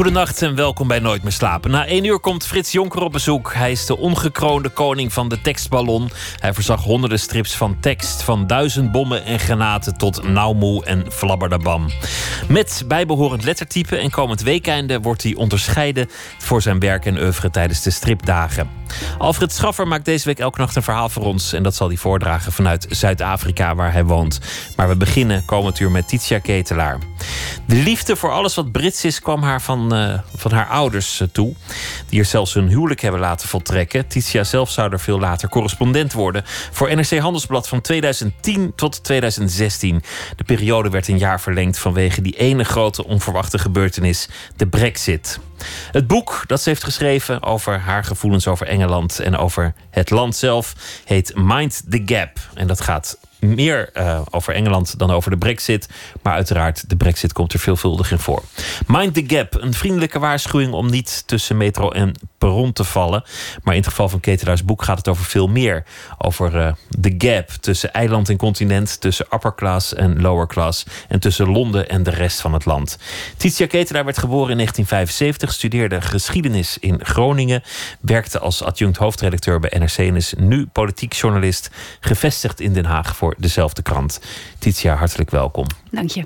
Goedenacht en welkom bij Nooit meer slapen. Na één uur komt Frits Jonker op bezoek. Hij is de ongekroonde koning van de tekstballon. Hij verzag honderden strips van tekst, van duizend bommen en granaten tot nauwmoe en flabberdabam. Met bijbehorend lettertype en komend weekende wordt hij onderscheiden voor zijn werk en oeuvre tijdens de stripdagen. Alfred Schaffer maakt deze week elke nacht een verhaal voor ons en dat zal hij voordragen vanuit Zuid-Afrika waar hij woont. Maar we beginnen komend uur met Titia Ketelaar. De liefde voor alles wat Brits is kwam haar van, uh, van haar ouders uh, toe. Die er zelfs hun huwelijk hebben laten voltrekken. Titia zelf zou er veel later correspondent worden. Voor NRC Handelsblad van 2010 tot 2016. De periode werd een jaar verlengd vanwege die ene grote onverwachte gebeurtenis. De brexit. Het boek dat ze heeft geschreven over haar gevoelens over Engeland en over het land zelf heet Mind the Gap. En dat gaat meer uh, over Engeland dan over de Brexit. Maar uiteraard, de Brexit komt er veelvuldig in voor. Mind the Gap, een vriendelijke waarschuwing om niet tussen metro en perron te vallen. Maar in het geval van Ketelaars boek gaat het over veel meer. Over uh, de gap tussen eiland en continent, tussen upper class en lower class. En tussen Londen en de rest van het land. Titia Ketelaar werd geboren in 1975, studeerde geschiedenis in Groningen. Werkte als adjunct hoofdredacteur bij NRC en is nu politiek journalist. Gevestigd in Den Haag voor dezelfde krant. Titia, hartelijk welkom. Dank je.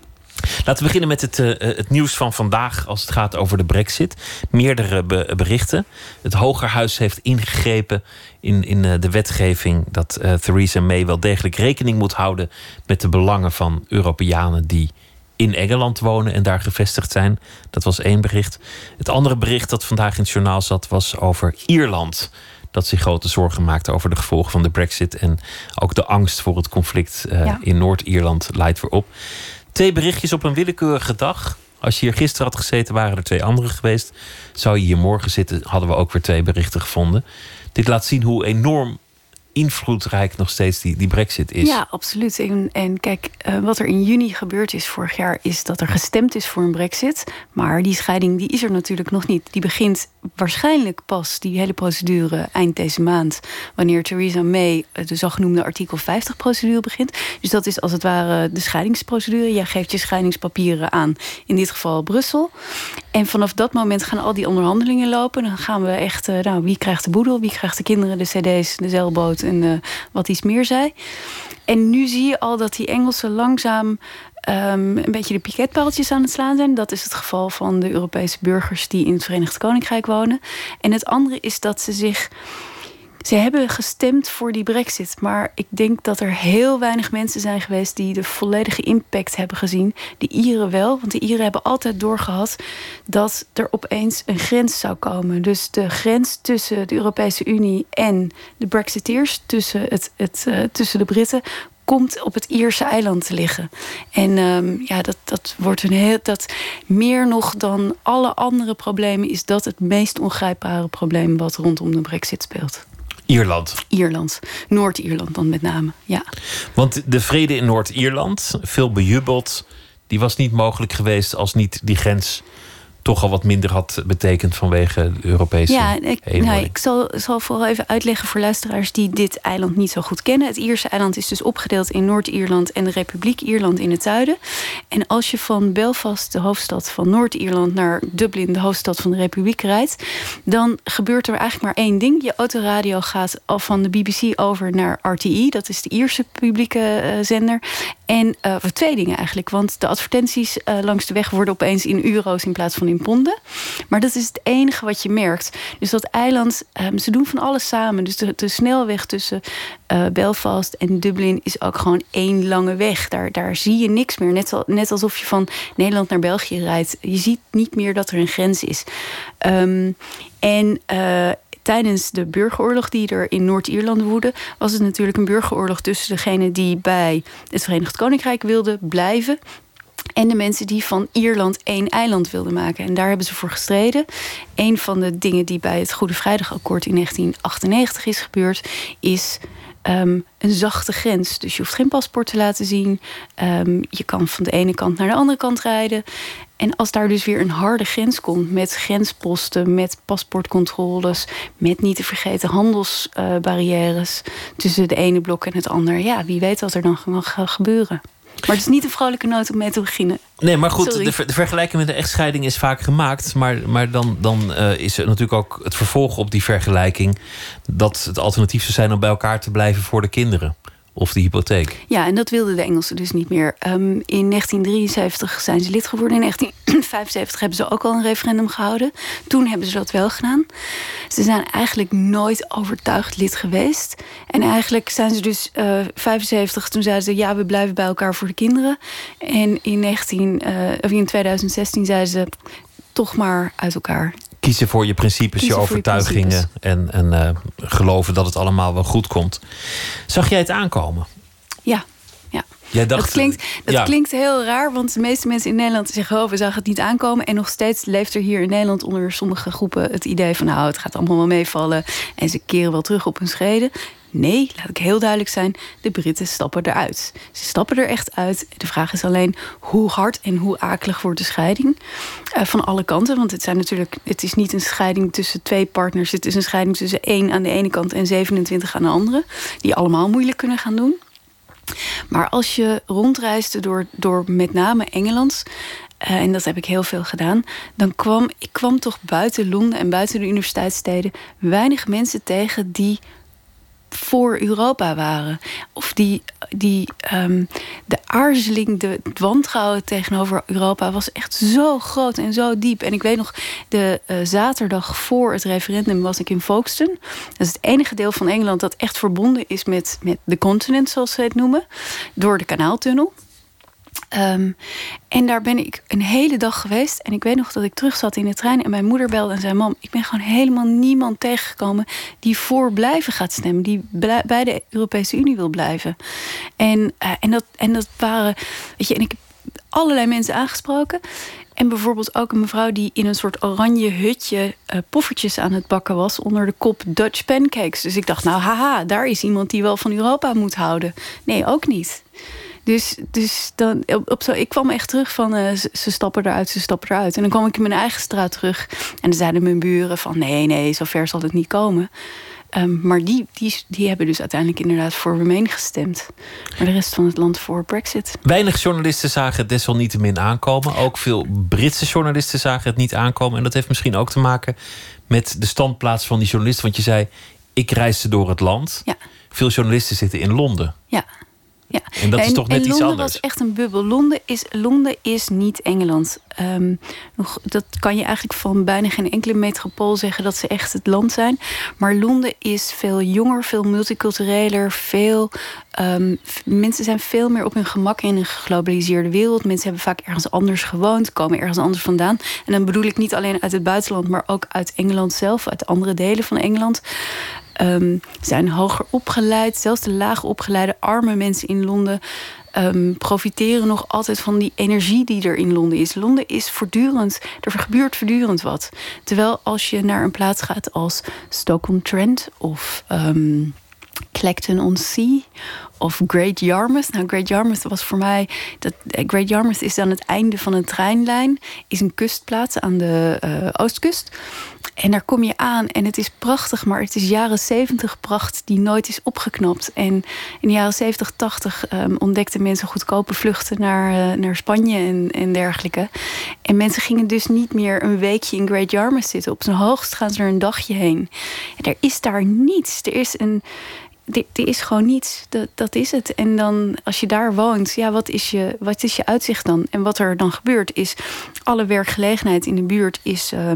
Laten we beginnen met het, uh, het, nieuws van vandaag als het gaat over de brexit. Meerdere be berichten. Het Hogerhuis heeft ingegrepen in, in uh, de wetgeving... dat uh, Theresa May wel degelijk rekening moet houden... met de belangen van Europeanen die in Engeland wonen en daar gevestigd zijn. Dat was één bericht. Het andere bericht dat vandaag in het journaal zat was over Ierland dat zich grote zorgen maakte over de gevolgen van de Brexit. En ook de angst voor het conflict uh, ja. in Noord-Ierland leidt weer op. Twee berichtjes op een willekeurige dag. Als je hier gisteren had gezeten, waren er twee andere geweest. Zou je hier morgen zitten, hadden we ook weer twee berichten gevonden. Dit laat zien hoe enorm invloedrijk nog steeds die, die brexit is. Ja, absoluut. En, en kijk, uh, wat er in juni gebeurd is vorig jaar... is dat er gestemd is voor een brexit. Maar die scheiding die is er natuurlijk nog niet. Die begint waarschijnlijk pas, die hele procedure, eind deze maand... wanneer Theresa May de zogenoemde artikel 50-procedure begint. Dus dat is als het ware de scheidingsprocedure. Jij geeft je scheidingspapieren aan, in dit geval Brussel. En vanaf dat moment gaan al die onderhandelingen lopen. Dan gaan we echt, uh, nou, wie krijgt de boedel, wie krijgt de kinderen, de cd's, de zeilboot en uh, wat iets meer zei. En nu zie je al dat die Engelsen langzaam um, een beetje de piketpaaltjes aan het slaan zijn. Dat is het geval van de Europese burgers die in het Verenigd Koninkrijk wonen. En het andere is dat ze zich. Ze hebben gestemd voor die brexit. Maar ik denk dat er heel weinig mensen zijn geweest... die de volledige impact hebben gezien. De Ieren wel, want de Ieren hebben altijd doorgehad... dat er opeens een grens zou komen. Dus de grens tussen de Europese Unie en de brexiteers... tussen, het, het, uh, tussen de Britten komt op het Ierse eiland te liggen. En um, ja, dat, dat wordt een heel. Dat meer nog dan alle andere problemen is dat het meest ongrijpbare probleem wat rondom de Brexit speelt. Ierland. Ierland. Noord-Ierland dan met name, ja. Want de vrede in Noord-Ierland, veel bejubeld, die was niet mogelijk geweest als niet die grens toch al wat minder had betekend vanwege de Europese Ja, ik, nou, ik zal, zal vooral even uitleggen voor luisteraars die dit eiland niet zo goed kennen. Het Ierse eiland is dus opgedeeld in Noord-Ierland en de Republiek Ierland in het zuiden. En als je van Belfast, de hoofdstad van Noord-Ierland, naar Dublin, de hoofdstad van de Republiek, rijdt, dan gebeurt er eigenlijk maar één ding. Je autoradio gaat al van de BBC over naar RTE, dat is de Ierse publieke uh, zender. En uh, voor twee dingen eigenlijk. Want de advertenties uh, langs de weg worden opeens in euro's in plaats van in ponden. Maar dat is het enige wat je merkt. Dus dat eiland, um, ze doen van alles samen. Dus de, snelweg tussen uh, Belfast en Dublin is ook gewoon één lange weg. Daar, daar zie je niks meer. Net, al, net alsof je van Nederland naar België rijdt. Je ziet niet meer dat er een grens is. Um, en tijdens de burgeroorlog die er in Noord-Ierland woedde, was het natuurlijk een burgeroorlog tussen degenen die bij het Verenigd Koninkrijk wilden blijven. En de mensen die van Ierland één eiland wilden maken. En daar hebben ze voor gestreden. Een van de dingen die bij het Goede Vrijdagakkoord in 1998 is gebeurd, is ehm, een zachte grens. Dus je hoeft geen paspoort te laten zien. Ehm, je kan van de ene kant naar de andere kant rijden. En als daar dus weer een harde grens komt met grensposten, met paspoortcontroles, met niet te vergeten handelsbarrières tussen de ene blok en het andere, ja, wie weet wat er dan gaat gebeuren. Maar het is niet een vrolijke noot om mee te beginnen. Nee, maar goed, de, de, vergelijking met de echtscheiding is vaak gemaakt. Maar, maar dan, dan uh, is er natuurlijk ook het vervolg op die vergelijking... dat het alternatief zou zijn om bij elkaar te blijven voor de kinderen of de hypotheek. Ja, en dat wilden de Engelsen dus niet meer. Um, in 1973 zijn ze lid geworden. In 1975 hebben ze ook al een referendum gehouden. Toen hebben ze dat wel gedaan. Ze zijn eigenlijk nooit overtuigd lid geweest. En eigenlijk zijn ze dus uh, 75, toen zeiden ze... ja, we blijven bij elkaar voor de kinderen. En in, 19, uh, of in 2016 zeiden ze toch maar uit elkaar. Kiezen voor je principes, je overtuigingen. en, en uh, geloven dat het allemaal wel goed komt. Zag jij het aankomen? Ja. ja. Jij dacht, dat klinkt, dat klinkt heel raar, want de meeste mensen in Nederland zeggen: Oh, we zagen het niet aankomen. En nog steeds leeft er hier in Nederland onder sommige groepen het idee van: Nou, het gaat allemaal wel meevallen. En ze keren wel terug op hun schreden. Nee, laat ik heel duidelijk zijn, de Britten stappen eruit. Ze stappen er echt uit. De vraag is alleen hoe hard en hoe akelig wordt de scheiding. Uh, van alle kanten, want het, zijn natuurlijk, het is niet een scheiding tussen twee partners. Het is een scheiding tussen één aan de ene kant en 27 aan de andere. Die allemaal moeilijk kunnen gaan doen. Maar als je rondreisde door, door met name Engeland... Uh, en dat heb ik heel veel gedaan. Dan kwam ik kwam toch buiten Londen en buiten de universiteitssteden weinig mensen tegen die voor Europa waren. Of die, die um, de aarzeling, de, wantrouwen tegenover Europa was echt zo groot en zo diep. En ik weet nog, de uh, zaterdag voor het referendum was ik in Folkestone. Dat is het enige deel van Engeland dat echt verbonden is met, met de continent, zoals ze het noemen, door de kanaaltunnel. Um, en daar ben ik een hele dag geweest. En ik weet nog dat ik terug zat in de trein. En mijn moeder belde en zei: Mam, ik ben gewoon helemaal niemand tegengekomen. die voor blijven gaat stemmen. Die bij de Europese Unie wil blijven. En, uh, en, dat, en dat waren. Weet je, en ik heb allerlei mensen aangesproken. En bijvoorbeeld ook een mevrouw die in een soort oranje hutje uh, poffertjes aan het bakken was onder de kop Dutch pancakes. Dus ik dacht, nou haha, daar is iemand die wel van Europa moet houden. Nee, ook niet. Dus, dus dan, op, zo, ik kwam echt terug van uh, ze, stappen eruit, ze stappen eruit. En dan kwam ik in mijn eigen straat terug. En dan zeiden mijn buren van nee, nee, zo ver zal het niet komen. Um, maar die, die, die hebben dus uiteindelijk inderdaad voor Remain gestemd. Maar de rest van het land voor Brexit. Weinig journalisten zagen het desalniettemin aankomen. Ook veel Britse journalisten zagen het niet aankomen. En dat heeft misschien ook te maken met de standplaats van die journalisten. Want je zei, ik reisde door het land. Ja. Veel journalisten zitten in Londen. Ja. Ja. En dat is toch net iets Londen anders. was echt een bubbel. Londen is, Londen is niet Engeland. Um, nog, dat kan je eigenlijk van bijna geen enkele metropool zeggen dat ze echt het land zijn. Maar Londen is veel jonger, veel multicultureler, veel. Um, mensen zijn veel meer op hun gemak in een geglobaliseerde wereld. Mensen hebben vaak ergens anders gewoond, komen ergens anders vandaan. En dan bedoel ik niet alleen uit het buitenland, maar ook uit Engeland zelf, uit andere delen van Engeland. Um, zijn hoger opgeleid. Zelfs de laag opgeleide arme mensen in Londen um, profiteren nog altijd van die energie die er in Londen is. Londen is voortdurend, er gebeurt voortdurend wat. Terwijl als je naar een plaats gaat als Stoke-on-Trent of um, Clacton-on-Sea of Great Yarmouth. Nou, Great Yarmouth was voor mij. Dat, eh, Great Yarmouth is aan het einde van een treinlijn. Is een kustplaats aan de uh, oostkust. En daar kom je aan en het is prachtig, maar het is jaren 70 pracht die nooit is opgeknapt. En in de jaren 70, 80 um, ontdekten mensen goedkope vluchten naar, uh, naar Spanje en, en dergelijke. En mensen gingen dus niet meer een weekje in Great Yarmouth zitten. Op zijn hoogst gaan ze er een dagje heen. En er is daar niets. Er is een er is gewoon niets. Dat, dat is het. En dan, als je daar woont, ja, wat is, je, wat is je uitzicht dan? En wat er dan gebeurt, is alle werkgelegenheid in de buurt is uh,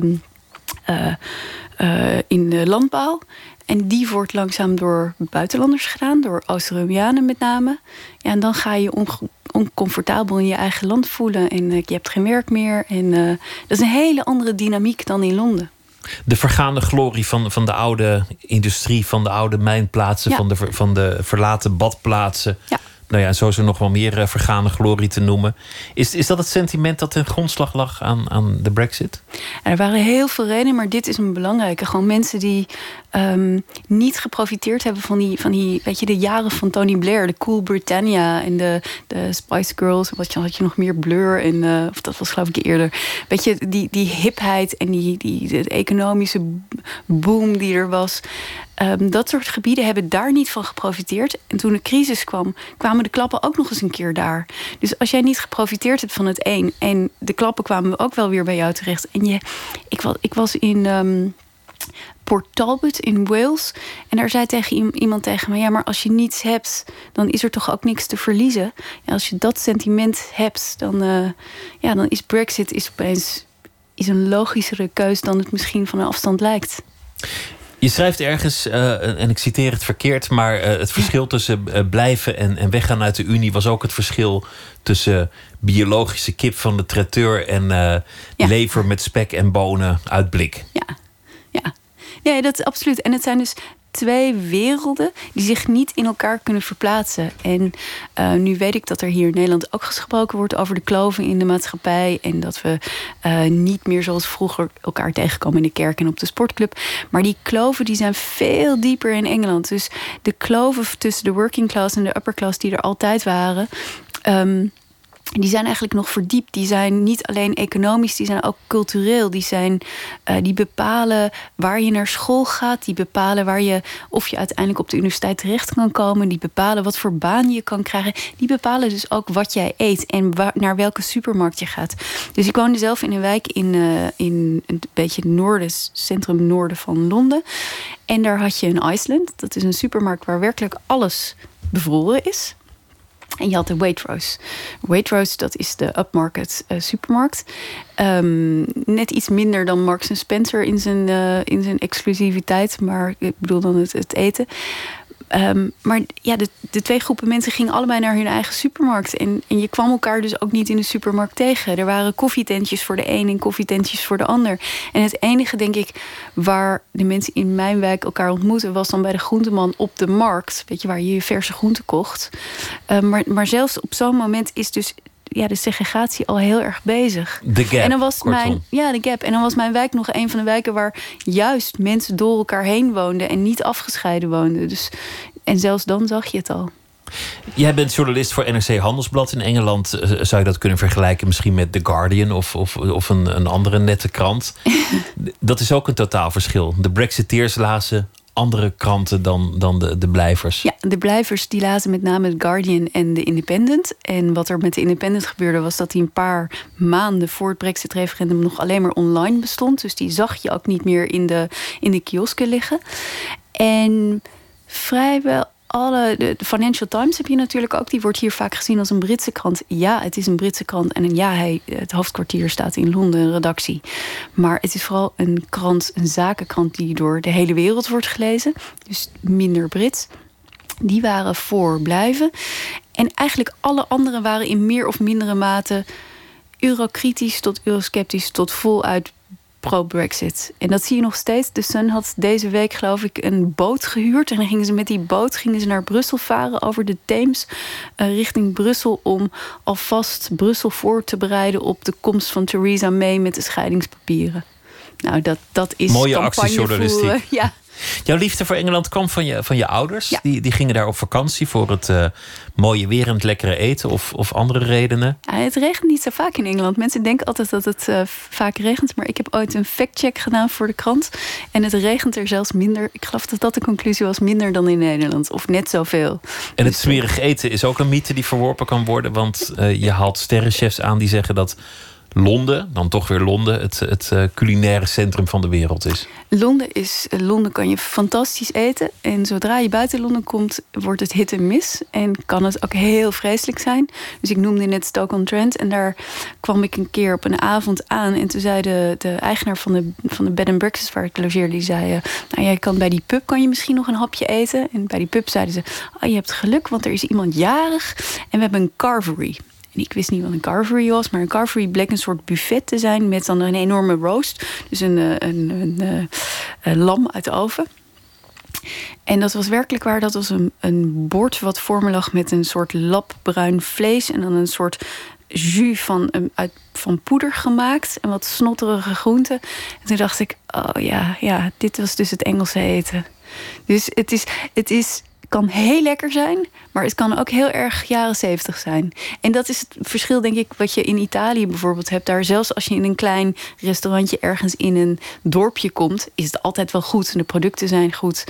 in de landbouw. En die wordt langzaam door buitenlanders gedaan, door Oost-Europeanen met name. Ja, en dan ga je on oncomfortabel in je eigen land voelen. En uh, je hebt geen werk meer. En dat is een hele andere dynamiek dan in Londen de vergaande glorie van, van de oude industrie, van de oude mijnplaatsen, van, de, van de verlaten badplaatsen. Ja. Nou ja, zo er nog wel meer uh, vergaande glorie te noemen. Is, is dat het sentiment dat ten grondslag lag aan, aan de Brexit? Er waren heel veel redenen, maar dit is een belangrijke. Gewoon mensen die ehm, niet geprofiteerd hebben van die, van die, weet je, de jaren van Tony Blair, de Cool Britannia en de, de Spice Girls. Wat je, had je nog meer Blur en, uh, of dat was geloof ik eerder. Weet je, die, die hipheid en die, die de economische boom die er was. Um, dat soort gebieden hebben daar niet van geprofiteerd. En toen de crisis kwam, kwamen de klappen ook nog eens een keer daar. Dus als jij niet geprofiteerd hebt van het een en de klappen kwamen ook wel weer bij jou terecht. En je, ik, was, ik was in. Um, Port Talbot in Wales. En daar zei tegen iemand tegen me: Ja, maar als je niets hebt, dan is er toch ook niks te verliezen. En als je dat sentiment hebt, dan, uh, ja, dan is Brexit is opeens is een logischere keus dan het misschien van een afstand lijkt. Je schrijft ergens, uh, en ik citeer het verkeerd, maar uh, het verschil tussen uh, blijven en, en, weggaan uit de Unie was ook het verschil tussen biologische kip van de traiteur en ja. lever met spek en bonen uit blik. Ja, ja. Ja, dat is absoluut. En het zijn dus twee werelden die zich niet in elkaar kunnen verplaatsen. En uh, nu weet ik dat er hier in Nederland ook gesproken wordt over de kloven in de maatschappij. En dat we uh, niet meer zoals vroeger elkaar tegenkomen in de kerk en op de sportclub. Maar die kloven die zijn veel dieper in Engeland. Dus de kloven tussen de working class en de upper class die er altijd waren. Um, die zijn eigenlijk nog verdiept. Die zijn niet alleen economisch, die zijn ook cultureel. Die, zijn, uh, die bepalen waar je naar school gaat. Die bepalen waar je, of je uiteindelijk op de universiteit terecht kan komen. Die bepalen wat voor baan je kan krijgen. Die bepalen dus ook wat jij eet en naar welke supermarkt je gaat. Dus ik woonde zelf in een wijk in, uh, in een beetje het noorden, centrum noorden van Londen. En daar had je een Iceland. Dat is een supermarkt waar werkelijk alles bevroren is. En je had de Waitrose. Waitrose, dat is de upmarket uh, supermarkt. Um, net iets minder dan Marks Spencer in zijn, uh, in zijn exclusiviteit. Maar ik bedoel dan het, het eten. Um, maar ja, de, de, twee groepen mensen gingen allebei naar hun eigen supermarkt. En, en, je kwam elkaar dus ook niet in de supermarkt tegen. Er waren koffietentjes voor de een en koffietentjes voor de ander. En het enige, denk ik, waar de mensen in mijn wijk elkaar ontmoeten... was dan bij de groenteman op de markt. Weet je, waar je je verse groenten kocht. Uh, maar, maar zelfs op zo'n moment is dus ja, de segregatie al heel erg bezig. De gap. En dan was mijn, ja, de gap. En dan was mijn wijk nog een van de wijken waar juist mensen door elkaar heen woonden en niet afgescheiden woonden. Dus, en zelfs dan zag je het al. Jij bent journalist voor NRC Handelsblad in Engeland. Eh, zou je dat kunnen vergelijken misschien met The Guardian of, of, of een, een andere nette krant? dat is ook een totaal verschil. De Brexiteers lazen andere kranten dan, dan de, de blijvers? Ja, de blijvers die lazen met name The Guardian en The Independent. En wat er met The Independent gebeurde was dat hij een paar maanden voor het Brexit-referendum nog alleen maar online bestond. Dus die zag je ook niet meer in de, in de kiosken liggen. En vrijwel alle. De Financial Times heb je natuurlijk ook. Die wordt hier vaak gezien als een Britse krant. Ja, het is een Britse krant. En ja, hij, het hoofdkwartier staat in Londen, een redactie. Maar het is vooral een krant, een zakenkrant die door de hele wereld wordt gelezen. Dus minder Brits. Die waren voor blijven. En eigenlijk alle anderen waren in meer of mindere mate eurokritisch tot eurosceptisch tot voluit pro-Brexit. En dat zie je nog steeds. De Sun had deze week, geloof ik, een boot gehuurd. En dan gingen ze met die boot gingen ze naar Brussel varen over de Theems. Uh, richting Brussel om alvast Brussel voor te bereiden op de komst van Theresa May met de scheidingspapieren. Nou, dat, dat is. Mooie actiejournalistiek. Ja. Jouw liefde voor Engeland kwam van je, van je ouders. Die, die gingen daar op vakantie voor het uh, mooie weer en het lekkere eten of, of andere redenen. Ja, het regent niet zo vaak in Engeland. Mensen denken altijd dat het uh, vaak regent. Maar ik heb ooit een factcheck gedaan voor de krant. En het regent er zelfs minder. Ik geloof dat dat de conclusie was. Minder dan in Nederland. Of net zoveel. En het smerig eten is ook een mythe die verworpen kan worden. Want uh, je haalt sterrenchefs aan die zeggen dat Londen, dan toch weer Londen, het, het uh, culinaire centrum van de wereld is? Londen, is, eh, Londen kan je fantastisch eten. En zodra je buiten Londen komt, wordt het hit en miss. En kan het ook heel vreselijk zijn. Dus ik noemde net Stoke-on-Trent. En daar kwam ik een keer op een avond aan. En toen zei de, de eigenaar van de, van de bed and breakfast waar ik logeerde... die zei, uh, nou, jij kan bij die pub kan je misschien nog een hapje eten. En bij die pub zeiden ze, oh, je hebt geluk, want er is iemand jarig. En we hebben een carvery ik wist niet wat een carvery was, maar een carvery bleek een soort buffet te zijn met dan een enorme roast. Dus een, eh, een, een, eh, een lam uit de oven. En dat was werkelijk waar. Dat was een, een bord wat voor me lag met een soort lap bruin vlees. En dan een soort jus van, uit, van poeder gemaakt en wat snotterige groenten. En toen dacht ik, oh ja, ja, dit was dus het Engelse eten. Dus het is, het is kan heel lekker zijn, maar het kan ook heel erg jaren zeventig zijn. En dat is het verschil, denk ik, wat je in Italië bijvoorbeeld hebt. Daar zelfs als je in een klein restaurantje ergens in een dorpje komt, is het altijd wel goed en de producten zijn goed.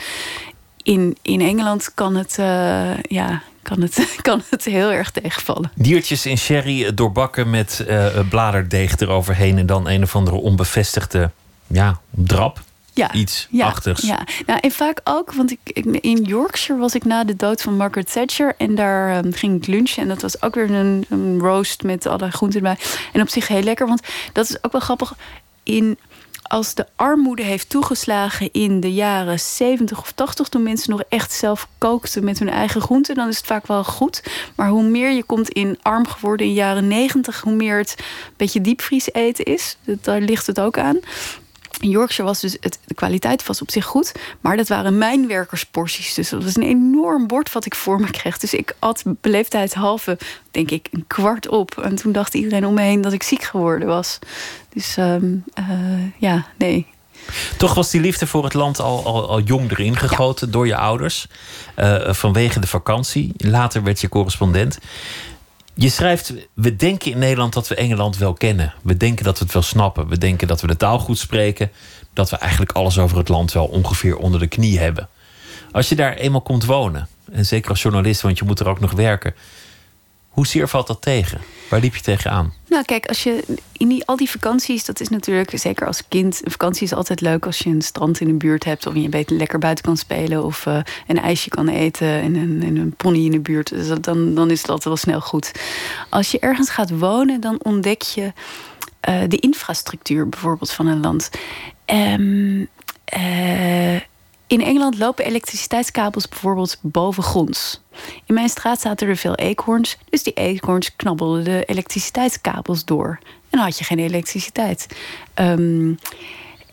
In, in Engeland kan het, uh, ja, kan, het, kan het heel erg tegenvallen. Diertjes in sherry doorbakken met uh, bladerdeeg eroverheen en dan een of andere onbevestigde ja, drap ja, iets ja, achtigs. Ja, nou, en vaak ook, want ik, in Yorkshire was ik na de dood van Margaret Thatcher en daar um, ging ik lunchen en dat was ook weer een, een roast met alle groenten erbij. En op zich heel lekker, want dat is ook wel grappig. In, als de armoede heeft toegeslagen in de jaren 70 of 80, toen mensen nog echt zelf kookten met hun eigen groenten, dan is het vaak wel goed. Maar hoe meer je komt in arm geworden in de jaren 90, hoe meer het een beetje diepvries eten is. Daar ligt het ook aan. In Yorkshire was dus het, de kwaliteit was op zich goed. Maar dat waren mijnwerkersporties. Dus dat was een enorm bord wat ik voor me kreeg. Dus ik at beleefdheidshalve, denk ik, een kwart op. En toen dacht iedereen om me heen dat ik ziek geworden was. Dus uh, ja, nee. Toch was die liefde voor het land al, al, al jong erin gegoten door je ouders. Uh, vanwege de vakantie. Later werd je correspondent. Je schrijft, we denken in Nederland dat we Engeland wel kennen. We denken dat we het wel snappen. We denken dat we de taal goed spreken. Dat we eigenlijk alles over het land wel ongeveer onder de knie hebben. Als je daar eenmaal komt wonen, en zeker als journalist, want je moet er ook nog werken. Hoe zeer valt dat tegen? Waar liep je tegenaan? Nou, kijk, als je in die, al die vakanties, dat is natuurlijk zeker als kind. Een vakantie is altijd leuk als je een strand in de buurt hebt. Of je beter lekker buiten kan spelen. Of uh, een ijsje kan eten. En een, en een pony in de buurt. Dus dan, dan is het altijd wel snel goed. Als je ergens gaat wonen, dan ontdek je uh, de infrastructuur bijvoorbeeld van een land. Um, in Engeland lopen elektriciteitskabels bijvoorbeeld bovengronds. In mijn straat zaten er veel eekhoorns, dus die eekhoorns knabbelden de elektriciteitskabels door. En dan had je geen elektriciteit. Um,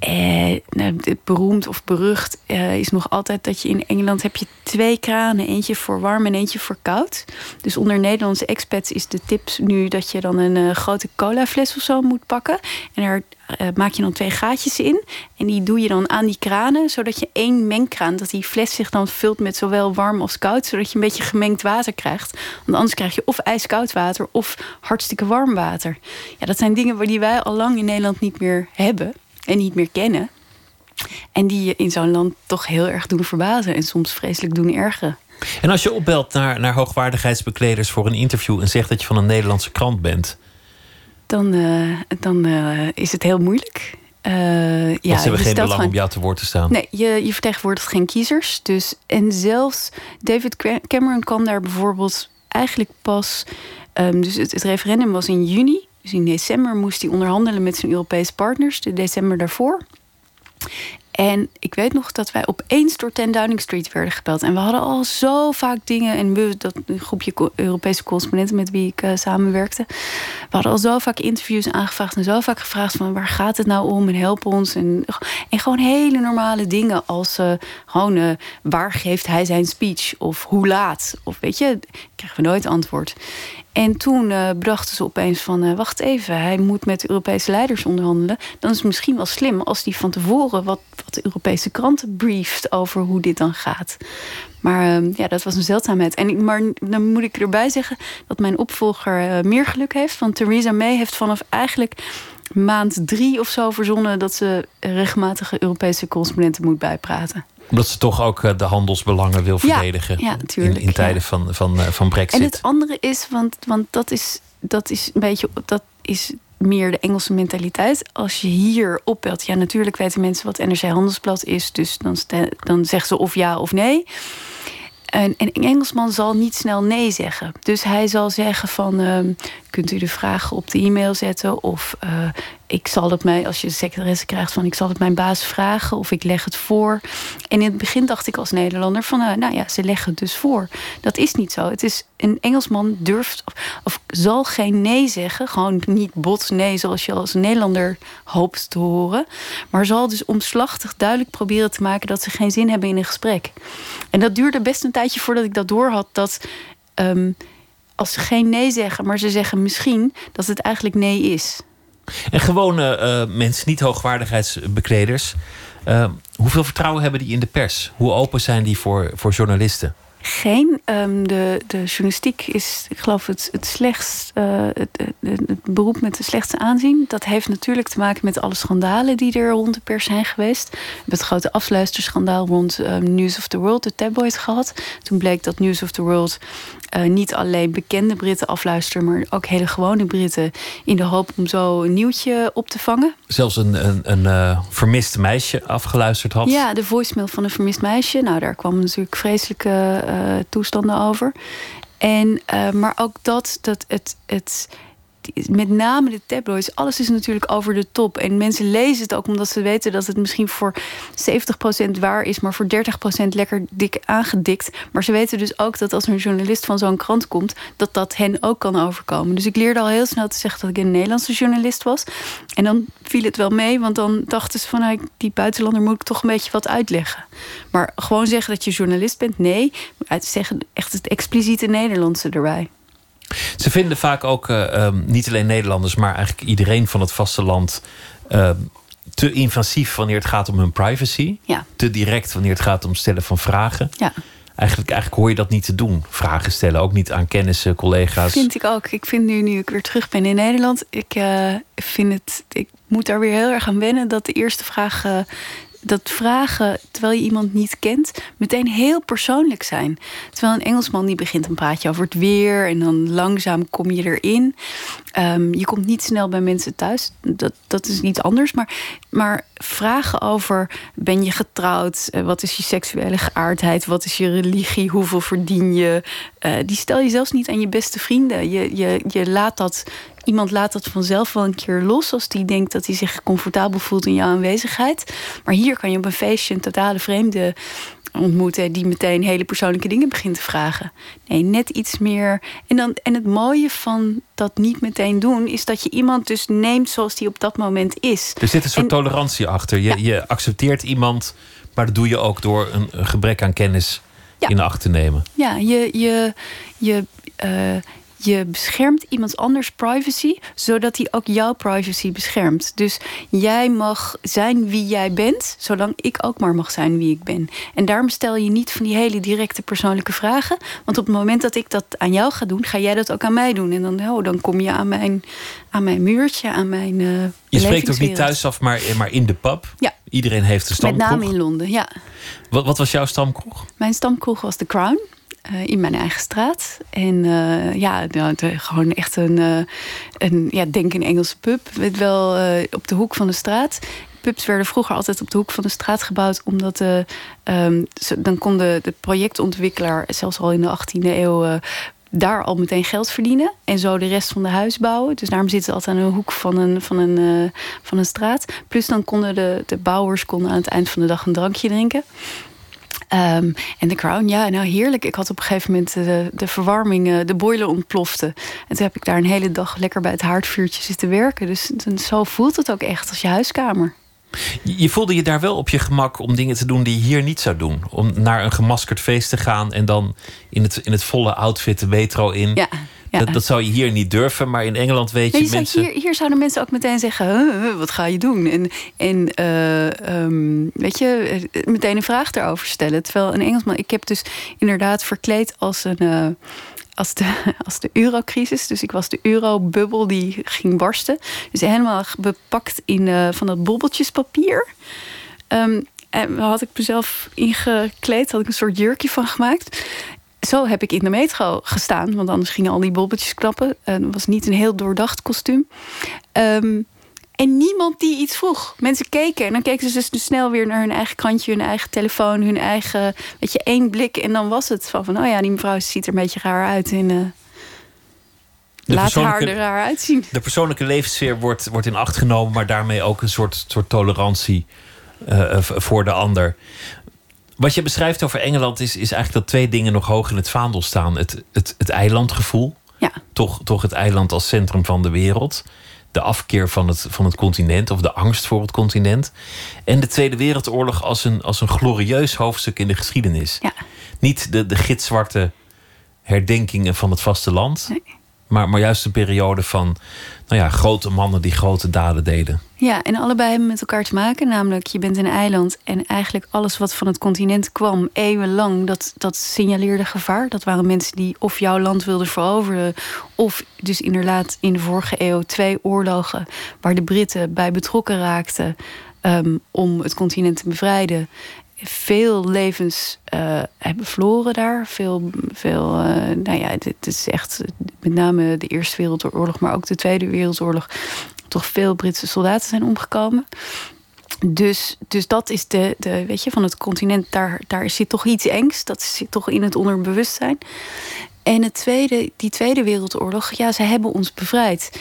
eh, nou, beroemd of berucht eh, is nog altijd dat je in Engeland heb je twee kranen. Eentje voor warm en eentje voor koud. Dus onder Nederlandse expats is de tip nu dat je dan een uh, grote colafles of zo moet pakken. En daar uh, maak je dan twee gaatjes in. En die doe je dan aan die kranen. Zodat je één mengkraan, dat die fles zich dan vult met zowel warm als koud. Zodat je een beetje gemengd water krijgt. Want anders krijg je of ijskoud water of hartstikke warm water. Ja, dat zijn dingen die wij al lang in Nederland niet meer hebben en niet meer kennen. En die je in zo'n land toch heel erg doen verbazen en soms vreselijk doen ergeren. En als je opbelt naar, naar hoogwaardigheidsbekleders voor een interview en zegt dat je van een Nederlandse krant bent, dan, uh, dan uh, is het heel moeilijk. Uh, ja, ze hebben geen belang om jou te woord te staan. Nee, je, je vertegenwoordigt geen kiezers. Dus, en zelfs David Cameron kwam daar bijvoorbeeld eigenlijk pas. Um, dus het, het referendum was in juni. Dus in december moest hij onderhandelen met zijn Europese partners, de december daarvoor. En ik weet nog dat wij opeens door 10 Downing Street werden gebeld. En we hadden al zo vaak dingen. En we, dat groepje Europese correspondenten met wie ik uh, samenwerkte. We hadden al zo vaak interviews aangevraagd. En zo vaak gevraagd van waar gaat het nou om? En help ons. En, en gewoon hele normale dingen. Als uh, gewoon uh, waar geeft hij zijn speech? Of hoe laat? Of weet je, krijgen we nooit antwoord. En toen uh, brachten ze opeens van, uh, wacht even, hij moet met Europese leiders onderhandelen. Dan is het misschien wel slim als hij van tevoren wat, wat de Europese kranten brieft over hoe dit dan gaat. Maar uh, ja, dat was een zeldzaamheid. En, maar dan moet ik erbij zeggen dat mijn opvolger uh, meer geluk heeft. Want Theresa May heeft vanaf eigenlijk maand drie of zo verzonnen dat ze regelmatige Europese correspondenten moet bijpraten omdat ze toch ook eh, de handelsbelangen wil verdedigen. Ja, in, in, tijden van, van, eh, van brexit. En het andere is, want, want dat, is, dat is een beetje... Dat is meer de Engelse mentaliteit. Als je hier opbelt, ja, natuurlijk weten mensen wat NRC Handelsblad is. Dus dan, dan zeggen ze of ja of nee. En, een Engelsman zal niet snel nee zeggen. Dus hij zal zeggen van... Uh, kunt u de vragen op de e-mail zetten? Of uh, ik zal het mij, als je de secretaresse krijgt... van ik zal het mijn baas vragen of ik leg het voor. En in het begin dacht ik als Nederlander van... Uh, nou ja, ze leggen het dus voor. Dat is niet zo. Het is, een Engelsman durft of, of zal geen nee zeggen. Gewoon niet bot nee, zoals je als Nederlander hoopt te horen. Maar zal dus omslachtig duidelijk proberen te maken... dat ze geen zin hebben in een gesprek. En dat duurde best een tijdje voordat ik dat door had... dat um, als ze geen nee zeggen, maar ze zeggen misschien, dat het eigenlijk nee is. En gewone uh, mensen, niet hoogwaardigheidsbekleders, uh, hoeveel vertrouwen hebben die in de pers? Hoe open zijn die voor, voor journalisten? Geen. Um, de, de journalistiek is, ik geloof, het, het slechtst, uh, het, het, het, beroep met de slechtste aanzien. Dat heeft natuurlijk te maken met alle schandalen die er rond de pers zijn geweest. We het grote afluisterschandaal rond um, News of the World, de tabloid, gehad. Toen bleek dat News of the World uh, niet alleen bekende Britten afluisteren, maar ook hele gewone Britten. In de hoop om zo een nieuwtje op te vangen. Zelfs een, een, een uh, vermist meisje afgeluisterd had. Ja, de voicemail van een vermist meisje. Nou, daar kwam natuurlijk vreselijke toestanden over. En, uh, maar ook dat, dat het, het, met name de tabloids, alles is natuurlijk over de top. En mensen lezen het ook omdat ze weten dat het misschien voor 70% waar is, maar voor 30% lekker dik aangedikt. Maar ze weten dus ook dat als een journalist van zo'n krant komt, dat dat hen ook kan overkomen. Dus ik leerde al heel snel te zeggen dat ik een Nederlandse journalist was. En dan viel het wel mee, want dan dachten ze van nou, die buitenlander moet ik toch een beetje wat uitleggen. Maar gewoon zeggen dat je journalist bent, nee. Zeggen echt het expliciete Nederlandse erbij. Ze vinden vaak ook uh, um, niet alleen Nederlanders, maar eigenlijk iedereen van het vasteland uh, te invasief wanneer het gaat om hun privacy. Ja. Te direct wanneer het gaat om stellen van vragen. Ja. Eigenlijk, eigenlijk hoor je dat niet te doen. Vragen stellen, ook niet aan kennissen, collega's. Vind ik ook. Ik vind nu, nu ik weer terug ben in Nederland, ik uh, vind het. Ik moet daar weer heel erg aan wennen dat de eerste vraag dat vragen terwijl je iemand niet kent, meteen heel persoonlijk zijn. Terwijl een Engelsman die begint een praatje over het weer en dan langzaam kom je erin. Um, je komt niet snel bij mensen thuis. Dat, dat is niet anders. Maar, maar vragen over: ben je getrouwd? Uh, wat is je seksuele geaardheid? Wat is je religie? Hoeveel verdien je? Uh, die stel je zelfs niet aan je beste vrienden. Je, je, je laat dat iemand laat dat vanzelf wel een keer los als die denkt dat hij zich comfortabel voelt in jouw aanwezigheid. Maar hier kan je op een feestje een totale vreemde ontmoeten die meteen hele persoonlijke dingen begint te vragen. Nee, net iets meer. En, dan, en het mooie van dat niet meteen doen is dat je iemand dus neemt zoals die op dat moment is. Er zit een soort en, tolerantie achter. Je, ja. je accepteert iemand, maar dat doe je ook door een, een gebrek aan kennis ja. in acht te nemen. Ja, je, je, je, uh, je beschermt iemands anders privacy, zodat hij ook jouw privacy beschermt. Dus jij mag zijn wie jij bent, zolang ik ook maar mag zijn wie ik ben. En daarom stel je niet van die hele directe persoonlijke vragen. Want op het moment dat ik dat aan jou ga doen, ga jij dat ook aan mij doen. En dan, oh, dan kom je aan mijn, aan mijn muurtje, aan mijn. Uh, je spreekt ook niet thuis af, maar, maar in de pub. Ja. Iedereen heeft een stamkroeg. Met name in Londen, ja. Wat, wat was jouw stamkroeg? Mijn stamkroeg was The Crown. Uh, in mijn eigen straat. En uh, ja, de, gewoon echt een, uh, een, ja, denk een Engelse pub. Met wel op de hoek van de straat. Pubs werden vroeger altijd op de hoek van de straat gebouwd, omdat de, um, dan kon de, de projectontwikkelaar, zelfs al in de 18e eeuw, daar al meteen geld verdienen. En zo de rest van de huis bouwen. Dus daarom zitten ze altijd aan een hoek van een, van een, van een straat. Plus dan konden de, de bouwers konden aan het eind van de dag een drankje drinken. Um, en de Crown, ja, nou heerlijk. Ik had op een gegeven moment de, de verwarming, uh, de boiler ontplofte. En toen heb ik daar een hele dag lekker bij het haardvuurtje zitten werken. Dus zo voelt het ook echt als je huiskamer. Je voelde je daar wel op je gemak om dingen te doen die je hier niet zou doen. Om naar een gemaskerd feest te gaan en dan in het, in het volle outfit de metro in. Ja. Ja. Dat, dat, zou je hier niet durven, maar in Engeland weet je, je mensen... Hier, hier, zouden mensen ook meteen zeggen, huh, wat ga je doen? En, en uh, um, weet je, meteen een vraag erover stellen. Terwijl een Engelsman, ik heb dus inderdaad verkleed als een... Uh, als de, als de eurocrisis. Dus ik was de eurobubbel die ging barsten. Dus helemaal bepakt in uh, van dat bobbeltjespapier. Um, en had ik mezelf ingekleed, had ik een soort jurkje van gemaakt zo heb ik in de metro gestaan. Want anders gingen al die bobbeltjes klappen. Het was niet een heel doordacht kostuum. Um, en niemand die iets vroeg. Mensen keken en dan keken ze dus snel weer naar hun eigen krantje, hun eigen telefoon, hun eigen, weet je, één blik. En dan was het van, van oh ja, die mevrouw ziet er een beetje raar uit. En, uh, laat haar er raar uitzien. De persoonlijke levenssfeer wordt, wordt in acht genomen, maar daarmee ook een soort, soort tolerantie uh, voor de ander. Wat je beschrijft over Engeland is, is eigenlijk dat twee dingen nog hoog in het vaandel staan. Het, het, het eilandgevoel. Ja. Toch, toch het eiland als centrum van de wereld. De afkeer van het, van het continent of de angst voor het continent. En de Tweede Wereldoorlog als een, als een glorieus hoofdstuk in de geschiedenis. Ja. Niet de, de gitzwarte herdenkingen van het vasteland. Nee. Maar, maar juist een periode van nou ja, grote mannen die grote daden deden. Ja, en allebei hebben met elkaar te maken. Namelijk, je bent een eiland en eigenlijk alles wat van het continent kwam, eeuwenlang, dat, dat signaleerde gevaar. Dat waren mensen die of jouw land wilden veroveren, of dus inderdaad in de vorige eeuw twee oorlogen waar de Britten bij betrokken raakten um, om het continent te bevrijden veel levens uh, hebben verloren daar. Veel, veel uh, nou ja, het, is echt met name de Eerste Wereldoorlog, maar ook de Tweede Wereldoorlog. Toch veel Britse soldaten zijn omgekomen. Dus, dus dat is de, de, weet je, van het continent, daar, daar zit toch iets engs. Dat zit toch in het onderbewustzijn. En het tweede, die Tweede Wereldoorlog, ja, ze hebben ons bevrijd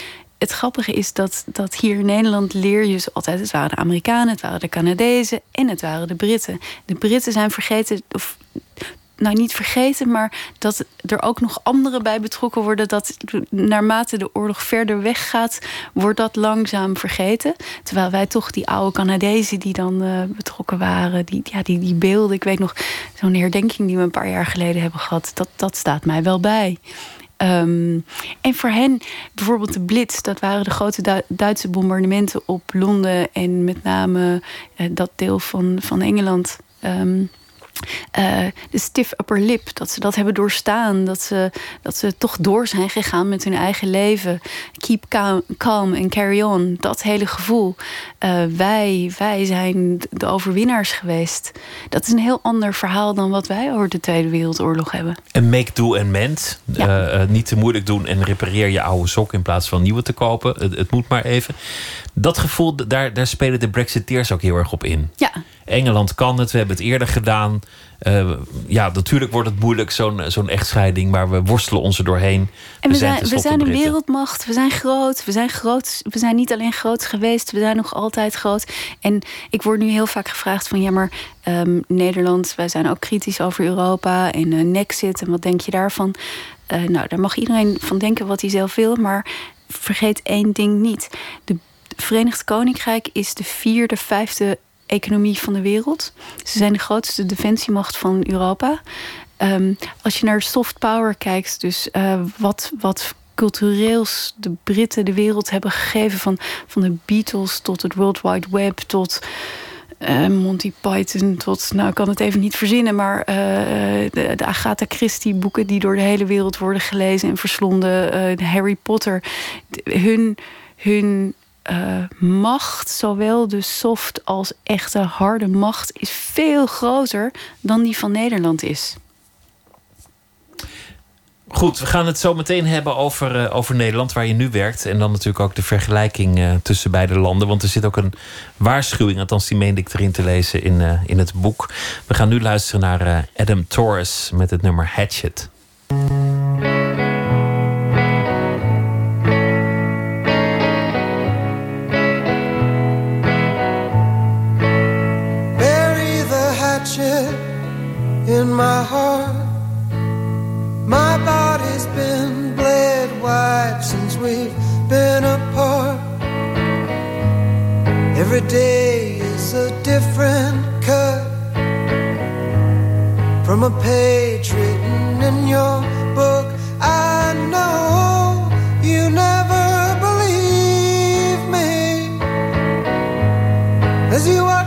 het grappige is dat, dat hier in Nederland leer je altijd... het waren de Amerikanen, het waren de Canadezen en het waren de Britten. De Britten zijn vergeten, of nou niet vergeten, maar dat er ook nog anderen bij betrokken worden. Dat naarmate de oorlog verder weggaat, wordt dat langzaam vergeten. Terwijl wij toch die oude Canadezen die dan uh, betrokken waren, die, ja, die, die beelden. Ik weet nog zo'n herdenking die we een paar jaar geleden hebben gehad. Dat, dat staat mij wel bij. Um, en voor hen, bijvoorbeeld de Blitz, dat waren de grote Duitse bombardementen op Londen en met name uh, dat deel van, van Engeland. Um, uh, de stiff upper lip, dat ze dat hebben doorstaan. Dat ze, dat ze toch door zijn gegaan met hun eigen leven. Keep calm, calm and carry on. Dat hele gevoel. Uh, wij, wij zijn de overwinnaars geweest. Dat is een heel ander verhaal dan wat wij over de Tweede Wereldoorlog hebben. En make, do and mend. Ja. Uh, niet te moeilijk doen en repareer je oude sok in plaats van nieuwe te kopen. Het, het moet maar even. Dat gevoel, daar, daar spelen de Brexiteers ook heel erg op in. Ja. Engeland kan het, we hebben het eerder gedaan. Uh, ja, natuurlijk wordt het moeilijk, zo'n zo'n echtscheiding, maar we worstelen ons er doorheen. En we, zijn, we zijn een wereldmacht, we zijn groot, we zijn groot, we zijn niet alleen groot geweest, we zijn nog altijd groot. En ik word nu heel vaak gevraagd van ja, maar um, Nederland, wij zijn ook kritisch over Europa en uh, Nexit en wat denk je daarvan? Uh, nou, daar mag iedereen van denken wat hij zelf wil, maar vergeet één ding niet. De Verenigd Koninkrijk is de vierde, vijfde economie van de wereld. Ze zijn de grootste defensiemacht van Europa. Um, als je naar soft power kijkt, dus uh, wat, wat cultureels de Britten de wereld hebben gegeven, van, van de Beatles tot het World Wide Web tot. Uh, Monty Python tot, nou ik kan het even niet verzinnen, maar uh, de, de, Agatha Christie boeken die door de hele wereld worden gelezen en verslonden, Harry Potter, hun, hun uh, macht, zowel de soft als echte harde macht, is veel groter dan die van Nederland is. Goed, we gaan het zo meteen hebben over, uh, over Nederland, waar je nu werkt. En dan natuurlijk ook de vergelijking uh, tussen beide landen. Want er zit ook een waarschuwing, althans die meende ik erin te lezen in, in het boek. We gaan nu luisteren naar Adam Torres met het nummer Hatchet. Every day is a different cut from a page written in your book. I know you never believe me as you watch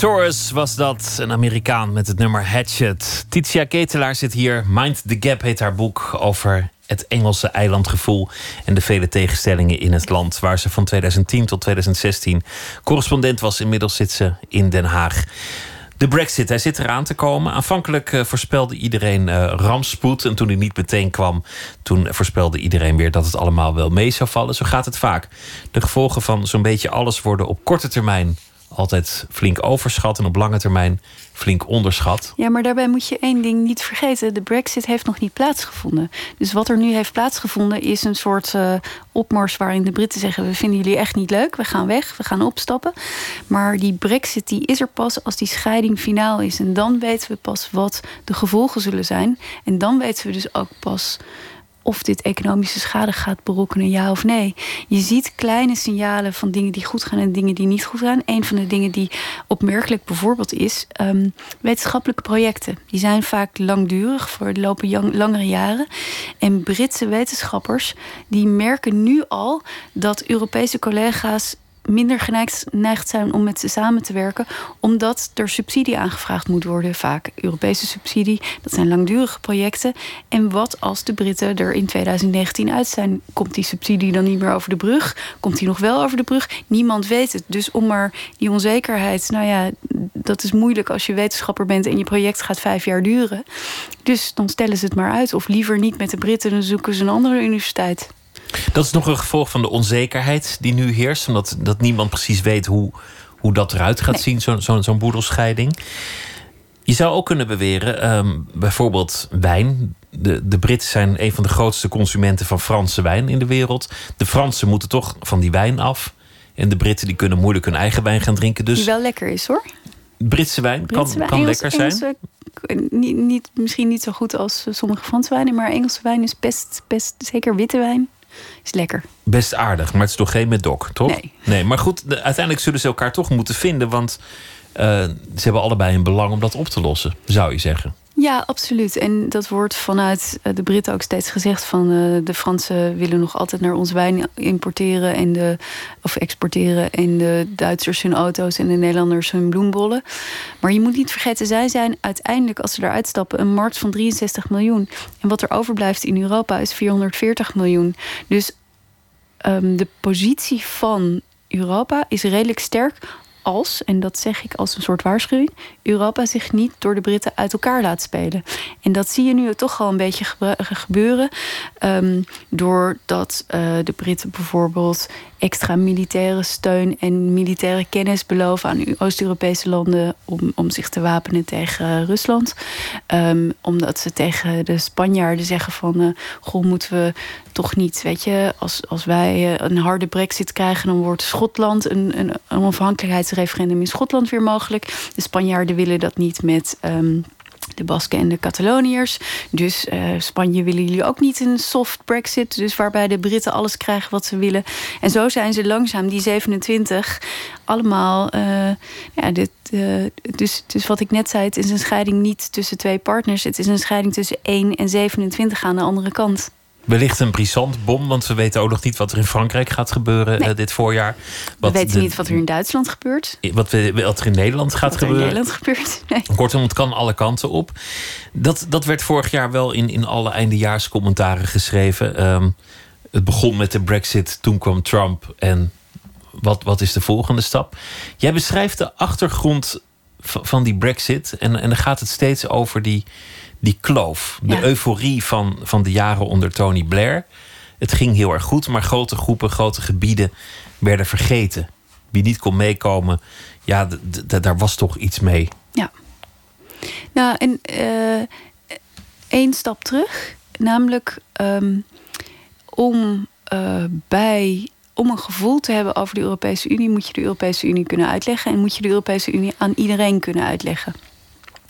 Torres was dat, een Amerikaan met het nummer Hatchet. Titia Ketelaar zit hier. Mind the Gap heet haar boek over het Engelse eilandgevoel en de vele tegenstellingen in het land. Waar ze van 2010 tot 2016 correspondent was. Inmiddels zit ze in Den Haag. De Brexit, hij zit eraan te komen. Aanvankelijk uh, voorspelde iedereen uh, rampspoed. En toen hij niet meteen kwam, toen voorspelde iedereen weer dat het allemaal wel mee zou vallen. Zo gaat het vaak. De gevolgen van zo'n beetje alles worden op korte termijn altijd flink overschat en op lange termijn flink onderschat. Ja, maar daarbij moet je één ding niet vergeten. De brexit heeft nog niet plaatsgevonden. Dus wat er nu heeft plaatsgevonden is een soort uh, opmars... waarin de Britten zeggen, we vinden jullie echt niet leuk. We gaan weg, we gaan opstappen. Maar die brexit die is er pas als die scheiding finaal is. En dan weten we pas wat de gevolgen zullen zijn. En dan weten we dus ook pas of dit economische schade gaat berokkenen, ja of nee. Je ziet kleine signalen van dingen die goed gaan en dingen die niet goed gaan. Een van de dingen die opmerkelijk bijvoorbeeld is ehm, wetenschappelijke projecten. Die zijn vaak langdurig, voor lopen langere jaren. En Britse wetenschappers die merken nu al dat Europese collega's minder geneigd zijn om met ze samen te werken, omdat er subsidie aangevraagd moet worden, vaak Europese subsidie. Dat zijn langdurige projecten. En wat als de Britten er in 2019 uit zijn? Komt die subsidie dan niet meer over de brug? Komt die nog wel over de brug? Niemand weet het. Dus om maar die onzekerheid, nou ja, dat is moeilijk als je wetenschapper bent en je project gaat vijf jaar duren. Dus dan stellen ze het maar uit. Of liever niet met de Britten, dan zoeken ze een andere universiteit. Dat is nog een gevolg van de onzekerheid die nu heerst. Omdat dat niemand precies weet hoe, hoe dat eruit gaat zien, zo'n zo, zo'n boedelscheiding. Je zou ook kunnen beweren, ehm, bijvoorbeeld wijn. De, de Britten zijn een van de grootste consumenten van Franse wijn in de wereld. De Fransen moeten toch van die wijn af. En de Britten die kunnen moeilijk hun eigen wijn gaan drinken. Dus die wel lekker is hoor. Britse wijn kan, kan lekker zijn. niet, niet, misschien niet zo goed als sommige Franse wijnen, maar Engelse wijn is best, best zeker witte wijn is lekker. Best aardig, maar het is toch geen medok, toch? Nee. nee maar goed, uiteindelijk zullen ze elkaar toch moeten vinden. Want uh, ze hebben allebei een belang om dat op te lossen, zou je zeggen. Ja, absoluut. En dat wordt vanuit eh, de Britten ook steeds gezegd van uh, de Fransen willen nog altijd naar ons wijn importeren en de, of exporteren en de Duitsers hun auto's en de Nederlanders hun bloembollen. Maar je moet niet vergeten, zij zijn uiteindelijk als ze eruit stappen een markt van 63 miljoen. En wat er overblijft in Europa is 440 miljoen. Dus um, de positie van Europa is redelijk sterk als, en dat zeg ik als een soort waarschuwing, Europa zich niet door de Britten uit elkaar laat spelen. En dat zie je nu toch al een beetje gebeuren. Um, doordat uh, de Britten bijvoorbeeld extra militaire steun en militaire kennis beloven aan Oost-Europese landen om, om zich te wapenen tegen Rusland. Um, omdat ze tegen de Spanjaarden zeggen van uh, goh, moeten we toch niet, weet je, als, als wij uh, een harde brexit krijgen, dan wordt Schotland een, een, onafhankelijkheidsreferendum in Schotland weer mogelijk. De Spanjaarden willen dat niet met. Um, de Basken en de Cataloniërs. Dus uh, Spanje willen jullie ook niet een soft Brexit. Dus waarbij de Britten alles krijgen wat ze willen. En zo zijn ze langzaam, die 27, allemaal. Uh, ja, dit, uh, dus, dus wat ik net zei, het is een scheiding niet tussen twee partners. Het is een scheiding tussen 1 en 27 aan de andere kant. Wellicht een brisant bom, want we weten ook nog niet wat er in Frankrijk gaat gebeuren nee. dit voorjaar. Wat we weten niet wat er in Duitsland gebeurt. Wat, we, wat er in Nederland gaat wat gebeuren. in Nederland gebeurt. Nee. Kortom, het kan alle kanten op. Dat, dat werd vorig jaar wel in, in alle eindejaarscommentaren geschreven. Um, het begon met de Brexit, toen kwam Trump en wat, wat is de volgende stap? Jij beschrijft de achtergrond van die Brexit en, en dan gaat het steeds over die die kloof. De Ja. euforie van, van de jaren onder Tony Blair. Het ging heel erg goed, maar grote groepen, grote gebieden werden vergeten. Wie niet kon meekomen, ja, daar was toch iets mee. Ja. Nou, en eh één stap terug. Namelijk ehm, om eh, bij om een gevoel te hebben over de Europese Unie, moet je de Europese Unie kunnen uitleggen. En moet je de Europese Unie aan iedereen kunnen uitleggen.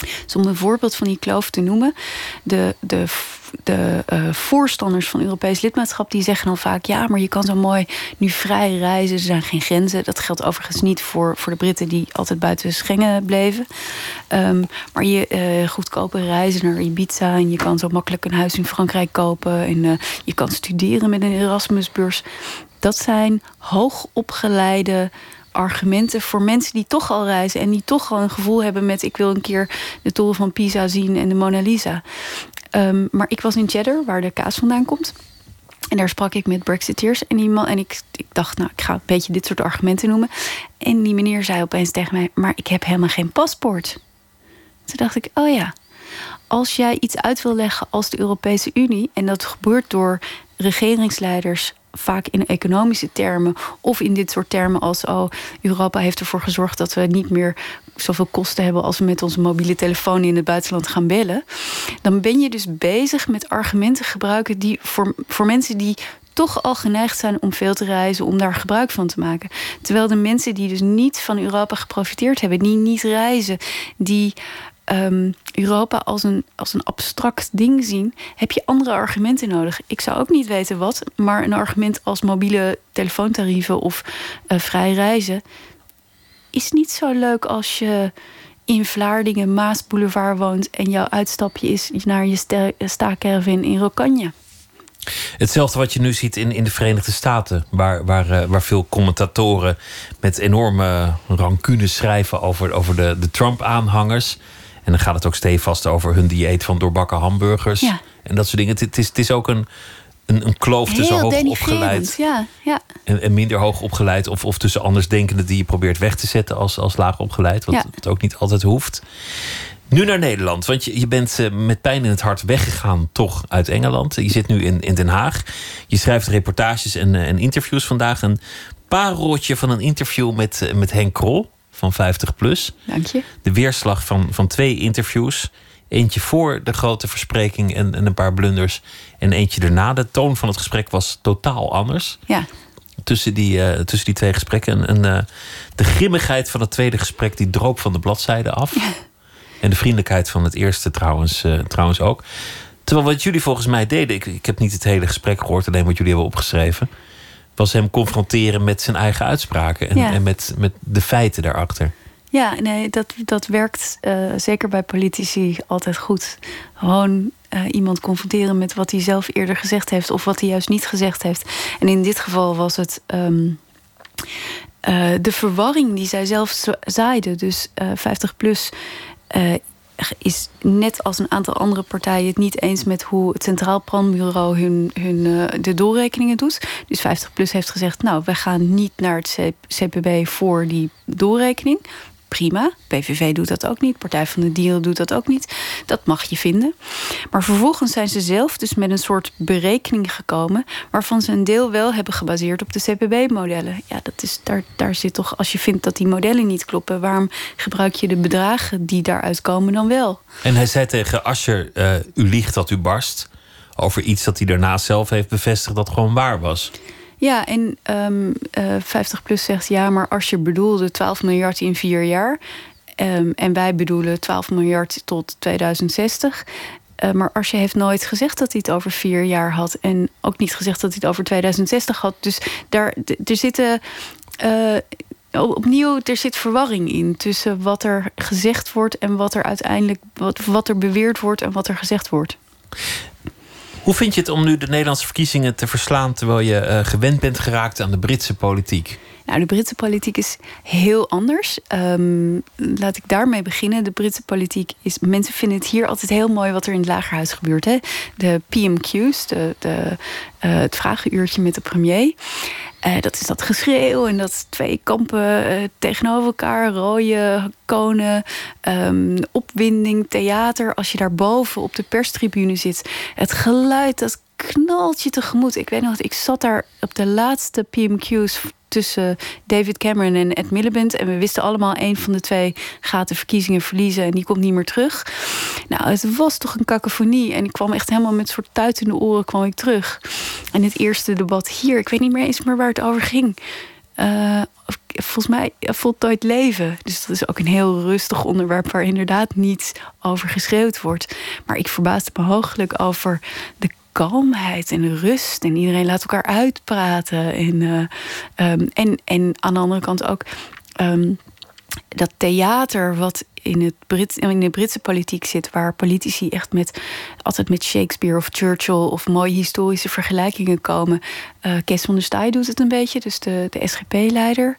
Dus om een voorbeeld van die kloof te noemen. De, de, de eh, voorstanders van Europees lidmaatschap die zeggen dan vaak: ja, maar je kan zo mooi nu vrij reizen. Er zijn geen grenzen. Dat geldt overigens niet voor, voor de Britten die altijd buiten Schengen bleven. Ehm, maar je eh, goedkope reizen naar Ibiza en je kan zo makkelijk een huis in Frankrijk kopen. En eh, je kan studeren met een Erasmusbeurs. Dat zijn hoogopgeleide argumenten voor mensen die toch al reizen en die toch al een gevoel hebben met ik wil een keer de toren van Pisa zien en de Mona Lisa. Ehm, maar ik was in Cheddar, waar de kaas vandaan komt. En daar sprak ik met Brexiteers. En, die man, en ik, ik dacht, nou, ik ga een beetje dit soort argumenten noemen. En die meneer zei opeens tegen mij: Maar ik heb helemaal geen paspoort. Toen dacht ik: Oh ja, als jij iets uit wil leggen als de Europese Unie. en dat gebeurt door regeringsleiders vaak in economische termen of in dit soort termen als oh Europa heeft ervoor gezorgd dat we niet meer zoveel kosten hebben als we met onze mobiele telefoon in het buitenland gaan bellen, dan ben je dus bezig met argumenten gebruiken die voor, voor mensen die toch al geneigd zijn om veel te reizen, om daar gebruik van te maken. Terwijl de mensen die dus niet van Europa geprofiteerd hebben, die niet reizen, die um, Europa als een, als een abstract ding zien, heb je andere argumenten nodig. Ik zou ook niet weten wat, maar een argument als mobiele telefoontarieven of uh, vrij reizen is niet zo leuk als je in Vlaardingen, Maas Boulevard woont en jouw uitstapje is naar je staakervin in Rokanje. Hetzelfde wat je nu ziet in, in de Verenigde Staten, waar, waar, eh, waar veel commentatoren met enorme rancune schrijven over, over de, de Trump-aanhangers. En dan gaat het ook stevast over hun dieet van doorbakken hamburgers. En dat soort dingen. Het, is, het is ook een, een, een kloof tussen hoog opgeleid ja, ja. En, en, minder hoog opgeleid. Of, of tussen andersdenkenden die je probeert weg te zetten als, als laag opgeleid. Wat, wat ook niet altijd hoeft. Nu naar Nederland, want je, je bent eh, met pijn in het hart weggegaan, toch uit Engeland. Je zit nu in, in Den Haag. Je schrijft reportages en, eh, en interviews vandaag. Een pareltje van een interview met, eh, met Henk Krol van 50 plus. Dank je. De weerslag van, van twee interviews. Eentje voor de grote verspreking en, en een paar blunders. En eentje erna. De toon van het gesprek was totaal anders. Ja. Tussen die, uh, tussen die twee gesprekken. En, uh, de grimmigheid van het tweede gesprek die droop van de bladzijde af. Ja. En de vriendelijkheid van het eerste trouwens, uh, trouwens ook. Terwijl wat jullie volgens mij deden, ik, ik heb niet het hele gesprek gehoord, alleen wat jullie hebben opgeschreven was hem confronteren met zijn eigen uitspraken en, en met, met de feiten daarachter. Ja, nee, dat, dat werkt uh, zeker bij politici altijd goed. Gewoon uh, iemand confronteren met wat hij zelf eerder gezegd heeft of wat hij juist niet gezegd heeft. En in dit geval was het um, uh, de verwarring die zij zelf zaaide. Dus 50 plus is net als een aantal andere partijen het niet eens met hoe het Centraal Planbureau hun, hun, uh, de doorrekeningen doet. Dus 50PLUS heeft gezegd, nou, we gaan niet naar het CPB voor die doorrekening prima. PVV doet dat ook niet. Partij van de Dieren doet dat ook niet. Dat mag je vinden. Maar vervolgens zijn ze zelf dus met een soort berekening gekomen... waarvan ze een deel wel hebben gebaseerd op de CPB-modellen. Ja, dat is, daar, daar zit toch... Als je vindt dat die modellen niet kloppen... waarom gebruik je de bedragen die daaruit komen dan wel? En hij zei tegen Ascher, uh, u liegt dat u barst... over iets dat hij daarna zelf heeft bevestigd dat gewoon waar was. Ja, en um, uh, 50 plus zegt ja, maar als je bedoelde 12 miljard in vier jaar. Um, en wij bedoelen 12 miljard tot 2060. Uh, maar Arsje heeft nooit gezegd dat hij het over vier jaar had. En ook niet gezegd dat hij het over 2060 had. Dus daar er zitten. Uh, opnieuw, er zit verwarring in tussen wat er gezegd wordt en wat er uiteindelijk wat, wat er beweerd wordt en wat er gezegd wordt. Hoe vind je het om nu de Nederlandse verkiezingen te verslaan terwijl je uh, gewend bent geraakt aan de Britse politiek? Nou, de Britse politiek is heel anders. Um, laat ik daarmee beginnen. De Britse politiek is. Mensen vinden het hier altijd heel mooi wat er in het lagerhuis gebeurt. Hè? De PMQ's, de, de, uh, het vragenuurtje met de premier. Uh, dat is dat geschreeuw en dat twee kampen uh, tegenover elkaar, rode konen, um, opwinding, theater. Als je daar boven op de perstribune zit, het geluid dat knalt je tegemoet. Ik weet nog, ik zat daar op de laatste PMQ's tussen David Cameron en Ed Miliband. En we wisten allemaal, een van de twee gaat de verkiezingen verliezen en die komt niet meer terug. Nou, het was toch een kakofonie. En ik kwam echt helemaal met soort tuit in de oren kwam ik terug. En het eerste debat hier, ik weet niet meer eens meer waar het over ging. Uh, volgens mij voltooid leven. Dus dat is ook een heel rustig onderwerp waar inderdaad niet over geschreeuwd wordt. Maar ik verbaasde me hooglijk over de kalmheid en rust. En iedereen laat elkaar uitpraten. En, uh, um, en, en aan de andere kant ook. Um, dat theater wat in, het Brit, in de Britse politiek zit, waar politici echt met altijd met Shakespeare of Churchill of mooie historische vergelijkingen komen. Uh, Kees van der Staaij doet het een beetje, dus de, de SGP-leider.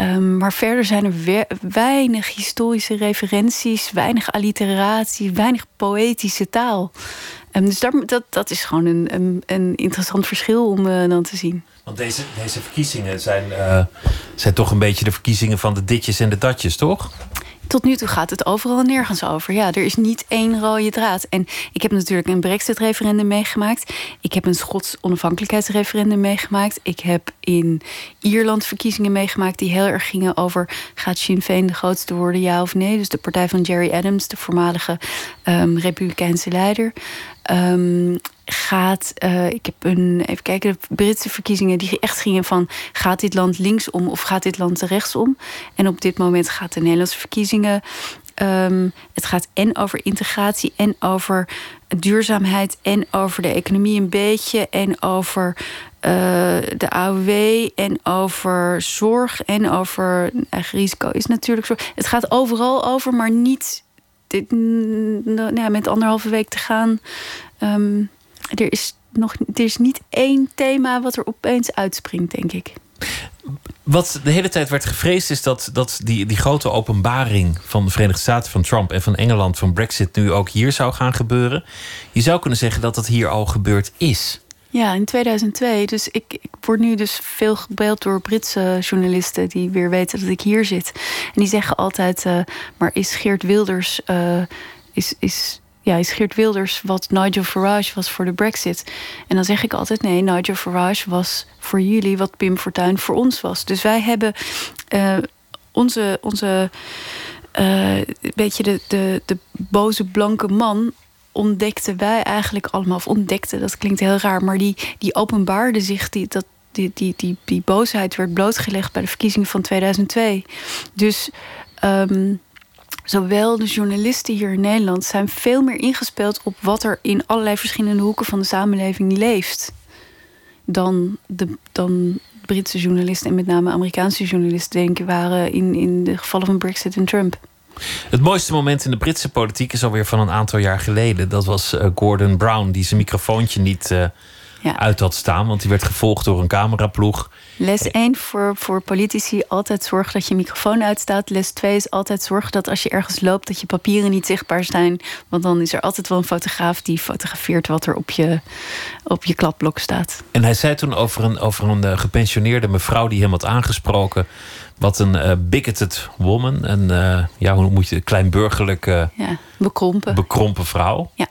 Um, maar verder zijn er weinig historische referenties, weinig alliteratie, weinig poëtische taal. Um, dus daar, dat, dat is gewoon een, een, een interessant verschil om uh, dan te zien. Want deze, deze verkiezingen zijn, uh, zijn toch een beetje de verkiezingen van de ditjes en de datjes, toch? tot nu toe gaat het overal en nergens over. Ja, er is niet één rode draad. En ik heb natuurlijk een Brexit-referendum meegemaakt. Ik heb een Schots onafhankelijkheidsreferendum meegemaakt. Ik heb in Ierland verkiezingen meegemaakt die heel erg gingen over: gaat Sinn Féin de grootste worden, ja of nee? Dus de partij van Jerry Adams, de voormalige um, Republikeinse leider. Um, gaat. Uh, ik heb een. Even kijken, de Britse verkiezingen die echt gingen van. Gaat dit land linksom of gaat dit land rechtsom? En op dit moment gaat de Nederlandse verkiezingen. Um, het gaat en over integratie en over duurzaamheid en over de economie een beetje en over uh, de AOW en over zorg en over eigen risico is natuurlijk zo. Het gaat overal over, maar niet nou, met anderhalve week te gaan. Um, er is nog er is niet één thema wat er opeens uitspringt, denk ik. Wat de hele tijd werd gevreesd is dat, dat die, die grote openbaring van de Verenigde Staten van Trump en van Engeland van Brexit nu ook hier zou gaan gebeuren. Je zou kunnen zeggen dat dat hier al gebeurd is. Ja, in 2002. Dus ik, word nu dus veel gebeld door Britse journalisten die weer weten dat ik hier zit. En die zeggen altijd: uh, maar is Geert Wilders. Uh, is, is ja, is Geert Wilders wat Nigel Farage was voor de Brexit. En dan zeg ik altijd: nee, Nigel Farage was voor jullie wat Pim Fortuyn voor ons was. Dus wij hebben uh, onze. onze uh, beetje de, de, de boze blanke man ontdekten wij eigenlijk allemaal, of ontdekten, dat klinkt heel raar, maar die, die openbaarde zich, die, dat, die, die, die, die boosheid werd blootgelegd bij de verkiezingen van 2002. Dus um, zowel de journalisten hier in Nederland zijn veel meer ingespeeld op wat er in allerlei verschillende hoeken van de samenleving leeft. Dan de dan Britse journalisten en met name Amerikaanse journalisten denken waren in, in de gevallen van Brexit en Trump. Het mooiste moment in de Britse politiek is alweer van een aantal jaar geleden. Dat was uh, Gordon Brown, die zijn microfoontje niet uh, ja. uit had staan, want die werd gevolgd door een cameraploeg. Les 1 voor, voor politici: altijd zorg dat je microfoon uitstaat. Les 2 is altijd zorg dat als je ergens loopt, dat je papieren niet zichtbaar zijn. Want dan is er altijd wel een fotograaf die fotografeert wat er op je, op je kladblok staat. En hij zei toen over een, over een uh, gepensioneerde mevrouw die hem had aangesproken. Wat een uh, bigoted woman. Een, uh, ja, hoe moet je kleinburgerlijke. Ja, bekrompen. Bekrompen vrouw. Ja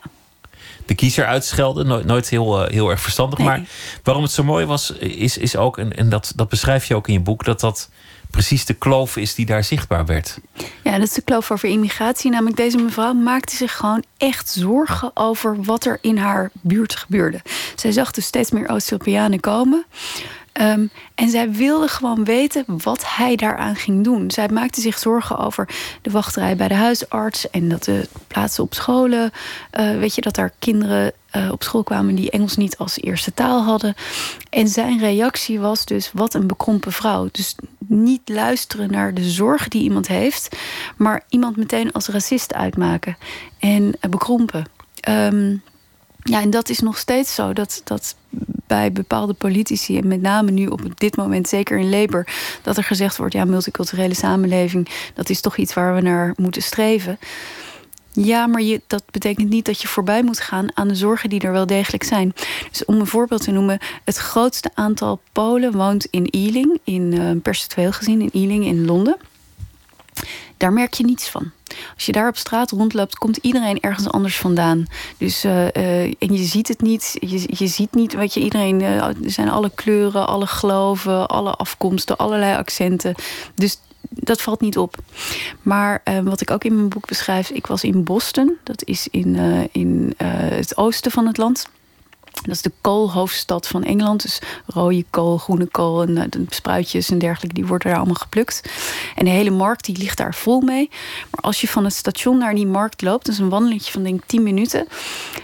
de kiezer uitschelden. Nooit, nooit heel, heel erg verstandig. Maar waarom het zo mooi was, is, is ook, en, en dat, dat beschrijf je ook in je boek, dat dat precies de kloof is die daar zichtbaar werd. Ja, dat is de kloof over immigratie. Namelijk, deze mevrouw maakte zich gewoon echt zorgen over wat er in haar buurt gebeurde. Zij zag dus steeds meer Oost-Europeanen komen. Um, en zij wilde gewoon weten wat hij daaraan ging doen. Zij maakte zich zorgen over de wachtrij bij de huisarts en dat de plaatsen op scholen. Uh, weet je dat daar kinderen uh, op school kwamen die Engels niet als eerste taal hadden. En zijn reactie was dus: wat een bekrompen vrouw. Dus niet luisteren naar de zorg die iemand heeft, maar iemand meteen als racist uitmaken en uh, bekrompen. Um, ja, en dat is nog steeds zo. Dat, dat bij bepaalde politici, en met name nu op dit moment, zeker in Labour, dat er gezegd wordt: ja, multiculturele samenleving, dat is toch iets waar we naar moeten streven. Ja, maar je, dat betekent niet dat je voorbij moet gaan aan de zorgen die er wel degelijk zijn. Dus om een voorbeeld te noemen, het grootste aantal Polen woont in Ealing, in uh, percentueel gezien in Ealing in Londen. Daar merk je niets van. Als je daar op straat rondloopt, komt iedereen ergens anders vandaan. Dus, uh, uh, en je ziet het niet. Je, je ziet niet wat je iedereen. Uh, er zijn alle kleuren, alle geloven, alle afkomsten, allerlei accenten. Dus dat valt niet op. Maar wat ik ook in mijn boek beschrijf, ik was in Boston. Dat is in, in het oosten van het land. Dat is de koolhoofdstad van Engeland. Dus rode kool, groene kool en de spruitjes en dergelijke, die worden daar allemaal geplukt. En de hele markt die ligt daar vol mee. Maar als je van het station naar die markt loopt, dus een wandelingetje van denk ik 10 minuten,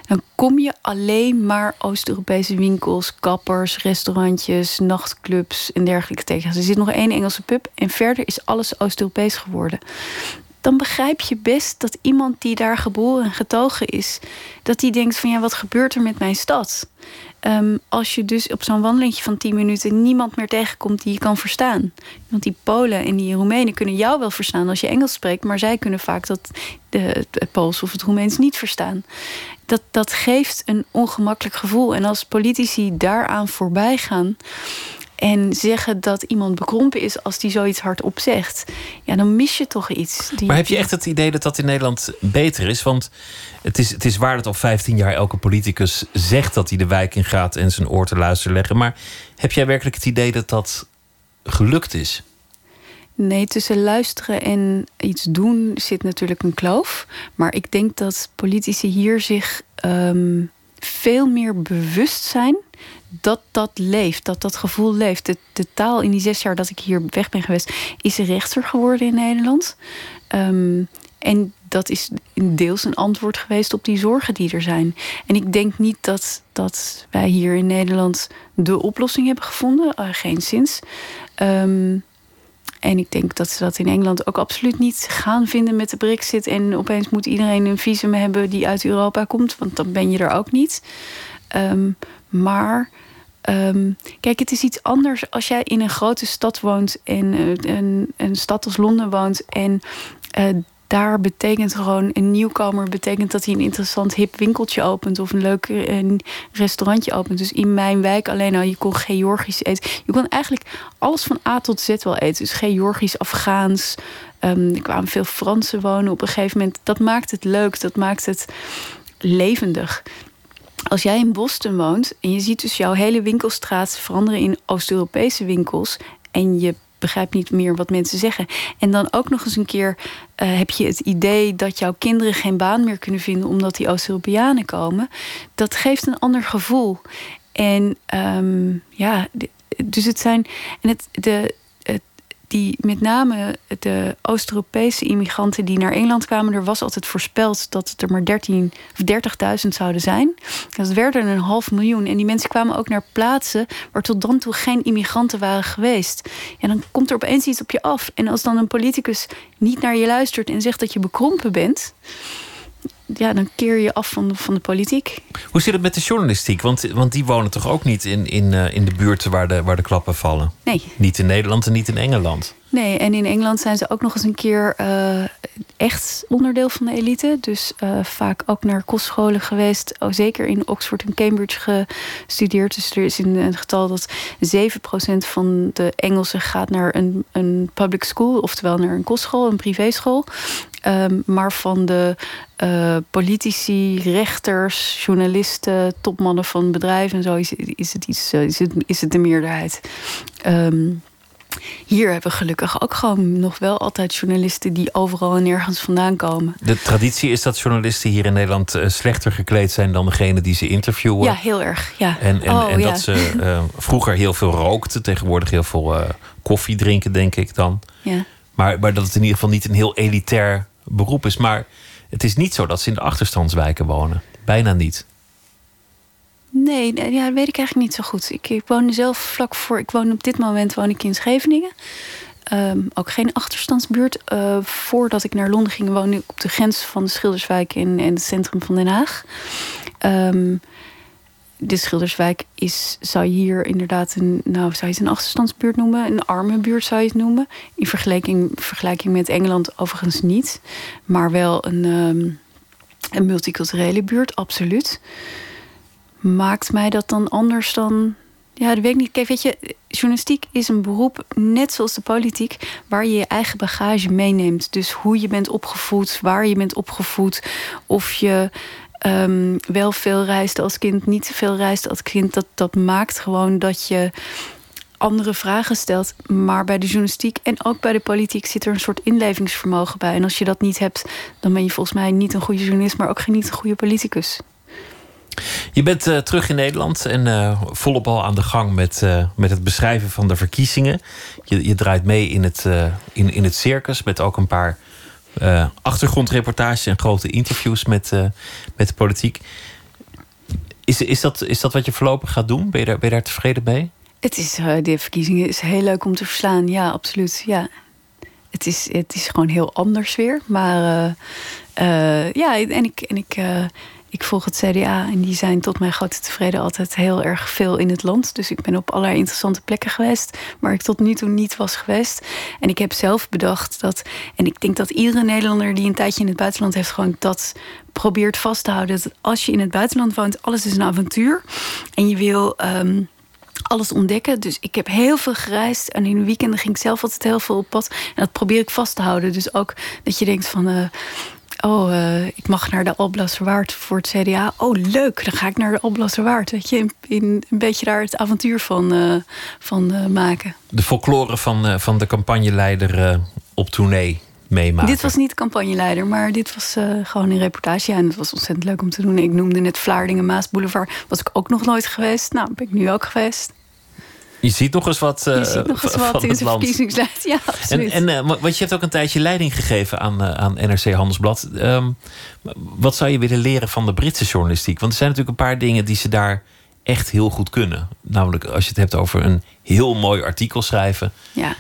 dan kom je alleen maar Oost-Europese winkels, kappers, restaurantjes, nachtclubs en dergelijke tegen. Er zit nog één Engelse pub en verder is alles Oost-Europees geworden. Dan begrijp je best dat iemand die daar geboren en getogen is, dat die denkt van ja, wat gebeurt er met mijn stad? Ehm, als je dus op zo'n wandelingetje van 10 minuten niemand meer tegenkomt die je kan verstaan. Want die Polen en die Roemenen kunnen jou wel verstaan als je Engels spreekt, maar zij kunnen vaak dat, de, het Pools of het Roemeens niet verstaan. Dat, dat geeft een ongemakkelijk gevoel. En als politici daaraan voorbij gaan, en zeggen dat iemand bekrompen is als die zoiets hardop zegt. Ja, dan mis je toch iets. Die... Maar heb je echt het idee dat dat in Nederland beter is? Want het is, het is waar dat al 15 jaar elke politicus zegt dat hij de wijk in gaat en zijn oor te luisteren leggen. Maar heb jij werkelijk het idee dat dat gelukt is? Nee, tussen luisteren en iets doen zit natuurlijk een kloof. Maar ik denk dat politici hier zich um, veel meer bewust zijn dat dat leeft, dat dat gevoel leeft. De, de, taal in die zes jaar dat ik hier weg ben geweest, is rechter geworden in Nederland. Um, en dat is deels een antwoord geweest op die zorgen die er zijn. En ik denk niet dat, dat wij hier in Nederland de oplossing hebben gevonden, uh, geen zins. Um, en ik denk dat ze dat in Engeland ook absoluut niet gaan vinden met de Brexit. En opeens moet iedereen een visum hebben die uit Europa komt, want dan ben je er ook niet. Um, maar um, kijk, het is iets anders als jij in een grote stad woont en uh, een, een stad als Londen woont en uh, daar betekent gewoon een nieuwkomer betekent dat hij een interessant hip winkeltje opent of een leuk een restaurantje opent. Dus in mijn wijk alleen al, je kon Georgisch eten. Je kon eigenlijk alles van A tot Z wel eten. Dus Georgisch, Afghaans. Um, er kwamen veel Fransen wonen op een gegeven moment. Dat maakt het leuk, dat maakt het levendig. Als jij in Boston woont en je ziet dus jouw hele winkelstraat veranderen in Oost-Europese winkels en je begrijpt niet meer wat mensen zeggen. En dan ook nog eens een keer uh, heb je het idee dat jouw kinderen geen baan meer kunnen vinden omdat die Oost-Europeanen komen. Dat geeft een ander gevoel. En um, ja, dus het zijn. En het, de, die met name de Oost-Europese immigranten die naar Engeland kwamen, er was altijd voorspeld dat het er maar 13 of 30.000 zouden zijn. Dat werden een half miljoen. En die mensen kwamen ook naar plaatsen waar tot dan toe geen immigranten waren geweest. En dan komt er opeens iets op je af. En als dan een politicus niet naar je luistert en zegt dat je bekrompen bent ja, dan keer je af van de, van de politiek. Hoe zit het met de journalistiek? Want, want die wonen toch ook niet in, in, uh, in de buurten waar de, waar de klappen vallen? Nee. Niet in Nederland en niet in Engeland? Nee, en in Engeland zijn ze ook nog eens een keer uh, echt onderdeel van de elite. Dus uh, vaak ook naar kostscholen geweest. Oh, zeker in Oxford en Cambridge gestudeerd. Dus er is in een getal dat 7% van de Engelsen gaat naar een, een public school. Oftewel naar een kostschool, een privéschool. Um, maar van de uh, politici, rechters, journalisten, topmannen van bedrijven en zo is, is, het, iets, is, het, is het de meerderheid. Um, hier hebben we gelukkig ook gewoon nog wel altijd journalisten die overal en nergens vandaan komen. De traditie is dat journalisten hier in Nederland uh, slechter gekleed zijn dan degene die ze interviewen. Ja, heel erg. Ja. En, en, oh, en ja. dat ze uh, vroeger heel veel rookten, tegenwoordig heel veel uh, koffie drinken, denk ik dan. Ja. Maar, maar dat het in ieder geval niet een heel elitair beroep is. Maar het is niet zo dat ze in de achterstandswijken wonen. Bijna niet. Nee, ja, dat weet ik eigenlijk niet zo goed. Ik, ik woon zelf vlak voor. Ik woon op dit moment woon ik in Scheveningen. Um, ook geen achterstandsbuurt. Uh, voordat ik naar Londen ging, woonde ik op de grens van de Schilderswijk in, het centrum van Den Haag. Um, de Schilderswijk is, zou je hier inderdaad een, nou, zou je het een achterstandsbuurt noemen? Een arme buurt zou je het noemen. In vergelijking, vergelijking met Engeland overigens niet. Maar wel een, um, een multiculturele buurt, absoluut maakt mij dat dan anders dan. Ja, dat weet ik niet. Kijk, weet je, journalistiek is een beroep, net zoals de politiek, waar je je eigen bagage meeneemt. Dus hoe je bent opgevoed, waar je bent opgevoed, of je um, wel veel reist als kind, niet veel reist als kind. Dat, dat maakt gewoon dat je andere vragen stelt. Maar bij de journalistiek en ook bij de politiek zit er een soort inlevingsvermogen bij. En als je dat niet hebt, dan ben je volgens mij niet een goede journalist, maar ook geen niet een goede politicus. Je bent uh, terug in Nederland en uh, volop al aan de gang met, uh, met het beschrijven van de verkiezingen. Je, je draait mee in het, in, in het circus met ook een paar achtergrondreportages en grote interviews met, met de politiek. Is, is, dat, is dat wat je voorlopig gaat doen? Ben je daar, ben je daar tevreden mee? Het is, de verkiezingen is heel leuk om te verslaan, ja, absoluut. Ja. het, is, het is gewoon heel anders weer. Maar ja, en ik. En ik ik volg het CDA en die zijn tot mijn grote tevreden altijd heel erg veel in het land. Dus ik ben op allerlei interessante plekken geweest waar ik tot nu toe niet was geweest. En ik heb zelf bedacht dat, en ik denk dat iedere Nederlander die een tijdje in het buitenland heeft, gewoon dat probeert vast te houden. Dat als je in het buitenland woont, alles is een avontuur. En je wil. Ehm, alles ontdekken. Dus ik heb heel veel gereisd. En in de weekenden ging ik zelf altijd heel veel op pad. En dat probeer ik vast te houden. Dus ook dat je denkt van... Uh, Oh, uh, ik mag naar de Alblasserwaard voor het CDA. Oh, leuk, dan ga ik naar de Alblasserwaard. Weet je, in, in, een beetje daar het avontuur van, uh, van uh, maken. De folklore van, van de campagneleider op tournee meemaken. Dit was niet campagneleider, maar dit was gewoon een reportage. Ja, en het was ontzettend leuk om te doen. Ik noemde net Vlaardingen Maas Boulevard. Was ik ook nog nooit geweest. Nou, ben ik nu ook geweest. Je ziet nog eens wat, uh, je ziet nog eens wat in zijn verkiezingslijst. Ja, absoluut. En, en uh, want je hebt ook een tijdje leiding gegeven aan, uh, aan NRC Handelsblad. Um, wat zou je willen leren van de Britse journalistiek? Want er zijn natuurlijk een paar dingen die ze daar echt heel goed kunnen. Namelijk als je het hebt over een heel mooi artikel schrijven. Ja.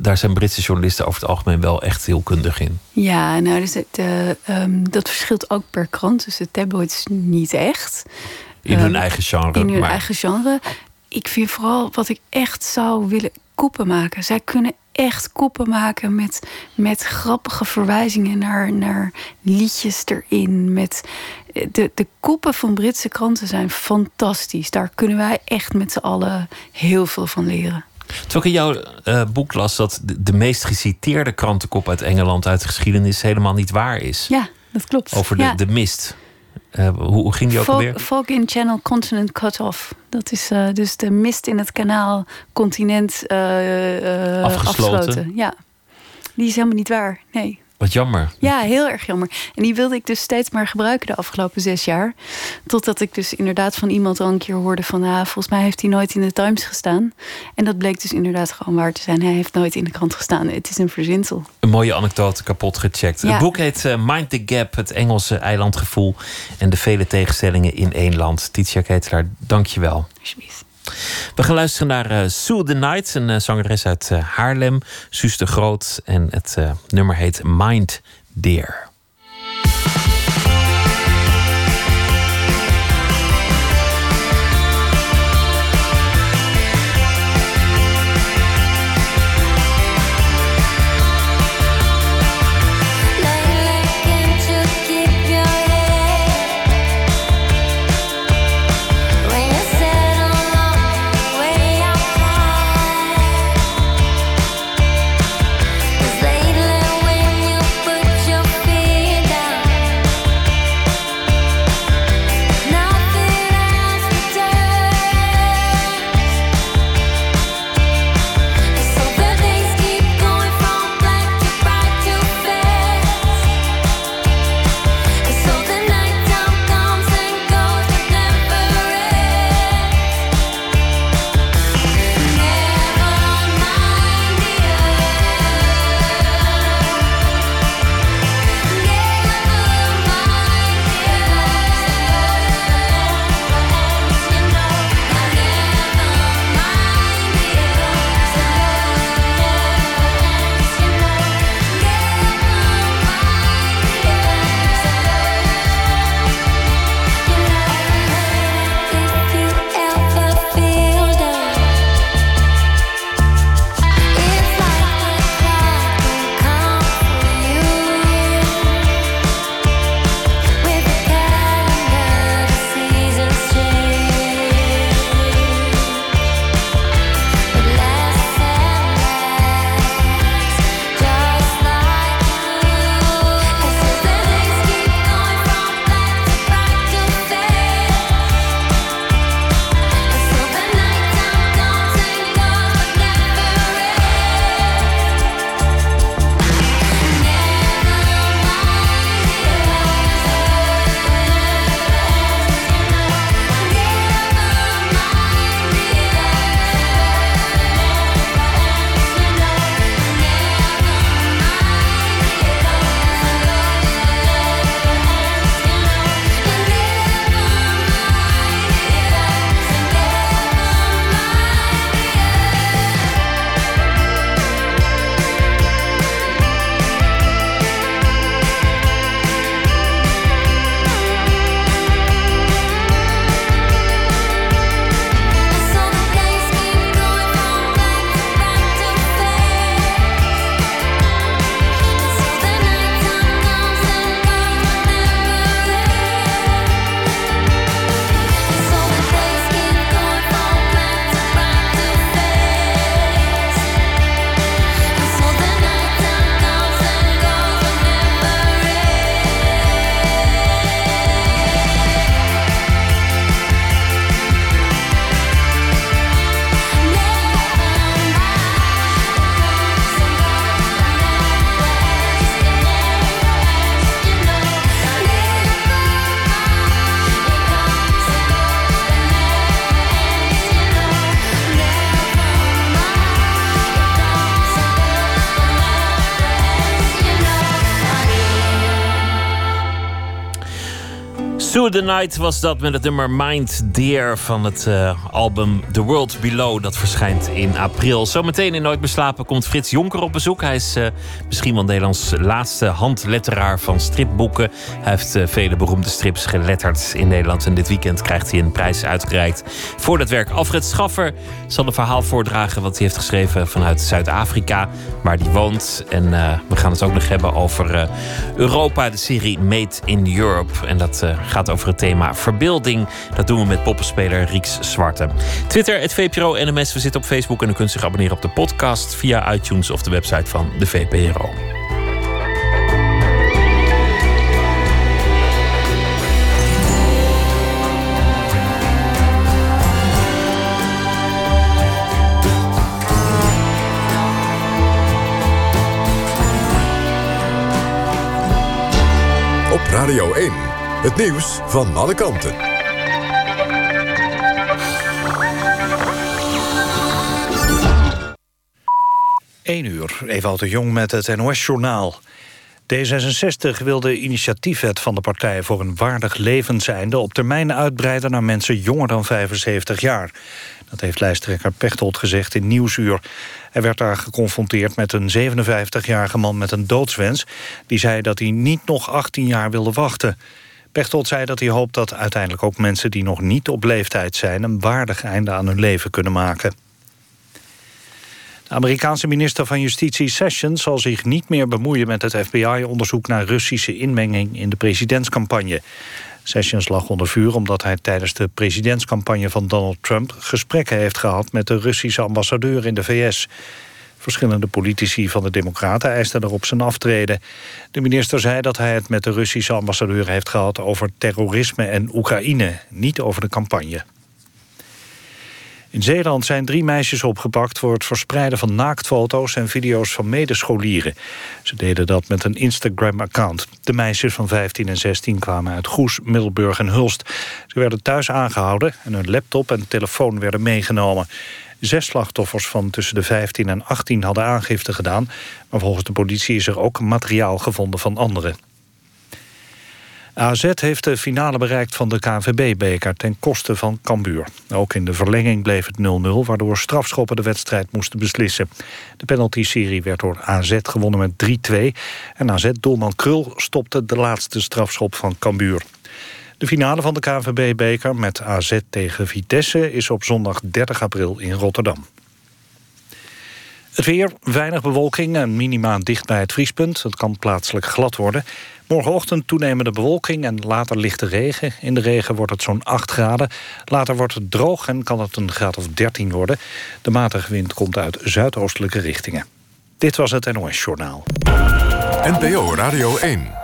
daar zijn Britse journalisten over het algemeen wel echt heel kundig in. Ja, nou, dus het, um, dat verschilt ook per krant. Dus de tabloids niet echt. In hun um, eigen genre. In hun maar... eigen genre ik vind vooral wat ik echt zou willen koppen maken. Zij kunnen echt koppen maken met, met grappige verwijzingen naar, naar liedjes erin. Met de, de koppen van Britse kranten zijn fantastisch. Daar kunnen wij echt met z'n allen heel veel van leren. Terwijl ik in jouw uh, boek las dat de, de, meest geciteerde krantenkop uit Engeland uit de geschiedenis helemaal niet waar is. Ja, dat klopt. Over de, ja. de mist. Uh, hoe, hoe, ging die ook Fog, alweer? Fog in Channel Continent Cut Off. Dat is uh, dus de mist in het kanaal continent uh, afgesloten. afgesloten. Ja, die is helemaal niet waar. Nee. Wat jammer. Ja, heel erg jammer. En die wilde ik dus steeds maar gebruiken de afgelopen zes jaar. Totdat ik dus inderdaad van iemand al een keer hoorde van... Ah, volgens mij heeft hij nooit in de Times gestaan. En dat bleek dus inderdaad gewoon waar te zijn. Hij heeft nooit in de krant gestaan. Het is een verzinsel. Een mooie anekdote kapot gecheckt. Ja. Het boek heet uh, Mind the Gap, het Engelse eilandgevoel... en de vele tegenstellingen in één land. Titia Ketelaar, dank je wel. Alsjeblieft. We gaan luisteren naar uh, Sue the Night, een uh, zangeres uit uh, Haarlem, Suus de Groot. En het nummer heet Mind Dear. Night was dat met het nummer Mind Dear van het uh, album The World Below. Dat verschijnt in april. Zometeen in Nooit Beslapen komt Frits Jonker op bezoek. Hij is uh, misschien wel Nederlands laatste handletteraar van stripboeken. Hij heeft uh, vele beroemde strips geletterd in Nederland. En dit weekend krijgt hij een prijs uitgereikt voor dat werk. Alfred Schaffer zal een verhaal voordragen wat hij heeft geschreven vanuit Zuid-Afrika, waar hij woont. En we gaan het ook nog hebben over Europa, de serie Made in Europe. En dat gaat over het thema verbeelding. Dat doen we met poppenspeler Rieks Zwarte. Twitter, het VPRO NMS. We zitten op Facebook en u kunt zich abonneren op de podcast via iTunes of de website van de VPRO. Radio 1. Het nieuws van alle kanten. 1 uur, Ewout de Jong met het NOS-journaal. D66 wil de initiatiefwet van de partij voor een waardig levenseinde... op termijn uitbreiden naar mensen jonger dan 75 jaar. Dat heeft lijsttrekker Pechtold gezegd in Nieuwsuur. Hij werd daar geconfronteerd met een 57-jarige man met een doodswens... die zei dat hij niet nog 18 jaar wilde wachten. Pechtold zei dat hij hoopt dat uiteindelijk ook mensen die nog niet op leeftijd zijn... een waardig einde aan hun leven kunnen maken. De Amerikaanse minister van Justitie Sessions zal zich niet meer bemoeien met het FBI-onderzoek naar Russische inmenging in de presidentscampagne. Sessions lag onder vuur omdat hij tijdens de presidentscampagne van Donald Trump gesprekken heeft gehad met de Russische ambassadeur in de VS. Verschillende politici van de Democraten eisten erop zijn aftreden. De minister zei dat hij het met de Russische ambassadeur heeft gehad... over terrorisme en Oekraïne, niet over de campagne. In Zeeland zijn drie meisjes opgepakt voor het verspreiden van naaktfoto's en video's van medescholieren. Ze deden dat met een Instagram-account. De meisjes van 15 en 16 kwamen uit Goes, Middelburg en Hulst. Ze werden thuis aangehouden en hun laptop en telefoon werden meegenomen. Zes slachtoffers van tussen de 15 en 18 hadden aangifte gedaan... maar volgens de politie is er ook materiaal gevonden van anderen. AZ heeft de finale bereikt van de KNVB-beker ten koste van Cambuur. Ook in de verlenging bleef het 0-0, waardoor strafschoppen de wedstrijd moesten beslissen. De penalty-serie werd door AZ gewonnen met 3-2... en AZ-doelman Krul stopte de laatste strafschop van Cambuur. De finale van de KNVB-beker met AZ tegen Vitesse... is op zondag 30 april in Rotterdam. Het weer, weinig bewolking en minima dicht bij het vriespunt. Het kan plaatselijk glad worden. Morgenochtend toenemende bewolking en later lichte regen. In de regen wordt het zo'n 8 graden. Later wordt het droog en kan het een graad of 13 worden. De matige wind komt uit zuidoostelijke richtingen. Dit was het NOS Journaal. NPO Radio 1.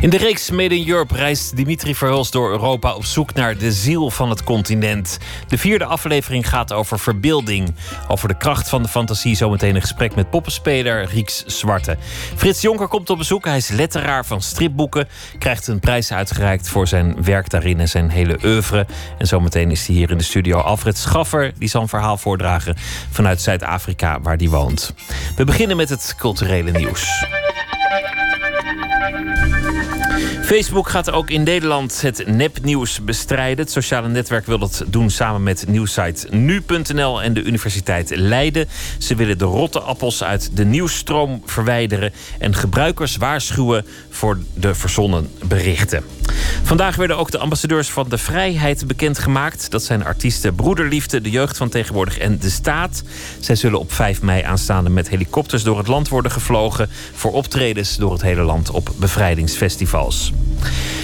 In de reeks Made in Europe reist Dimitri Verhulst door Europa op zoek naar de ziel van het continent. De vierde aflevering gaat over verbeelding. Over de kracht van de fantasie. Zometeen een gesprek met poppenspeler Rieks Zwarte. Frits Jonker komt op bezoek. Hij is letteraar van stripboeken. Krijgt een prijs uitgereikt voor zijn werk daarin en zijn hele oeuvre. En zometeen is hij hier in de studio Alfred Schaffer. Die zal een verhaal voordragen vanuit Zuid-Afrika waar hij woont. We beginnen met het culturele nieuws. Facebook gaat ook in Nederland het nepnieuws bestrijden. Het sociale netwerk wil dat doen samen met nieuwsite nu.nl en de Universiteit Leiden. Ze willen de rotte appels uit de nieuwsstroom verwijderen en gebruikers waarschuwen voor de verzonnen berichten. Vandaag werden ook de ambassadeurs van de vrijheid bekendgemaakt. Dat zijn artiesten Broederliefde, de jeugd van tegenwoordig en de staat. Zij zullen op 5 mei aanstaande met helikopters door het land worden gevlogen voor optredens door het hele land op bevrijdingsfestivals.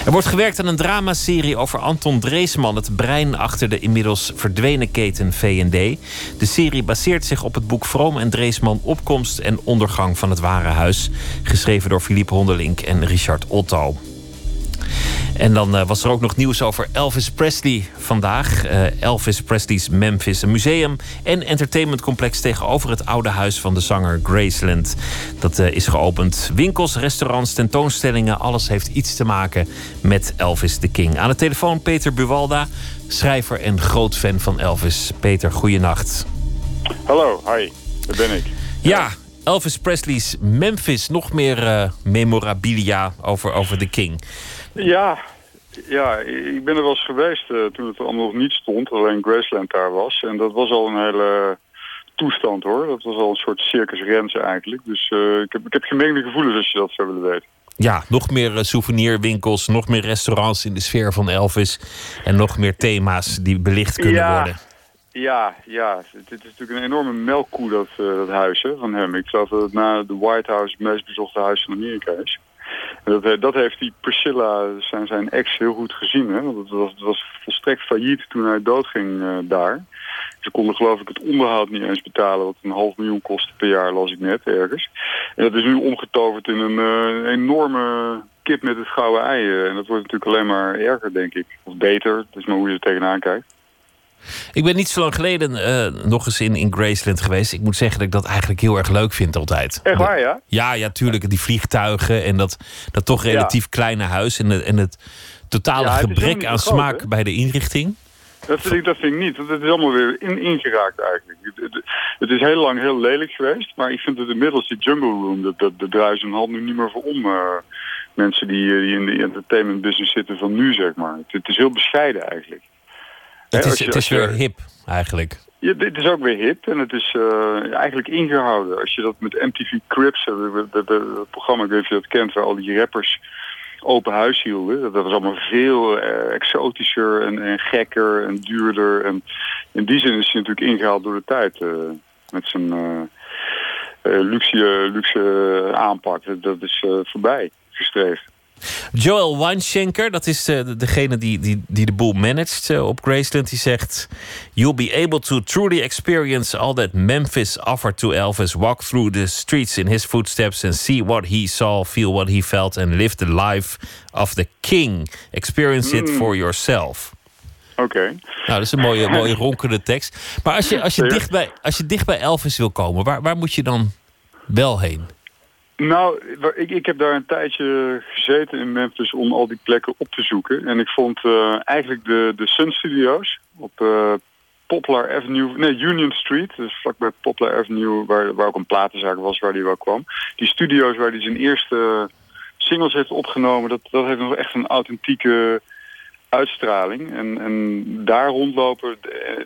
Er wordt gewerkt aan een dramaserie over Anton Dreesman, het brein achter de inmiddels verdwenen keten V&D. De serie baseert zich op het boek Vroom en Dreesman Opkomst en ondergang van het Ware Huis, geschreven door Philippe Hondelink en Richard Otto. En dan uh, was er ook nog nieuws over Elvis Presley vandaag. Uh, Elvis Presley's Memphis, een museum en entertainmentcomplex tegenover het oude huis van de zanger Graceland. Dat uh, is geopend. Winkels, restaurants, tentoonstellingen, alles heeft iets te maken met Elvis the King. Aan de telefoon Peter Buwalda, schrijver en groot fan van Elvis. Peter, goeienacht. Hallo, hi, daar ben ik. Ja, Elvis Presley's Memphis, nog meer memorabilia over, over The King. Ja, ja, ik ben er wel eens geweest uh, toen het allemaal nog niet stond. Alleen Graceland daar was. En dat was al een hele toestand hoor. Dat was al een soort circus Renze eigenlijk. Dus uh, ik, heb, ik heb gemengde gevoelens als je dat zou willen weten. Ja, nog meer souvenirwinkels, nog meer restaurants in de sfeer van Elvis. En nog meer thema's die belicht kunnen ja. worden. Ja, ja. Dit is natuurlijk een enorme melkkoe, dat, dat huis hè, van hem. Ik geloof dat het na de White House het meest bezochte huis van Amerika is. Dat, dat heeft die Priscilla, zijn, zijn ex, heel goed gezien. Hè? Want het was, was volstrekt failliet toen hij doodging uh, daar. Ze konden geloof ik het onderhoud niet eens betalen... wat een half miljoen kostte per jaar, las ik net ergens. En dat is nu omgetoverd in een uh, enorme kip met het gouden ei. En dat wordt natuurlijk alleen maar erger, denk ik. Of beter, dat is maar hoe je er tegenaan kijkt. Ik ben niet zo lang geleden uh, nog eens in, in Graceland geweest. Ik moet zeggen dat ik dat eigenlijk heel erg leuk vind altijd. Echt waar, ja? Ja, ja, tuurlijk. Die vliegtuigen en dat, dat toch relatief ja. kleine huis. En, en het totale ja, het gebrek aan groot, smaak bij de inrichting. Dat vind ik, dat vind ik niet. Het is allemaal weer in, ingeraakt eigenlijk. Het, is heel lang heel lelijk geweest. Maar ik vind het inmiddels, die Jungle Room, dat, dat, dat draait hand nu niet meer voor om. Uh, mensen die, die in de entertainment business zitten van nu, zeg maar. Het, het is heel bescheiden eigenlijk. Het is, je, het is weer hip, eigenlijk. Ja, dit is ook weer hip en het is uh, eigenlijk ingehouden. Als je dat met MTV Cribs, het programma, ik weet niet of je dat kent, waar al die rappers open huis hielden. Dat, dat was allemaal veel uh, exotischer en, en, gekker en duurder. En in die zin is hij natuurlijk ingehaald door de tijd. Uh, met zijn luxe, luxe aanpak. Dat is voorbij gestreefd. Joel Weinschenker, dat is uh, degene die, die, die de boel managt uh, op Graceland, die zegt: You'll be able to truly experience all that Memphis offered to Elvis. Walk through the streets in his footsteps and see what he saw, feel what he felt, and live the life of the king. Experience it for yourself. Oké. Okay. Nou, dat is een mooie, mooie ronkende tekst. Maar als je, als, je dicht bij, als je dicht bij Elvis wil komen, waar, waar moet je dan wel heen? Nou, ik, heb daar een tijdje gezeten in Memphis om al die plekken op te zoeken. En ik vond uh, eigenlijk de, de Sun Studios op uh, Poplar Avenue, nee, Union Street, dus vlakbij Poplar Avenue, waar, waar ook een platenzaak was waar die wel kwam. Die studio's waar hij zijn eerste singles heeft opgenomen, dat, dat heeft nog echt een authentieke uitstraling. En, en daar rondlopen,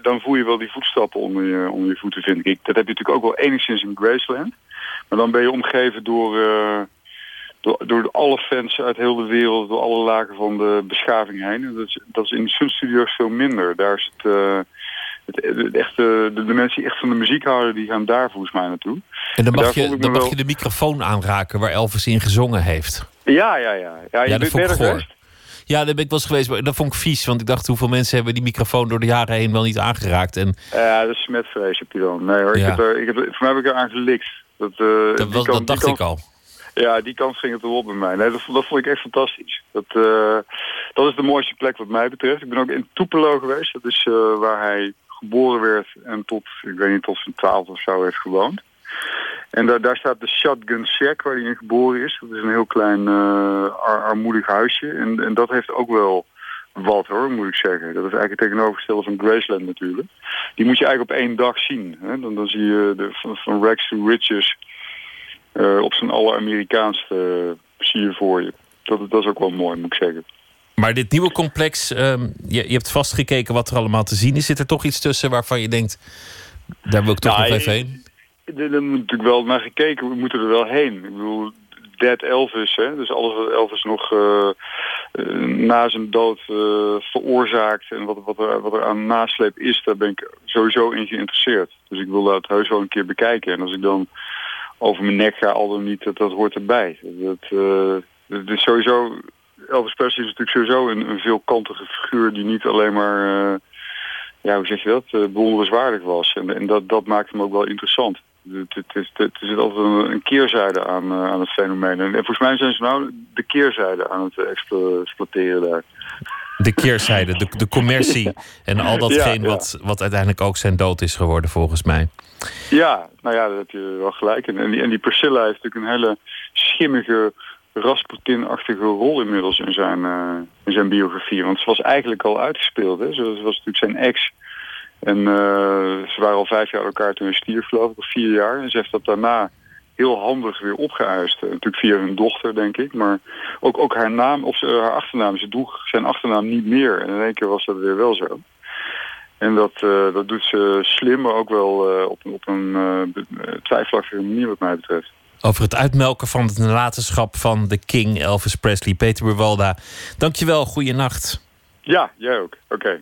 dan voel je wel die voetstappen onder je, onder je voeten, vind ik. Dat heb je natuurlijk ook wel enigszins in Graceland. Maar dan ben je omgeven door, uh, door, door alle fans uit heel de wereld, door alle lagen van de beschaving heen. En dat, is, dat is in de Sun Studios veel minder. Daar is het, uh, het, het echte, de, de, mensen die echt van de muziek houden, die gaan daar volgens mij naartoe. En dan mag, je, dan mag wel... je de microfoon aanraken waar Elvis in gezongen heeft. Ja, ja, ja. Ja, je ja dat vond ik? Ja, daar ben ik wel eens geweest. Maar dat vond ik vies. Want ik dacht, hoeveel mensen hebben die microfoon door de jaren heen wel niet aangeraakt. En... Ja, dat is smetvrees heb je dan. Nee hoor, ja. ik heb er, ik heb, voor mij heb ik er aan gelikt. Dat, uh, dat, was, dat dacht ik al. Ja, die kans ging het erop bij mij. Nee, dat, dat vond ik echt fantastisch. Dat, uh, dat is de mooiste plek wat mij betreft. Ik ben ook in Tupelo geweest. Dat is uh, waar hij geboren werd en tot, ik weet niet, tot zijn twaalf of zo heeft gewoond. En daar, daar staat de Shotgun Shack waar hij in geboren is. Dat is een heel klein ar armoedig huisje. En, en dat heeft ook wel wat hoor, moet ik zeggen. Dat is eigenlijk het tegenovergestelde van Graceland natuurlijk. Die moet je eigenlijk op één dag zien. Hè? Dan, dan zie je de, van, van rags to riches uh, op zijn aller-Amerikaanste uh, zie je voor je. Dat, dat is ook wel mooi, moet ik zeggen. Maar dit nieuwe complex, um, je, je hebt vastgekeken wat er allemaal te zien is. Zit er toch iets tussen waarvan je denkt, daar wil ik toch nou, nog even heen? Er moet natuurlijk wel naar gekeken, we moeten er wel heen. Ik bedoel, Dead Elvis, hè? dus alles wat Elvis nog uh, na zijn dood uh, veroorzaakt en wat, wat, er, wat er aan nasleep is, daar ben ik sowieso in geïnteresseerd. Dus ik wil dat heus wel een keer bekijken. En als ik dan over mijn nek ga, al dan niet, dat, dat hoort erbij. Dat, uh, sowieso, Elvis Presley is natuurlijk sowieso een, een veelkantige figuur die niet alleen maar, ja, hoe zeg je dat, bewonderenswaardig was. En, en dat, dat maakt hem ook wel interessant. Het, er zit altijd een, keerzijde aan, aan het fenomeen. En, volgens mij zijn ze nou de keerzijde aan het exploiteren daar. De keerzijde, de, de commercie en al datgene Wat, wat uiteindelijk ook zijn dood is geworden volgens mij. Ja, nou ja, daar heb je wel gelijk. En, die, en die Priscilla heeft natuurlijk een hele schimmige Rasputin-achtige rol inmiddels in zijn, uh, in zijn biografie. Want ze was eigenlijk al uitgespeeld. Hè? Ze, was, natuurlijk zijn ex. En uh, ze waren al vijf jaar elkaar toen stierf, geloof ik, of vier jaar. En ze heeft dat daarna heel handig weer opgeëist. Eh, natuurlijk via hun dochter, denk ik. Maar ook, ook haar naam, of ze, haar achternaam. Ze droeg zijn achternaam niet meer. En in één keer was dat weer wel zo. En dat, uh, dat doet ze slim, maar ook wel uh, op, op een uh, twijfelachtige manier wat mij betreft over het uitmelken van het nalatenschap van de King Elvis Presley. Peter Bewalda, dankjewel. Goeienacht. Ja, jij ook. Oké.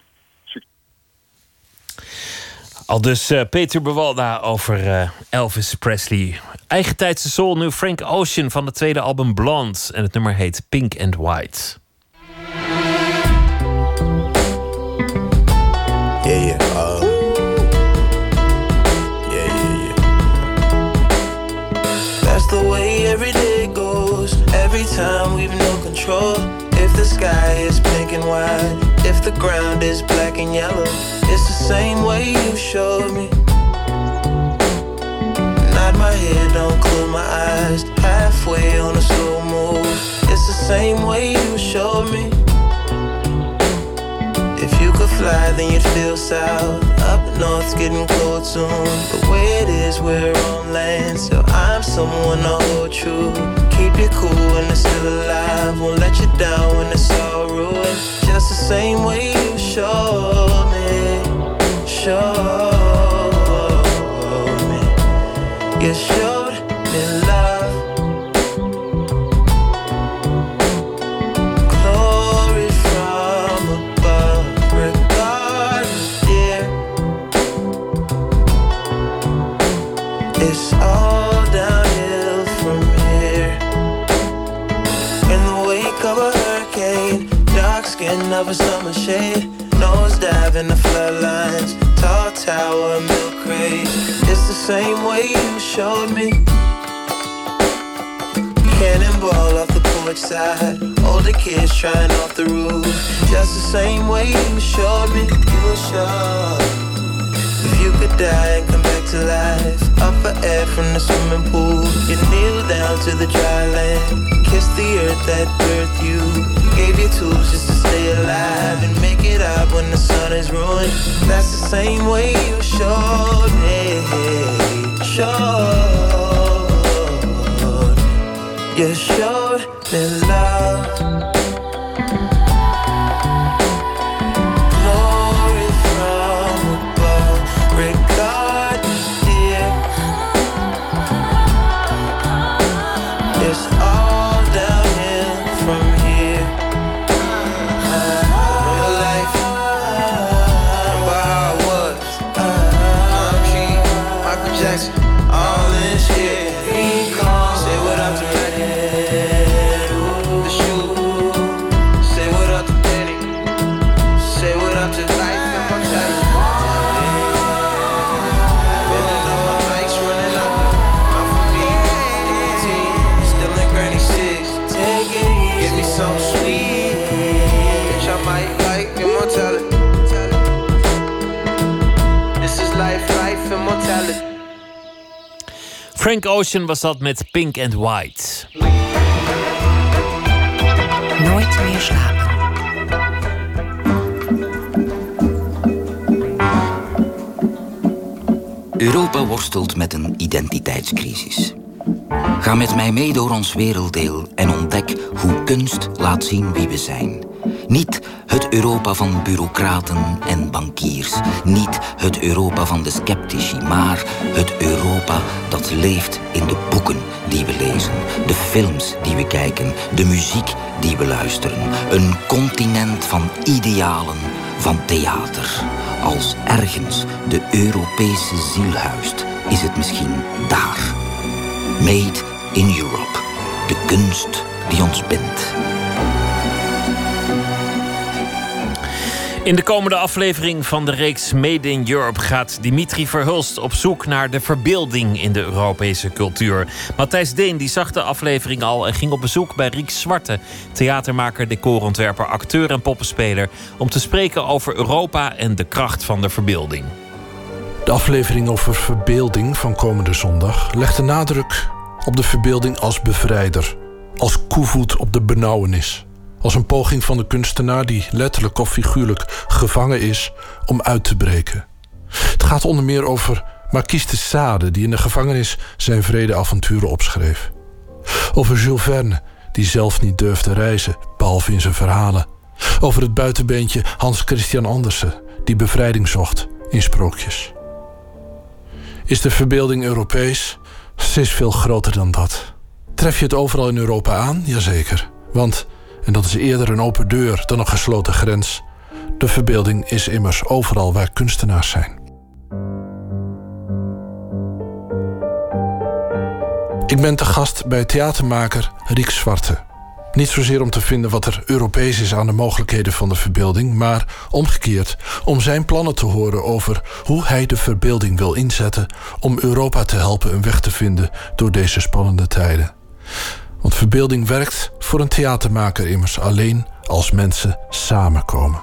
Al dus uh, Peter Bewalda over uh, Elvis Presley. Eigentijdse soul, nu Frank Ocean van het tweede album Blonde. En het nummer heet Pink and White. Yeah, yeah. Uh... the way every day goes. Every time we've no control. If the sky is pink and white, if the ground is black and yellow, it's the same way you showed me. Nod my head, don't close my eyes. Halfway on a slow move, it's the same way you showed me. If you could fly, then you'd feel south. Up north's getting cold soon. The way it is, we're on land. So I'm someone to hold true. Keep you cool when it's still alive. Won't let you down when it's all ruined. Just the same way you showed me. Showed me. You showed of a summer shade. Nose dive in the floodlines. Tall tower, milk crate. It's the same way you showed me. Cannonball off the porch side. Older kids trying off the roof. Just the same way you showed me. You were sure. If you could die and come back to life, up for air from the swimming pool, you kneel down to the dry land, kiss the earth that birthed you, gave you tools just to stay alive and make it up when the sun is ruined. That's the same way you showed me, showed, you showed me love. Frank Ocean was dat met Pink and White. Nooit meer slapen. Europa worstelt met een identiteitscrisis. Ga met mij mee door ons werelddeel en ontdek hoe kunst laat zien wie we zijn. Niet het Europa van bureaucraten en bankiers. Niet het Europa van de sceptici, maar het Europa dat leeft in de boeken die we lezen, de films die we kijken, de muziek die we luisteren. Een continent van idealen, van theater. Als ergens de Europese ziel huist, is het misschien daar. Made in Europe. De kunst die ons bindt. In de komende aflevering van de reeks Made in Europe gaat Dimitri Verhulst op zoek naar de verbeelding in de Europese cultuur. Matthijs Deen die zag de aflevering al en ging op bezoek bij Riek Zwarte, theatermaker, decorontwerper, acteur en poppenspeler, om te spreken over Europa en de kracht van de verbeelding. De aflevering over verbeelding van komende zondag legt de nadruk op de verbeelding als bevrijder, als koevoet op de benauwenis. Als een poging van de kunstenaar die letterlijk of figuurlijk gevangen is om uit te breken. Het gaat onder meer over Marquise de Sade, die in de gevangenis zijn vredeavonturen opschreef. Over Jules Verne, die zelf niet durfde reizen, behalve in zijn verhalen. Over het buitenbeentje Hans Christian Andersen, die bevrijding zocht in sprookjes. Is de verbeelding Europees? Ze is veel groter dan dat. Tref je het overal in Europa aan? Jazeker. Want en dat is eerder een open deur dan een gesloten grens. De verbeelding is immers overal waar kunstenaars zijn. Ik ben te gast bij theatermaker Riek Zwarte. Niet zozeer om te vinden wat er Europees is aan de mogelijkheden van de verbeelding, maar omgekeerd om zijn plannen te horen over hoe hij de verbeelding wil inzetten om Europa te helpen een weg te vinden door deze spannende tijden. Want verbeelding werkt voor een theatermaker immers alleen als mensen samenkomen.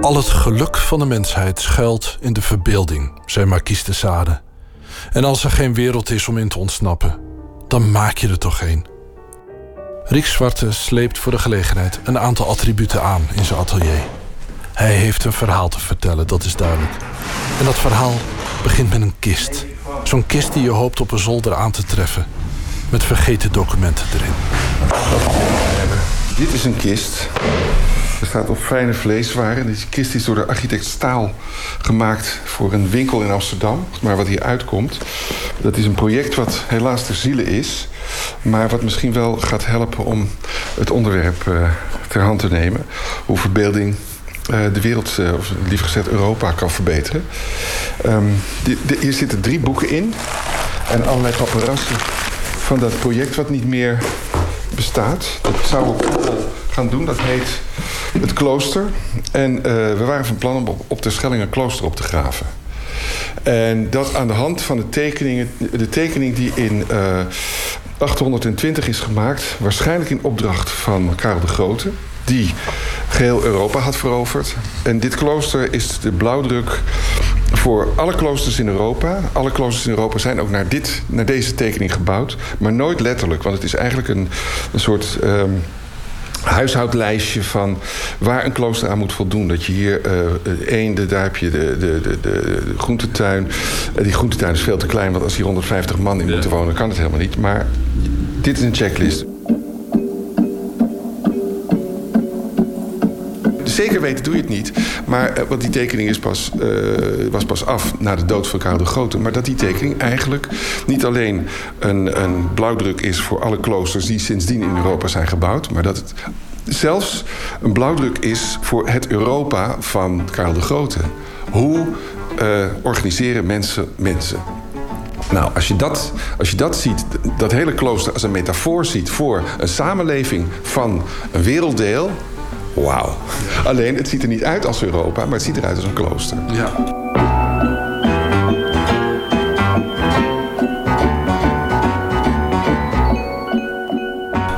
Al het geluk van de mensheid schuilt in de verbeelding, zei Marquise de Sade. En als er geen wereld is om in te ontsnappen, dan maak je er toch een. Riek Zwarte sleept voor de gelegenheid een aantal attributen aan in zijn atelier. Hij heeft een verhaal te vertellen, dat is duidelijk. En dat verhaal begint met een kist. Zo'n kist die je hoopt op een zolder aan te treffen. Met vergeten documenten erin. Dit is een kist. Er staat op fijne vleeswaren. Deze kist is door de architect Staal gemaakt voor een winkel in Amsterdam. Maar wat hier uitkomt, dat is een project wat helaas ter ziele is. Maar wat misschien wel gaat helpen om het onderwerp uh, ter hand te nemen. Hoe verbeelding de wereld, uh, of liever gezegd Europa, kan verbeteren. Um, hier zitten drie boeken in. En allerlei paparazzen van dat project wat niet meer bestaat. Dat zouden we gaan doen. Dat heet het klooster. En uh, we waren van plan om op, de Schelling een klooster op te graven. En dat aan de hand van de tekeningen, de tekening die in uh, 820 is gemaakt, waarschijnlijk in opdracht van Karel de Grote, die geheel Europa had veroverd. En dit klooster is de blauwdruk voor alle kloosters in Europa. Alle kloosters in Europa zijn ook naar, dit, naar deze tekening gebouwd. Maar nooit letterlijk, want het is eigenlijk een, een soort... Um, huishoudlijstje van waar een klooster aan moet voldoen. Dat je hier uh, één, daar heb je de, de, de, de groentetuin. Uh, die groentetuin is veel te klein, want als hier 150 man in ja. moeten wonen, kan het helemaal niet. Maar dit is een checklist. Zeker weten doe je het niet. Maar uh, want die tekening is pas, uh, was pas af na de dood van Karel de Grote. Maar dat die tekening eigenlijk niet alleen een, een blauwdruk is voor alle kloosters die sindsdien in Europa zijn gebouwd. Maar dat het zelfs een blauwdruk is voor het Europa van Karel de Grote. Hoe uh, organiseren mensen mensen? Nou, als je, dat, als je dat ziet, dat hele klooster als een metafoor ziet voor een samenleving van een werelddeel, wauw. Alleen, het ziet er niet uit als Europa, maar het ziet eruit als een klooster. Ja.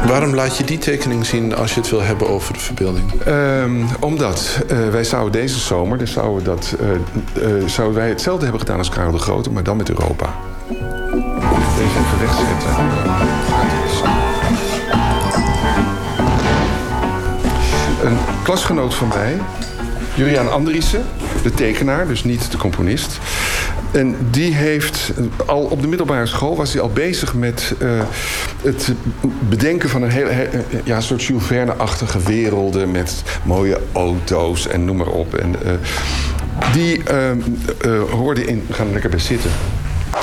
Waarom laat je die tekening zien als je het wil hebben over de verbeelding? Um, omdat uh, wij zouden deze zomer, dus zouden, dat, uh, uh, zouden wij hetzelfde hebben gedaan als Karel de Grote, maar dan met Europa. Deze even wegzetten. Klasgenoot van mij, Juriaan Andriessen, de tekenaar, dus niet de componist. En die heeft al op de middelbare school was hij al bezig met uh, het bedenken van een hele he, ja, soort Jules Verne-achtige werelden met mooie auto's en noem maar op. En uh, die hoorde in, we gaan er lekker bij zitten.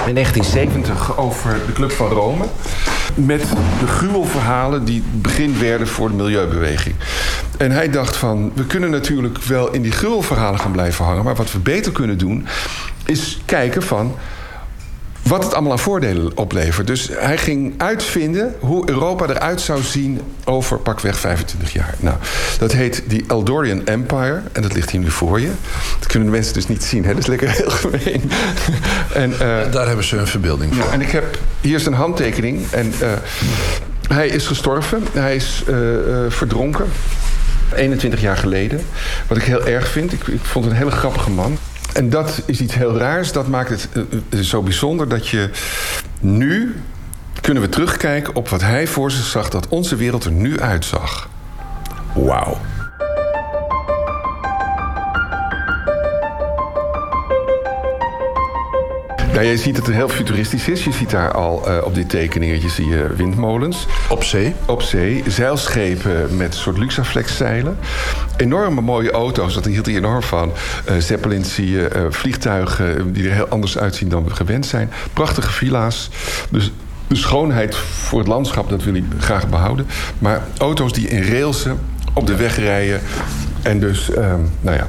In 1970 over de Club van Rome. Met de gruwelverhalen die begin werden voor de milieubeweging. En hij dacht van, we kunnen natuurlijk wel in die gruwelverhalen gaan blijven hangen. Maar wat we beter kunnen doen, is kijken van... wat het allemaal aan voordelen oplevert. Dus hij ging uitvinden hoe Europa eruit zou zien over pakweg 25 jaar. Nou, dat heet die Eldorian Empire. En dat ligt hier nu voor je. Dat kunnen de mensen dus niet zien. Hè? Dat is lekker heel gemeen. en, uh, Daar hebben ze een verbeelding voor. Ja, en ik heb hier zijn handtekening. En uh, hij is gestorven. Hij is uh, verdronken. 21 jaar geleden. Wat ik heel erg vind. Ik, ik vond het een hele grappige man. En dat is iets heel raars. Dat maakt het uh, zo bijzonder dat je nu kunnen we terugkijken op wat hij voor zich zag dat onze wereld er nu uitzag. Wauw. Ja, je ziet dat het heel futuristisch is. Je ziet daar al uh, op dit tekeningetje zie je windmolens. Op zee? Op zee. Zeilschepen met een soort luxaflexzeilen. Enorme mooie auto's, dat hield hij enorm van. Uh, Zeppelins zie je, uh, vliegtuigen die er heel anders uitzien dan we gewend zijn. Prachtige villa's. Dus de schoonheid voor het landschap, dat wil hij graag behouden. Maar auto's die in railsen op de weg rijden. En dus, um, nou ja,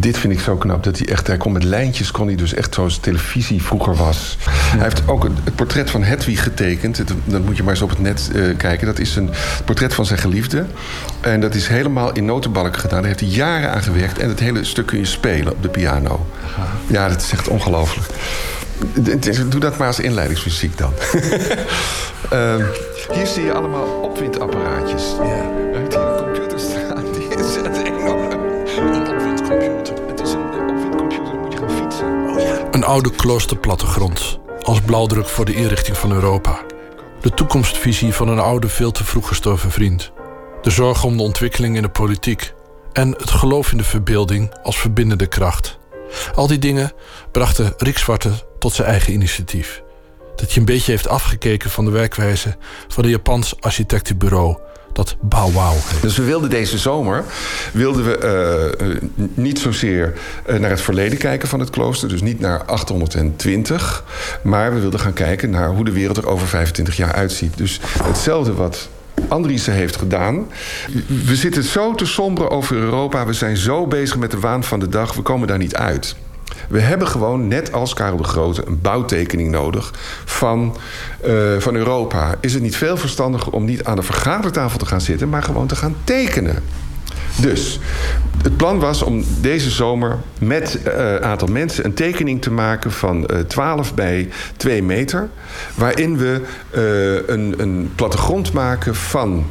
dit vind ik zo knap. Dat hij echt, hij kon met lijntjes, kon hij dus echt zoals televisie vroeger was. Hij heeft ook het, portret van Hedwig getekend. Dat moet je maar eens op het net uh, kijken. Dat is een portret van zijn geliefde. En dat is helemaal in notenbalken gedaan. Daar heeft hij jaren aan gewerkt. En het hele stuk kun je spelen op de piano. Ja, dat is echt ongelooflijk. Doe dat maar als inleidingsmuziek dan. uh, hier zie je allemaal opwindapparaatjes. Ja. Oude kloosterplattegrond. Als blauwdruk voor de inrichting van Europa. De toekomstvisie van een oude, veel te vroeg gestorven vriend. De zorg om de ontwikkeling in de politiek. En het geloof in de verbeelding als verbindende kracht. Al die dingen brachten Rick Zwarte tot zijn eigen initiatief. Dat je een beetje heeft afgekeken van de werkwijze van een Japans architectenbureau dat Bow. Dus we wilden deze zomer wilden we uh, niet zozeer uh, naar het verleden kijken van het klooster, dus niet naar 820, maar we wilden gaan kijken naar hoe de wereld er over 25 jaar uitziet. Dus hetzelfde wat Andriessen heeft gedaan. We zitten zo te somberen over Europa. We zijn zo bezig met de waan van de dag. We komen daar niet uit. We hebben gewoon, net als Karel de Grote, een bouwtekening nodig van, uh, van Europa. Is het niet veel verstandiger om niet aan de vergadertafel te gaan zitten, maar gewoon te gaan tekenen? Dus het plan was om deze zomer met een uh, aantal mensen een tekening te maken van uh, 12 bij 2 meter. Waarin we een, een plattegrond maken van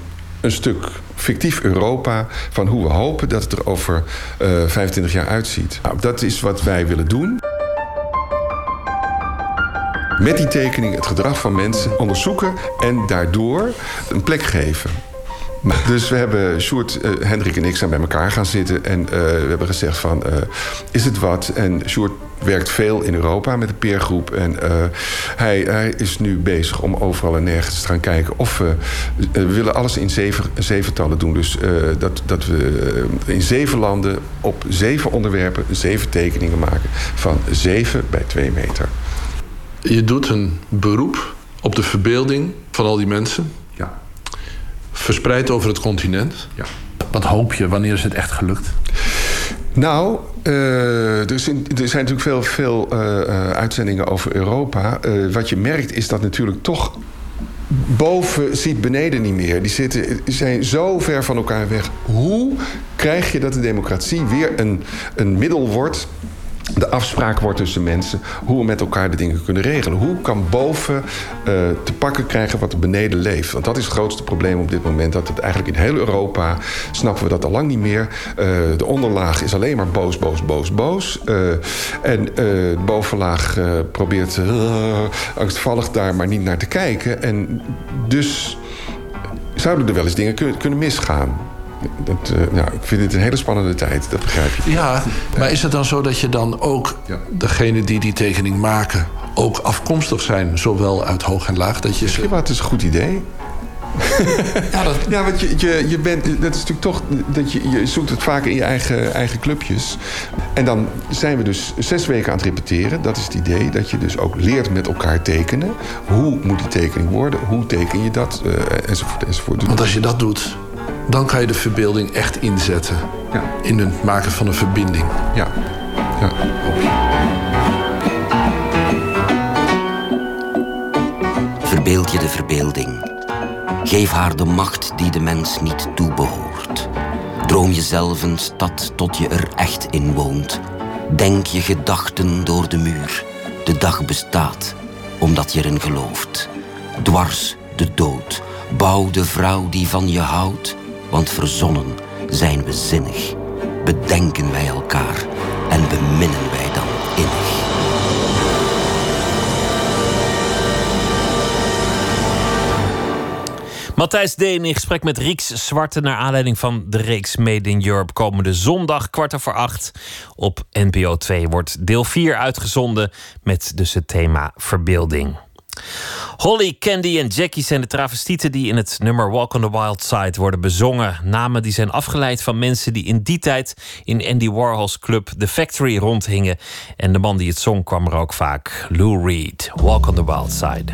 een stuk fictief Europa. Van hoe we hopen dat het er over uh, 25 jaar uitziet. Nou, dat is wat wij willen doen. Met die tekening het gedrag van mensen onderzoeken en daardoor een plek geven. Dus we hebben, Sjoerd, uh, Hendrik en ik zijn bij elkaar gaan zitten. En uh, we hebben gezegd van, uh, is het wat? En Sjoerd werkt veel in Europa met de peergroep. En hij, hij, is nu bezig om overal en nergens te gaan kijken of we... we willen alles in zeven, zeventallen doen. Dus dat, dat we in zeven landen op zeven onderwerpen zeven tekeningen maken. Van zeven bij twee meter. Je doet een beroep op de verbeelding van al die mensen verspreid over het continent. Ja. Wat hoop je? Wanneer is het echt gelukt? Nou, uh, er, zijn, er zijn natuurlijk veel, veel uh, uitzendingen over Europa. Uh, wat je merkt is dat natuurlijk toch boven ziet beneden niet meer. Die zitten, zijn zo ver van elkaar weg. Hoe krijg je dat de democratie weer een, een middel wordt de afspraak wordt tussen mensen hoe we met elkaar de dingen kunnen regelen. Hoe kan boven uh, te pakken krijgen wat er beneden leeft? Want dat is het grootste probleem op dit moment. Dat het eigenlijk in heel Europa snappen we dat al lang niet meer. Uh, de onderlaag is alleen maar boos, boos, boos, boos. Uh, en de bovenlaag probeert angstvallig daar maar niet naar te kijken. En dus zouden er wel eens dingen kunnen misgaan. Dat, uh, nou, ik vind het een hele spannende tijd, dat begrijp je. Ja, maar is het dan zo dat je dan ook, ja. degene die die tekening maken... ook afkomstig zijn, zowel uit hoog en laag? Dat je ze... Ja, het is een goed idee. ja, dat... ja, want je, je, je bent, dat is natuurlijk toch, dat je, je zoekt het vaak in je eigen, eigen clubjes. En dan zijn we dus zes weken aan het repeteren. Dat is het idee, dat je dus ook leert met elkaar tekenen. Hoe moet die tekening worden? Hoe teken je dat? Uh, enzovoort, enzovoort. Want als je dat doet, dan kan je de verbeelding echt inzetten. Ja. In het maken van een verbinding. Ja. ja. Verbeeld je de verbeelding. Geef haar de macht die de mens niet toebehoort. Droom jezelf een stad tot je er echt in woont. Denk je gedachten door de muur. De dag bestaat, omdat je erin gelooft. Dwars de dood. Bouw de vrouw die van je houdt. Want verzonnen zijn we zinnig. Bedenken wij elkaar en beminnen wij dan innig. Matthijs Deen in gesprek met Rieks Zwarte... naar aanleiding van de reeks Made in Europe... komende zondag, kwart over acht, op NPO 2... wordt deel 4 uitgezonden met dus het thema verbeelding. Holly, Candy en Jackie zijn de travestieten die in het nummer Walk on the Wild Side worden bezongen. Namen die zijn afgeleid van mensen die in die tijd in Andy Warhol's club The Factory rondhingen. En de man die het zong kwam er ook vaak. Lou Reed, Walk on the Wild Side.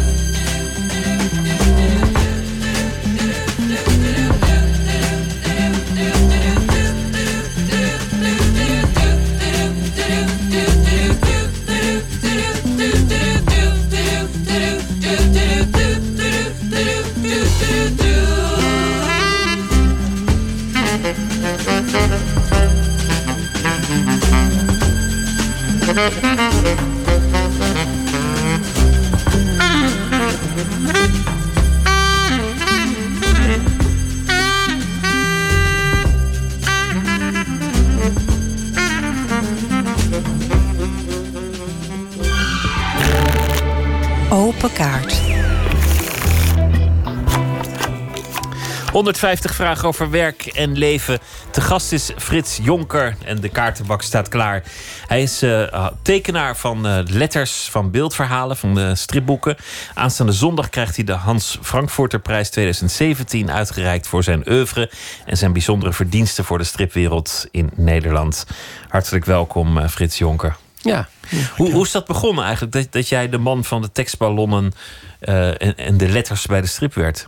150 vragen over werk en leven. Te gast is Frits Jonker en de kaartenbak staat klaar. Hij is uh, tekenaar van uh, letters, van beeldverhalen, van de stripboeken. Aanstaande zondag krijgt hij de Hans Frankfurterprijs 2017 uitgereikt voor zijn oeuvre en zijn bijzondere verdiensten voor de stripwereld in Nederland. Hartelijk welkom, uh, Frits Jonker. Ja. Hoe, hoe is dat begonnen eigenlijk? Dat, dat jij de man van de tekstballonnen en, en de letters bij de strip werd?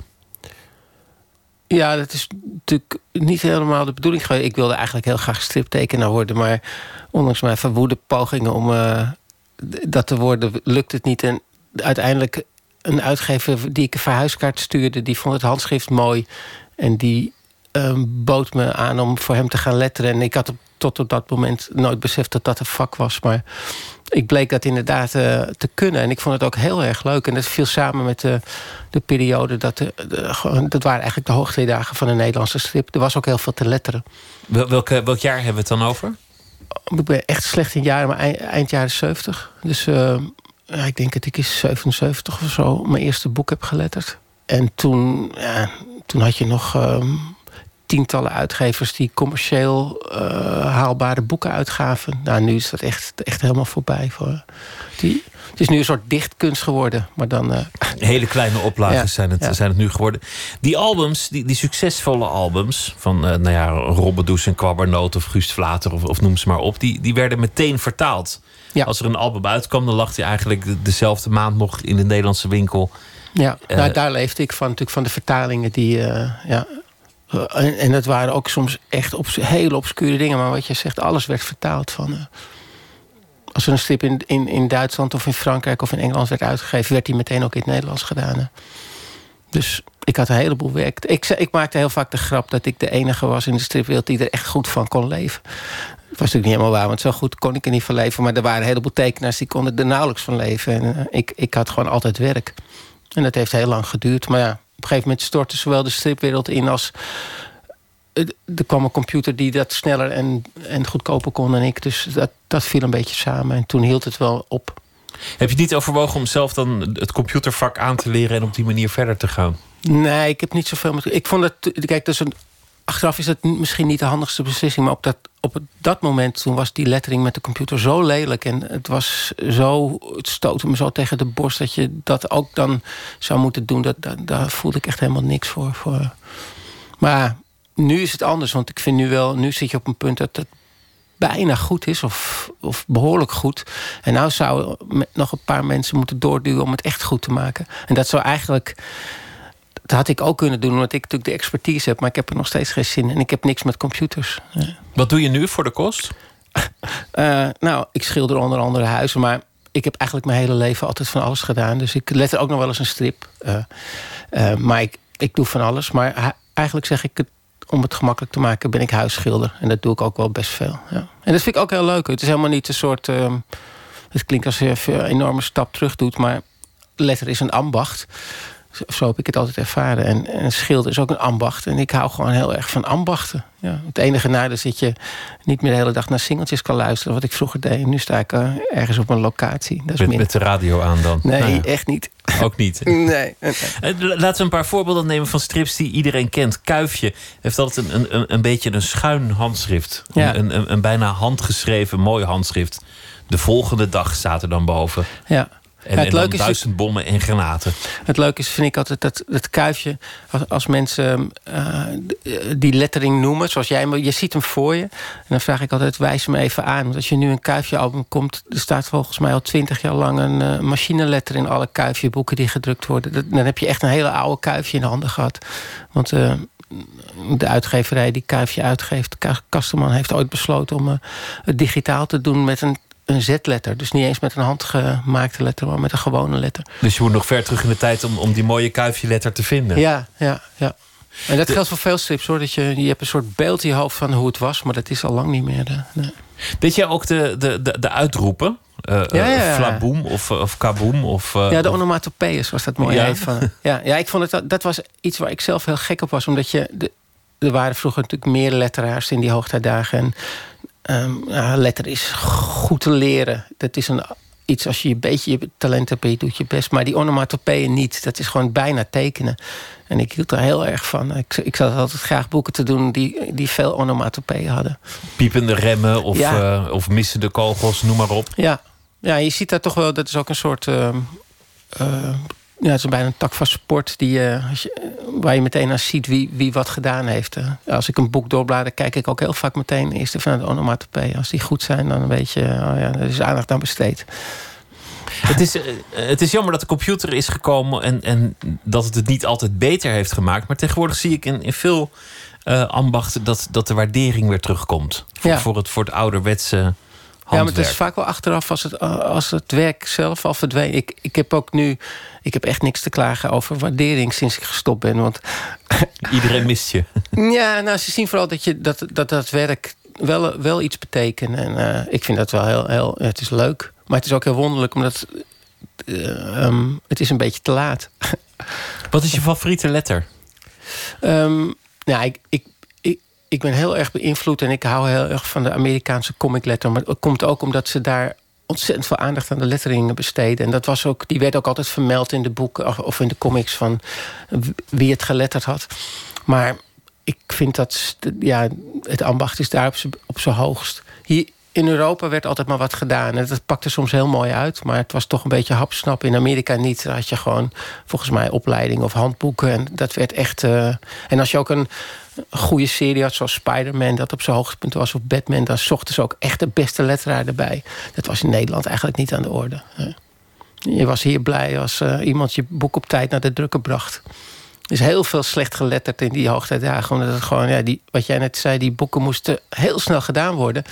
Ja, dat is natuurlijk niet helemaal de bedoeling geweest. Ik wilde eigenlijk heel graag striptekenaar worden. Maar ondanks mijn verwoede pogingen om uh, dat te worden, lukt het niet. En uiteindelijk een uitgever die ik een verhuiskaart stuurde... die vond het handschrift mooi. En die uh, bood me aan om voor hem te gaan letteren. En ik had tot op dat moment nooit beseft dat dat een vak was. Maar ik bleek dat inderdaad uh, te kunnen. En ik vond het ook heel erg leuk. En dat viel samen met de, de periode... Dat, de, de, dat waren eigenlijk de hoogtijdagen van de Nederlandse strip. Er was ook heel veel te letteren. Wel, welk, welk jaar hebben we het dan over? Ik ben echt slecht in jaren, maar eind, eind jaren 70. Dus uh, ja, ik denk dat ik in 77 of zo... mijn eerste boek heb geletterd. En toen, ja, toen had je nog... Uh, tientallen uitgevers die commercieel uh, haalbare boeken uitgaven. Nou, nu is dat echt, echt helemaal voorbij. Voor die, het is nu een soort dichtkunst geworden. Maar dan, uh, Hele kleine oplagen ja, zijn, het, ja. zijn het nu geworden. Die albums, die, die succesvolle albums... van uh, nou ja, Robbedoes en Kwabbernoot of Guust Vlater... Of, of noem ze maar op, die, die werden meteen vertaald. Ja. Als er een album uitkwam, dan lag hij eigenlijk dezelfde maand nog in de Nederlandse winkel. Ja, nou, daar leefde ik van, natuurlijk van de vertalingen die... ja, en, en dat waren ook soms echt hele obscure dingen. Maar wat je zegt, alles werd vertaald van... Uh, als er een strip in, in, in Duitsland of in Frankrijk of in Engeland werd uitgegeven... werd die meteen ook in het Nederlands gedaan. Dus ik had een heleboel werk. Ik, ik maakte heel vaak de grap dat ik de enige was in de stripwereld... die er echt goed van kon leven. Dat was natuurlijk niet helemaal waar, want zo goed kon ik er niet van leven. Maar er waren een heleboel tekenaars die konden er nauwelijks van leven. En uh, ik, ik had gewoon altijd werk. En dat heeft heel lang geduurd. Maar ja, een gegeven moment stortte zowel de stripwereld in als... Er kwam een computer die dat sneller en, en goedkoper kon dan ik. Dus dat, dat viel een beetje samen. En toen hield het wel op. Heb je niet overwogen om zelf dan het computervak aan te leren... en op die manier verder te gaan? Nee, ik heb niet zoveel... Met, ik vond het... Kijk, dat is een, achteraf is dat misschien niet de handigste beslissing... maar op dat, op dat moment toen was die lettering met de computer zo lelijk... en het, was zo, het stootte me zo tegen de borst... dat je dat ook dan zou moeten doen. Dat, daar voelde ik echt helemaal niks voor. voor. Maar nu is het anders, want ik vind nu wel... nu zit je op een punt dat het bijna goed is, of, of behoorlijk goed. En nou zou nog een paar mensen moeten doorduwen... om het echt goed te maken. En dat zou eigenlijk dat had ik ook kunnen doen, omdat ik natuurlijk de expertise heb. Maar ik heb er nog steeds geen zin in. En ik heb niks met computers. Wat doe je nu voor de kost? uh, nou, ik schilder onder andere huizen. Maar ik heb eigenlijk mijn hele leven altijd van alles gedaan. Dus ik let er ook nog wel eens een strip. Uh, uh, maar ik, ik doe van alles. Maar eigenlijk zeg ik het om het gemakkelijk te maken, ben ik huisschilder. En dat doe ik ook wel best veel. Ja. En dat vind ik ook heel leuk. Het is helemaal niet een soort... Uh, het klinkt als je een enorme stap terug doet, maar letter is een ambacht. Zo heb ik het altijd ervaren. En, en schilder is ook een ambacht. En ik hou gewoon heel erg van ambachten. Ja, het enige nadeel is dat je niet meer de hele dag naar singeltjes kan luisteren. Wat ik vroeger deed. Nu sta ik uh, ergens op een locatie. Dat is met, met, de radio aan dan? Nee, nou ja. echt niet. Ook niet? nee. Laten we een paar voorbeelden nemen van strips die iedereen kent. Kuifje heeft altijd een, een, een beetje een schuin handschrift. Ja. Een, een, een bijna handgeschreven mooi handschrift. De volgende dag staat er dan boven. Ja. En, het en duizend bommen en granaten. Het leuke is, vind ik altijd, dat, dat kuifje... als, als mensen uh, die lettering noemen, zoals jij... je ziet hem voor je. En dan vraag ik altijd, wijs me even aan. Want als je nu een kuifje-album komt... er staat volgens mij al twintig jaar lang een uh, machineletter... in alle kuifje-boeken die gedrukt worden. Dat, dan heb je echt een hele oude kuifje in de handen gehad. Want... Uh, de uitgeverij die Kuifje uitgeeft, Kasteman, heeft ooit besloten om het digitaal te doen met een een Z-letter. Dus niet eens met een handgemaakte letter, maar met een gewone letter. Dus je moet nog ver terug in de tijd om, om die mooie kuifje-letter te vinden? Ja, ja, ja. En dat geldt voor veel strips hoor. Dat je, je hebt een soort beeld in je hoofd van hoe het was, maar dat is al lang niet meer. Nee. Weet jij ook de, de, de, de uitroepen? Uh, ja, ja, ja. Flaboom of, of kaboom? Of, uh, ja, de onomatopeeën, zoals dat mooi heet. Van, ja, ja, ik vond het, dat was iets waar ik zelf heel gek op was. Omdat je, de, er waren vroeger natuurlijk meer letteraars in die hoogtijdagen. En Um, ja, letter is goed te leren. Dat is een iets als je een beetje je talent hebt je doet je best. Maar die onomatopeeën niet. Dat is gewoon bijna tekenen. En ik hield er heel erg van. Ik, ik zat altijd graag boeken te doen die, die veel onomatopeeën hadden. Piepende remmen of, Ja. eh, of missende kogels, noem maar op. Ja, ja je ziet daar toch wel, dat is ook een soort. ehm, eh, ja, het is bijna een tak van sport die, eh, eh, waar je meteen aan ziet wie, wie wat gedaan heeft. eh. als ik een boek doorblader, kijk ik ook heel vaak meteen eerst even naar de onomatopeeën. Als die goed zijn, dan weet je, oh ja, er is aandacht aan besteed. Het is, het is jammer dat de computer is gekomen en, en dat het het niet altijd beter heeft gemaakt. Maar tegenwoordig zie ik in, in veel ambachten dat, dat de waardering weer terugkomt. Voor, Ja. voor, het, voor het ouderwetse. Ja, maar het is vaak wel achteraf als het, als het werk zelf al verdween. Ik, ik heb ook nu, ik heb echt niks te klagen over waardering sinds ik gestopt ben. Want Iedereen mist je. Ja, nou, ze zien vooral dat je, dat, dat, dat werk wel, wel iets betekent. En eh, ik vind dat wel heel, heel... Het is leuk. Maar het is ook heel wonderlijk, omdat... eh, ehm, het is een beetje te laat. Wat is je favoriete letter? Ehm, nou, ik, ik, ik, ben heel erg beïnvloed... en ik hou heel erg van de Amerikaanse comic letter. Maar het komt ook omdat ze daar ontzettend veel aandacht aan de letteringen besteden. En dat was ook, die werd ook altijd vermeld in de boeken of- in de comics van wie het geletterd had. Maar ik vind dat ja, het ambacht is daar op zijn hoogst. Hier in Europa werd altijd maar wat gedaan. En dat pakte soms heel mooi uit. Maar het was toch een beetje hapsnap. In Amerika niet. Daar had je gewoon volgens mij opleiding of handboeken. En dat werd echt... eh, en als je ook een goede serie had, zoals Spider-Man... dat op zijn hoogtepunt was, of Batman... dan zochten ze ook echt de beste letteraar erbij. Dat was in Nederland eigenlijk niet aan de orde. Je was hier blij als eh, iemand je boek op tijd naar de drukker bracht. Er is heel veel slecht geletterd in die hoogtijdagen. Omdat het gewoon, ja, die, wat jij net zei, die boeken moesten heel snel gedaan worden.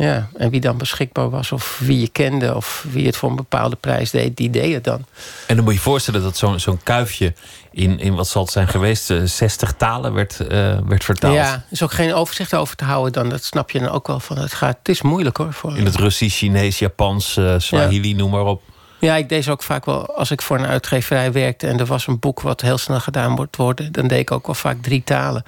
Ja, en wie dan beschikbaar was, of wie je kende, of wie het voor een bepaalde prijs deed, die deed het dan. En dan moet je je voorstellen dat zo'n zo'n kuifje in, in wat zal het zijn geweest, eh, 60 talen werd, eh, werd vertaald. Ja, er is ook geen overzicht over te houden dan. Dat snap je dan ook wel van. Het, gaat, het is moeilijk hoor. Voor, In het Russisch, Chinees, Japans, eh, Swahili, noem maar op. Ja, ik deed ze ook vaak wel als ik voor een uitgeverij werkte en er was een boek wat heel snel gedaan wordt worden, dan deed ik ook wel vaak drie talen.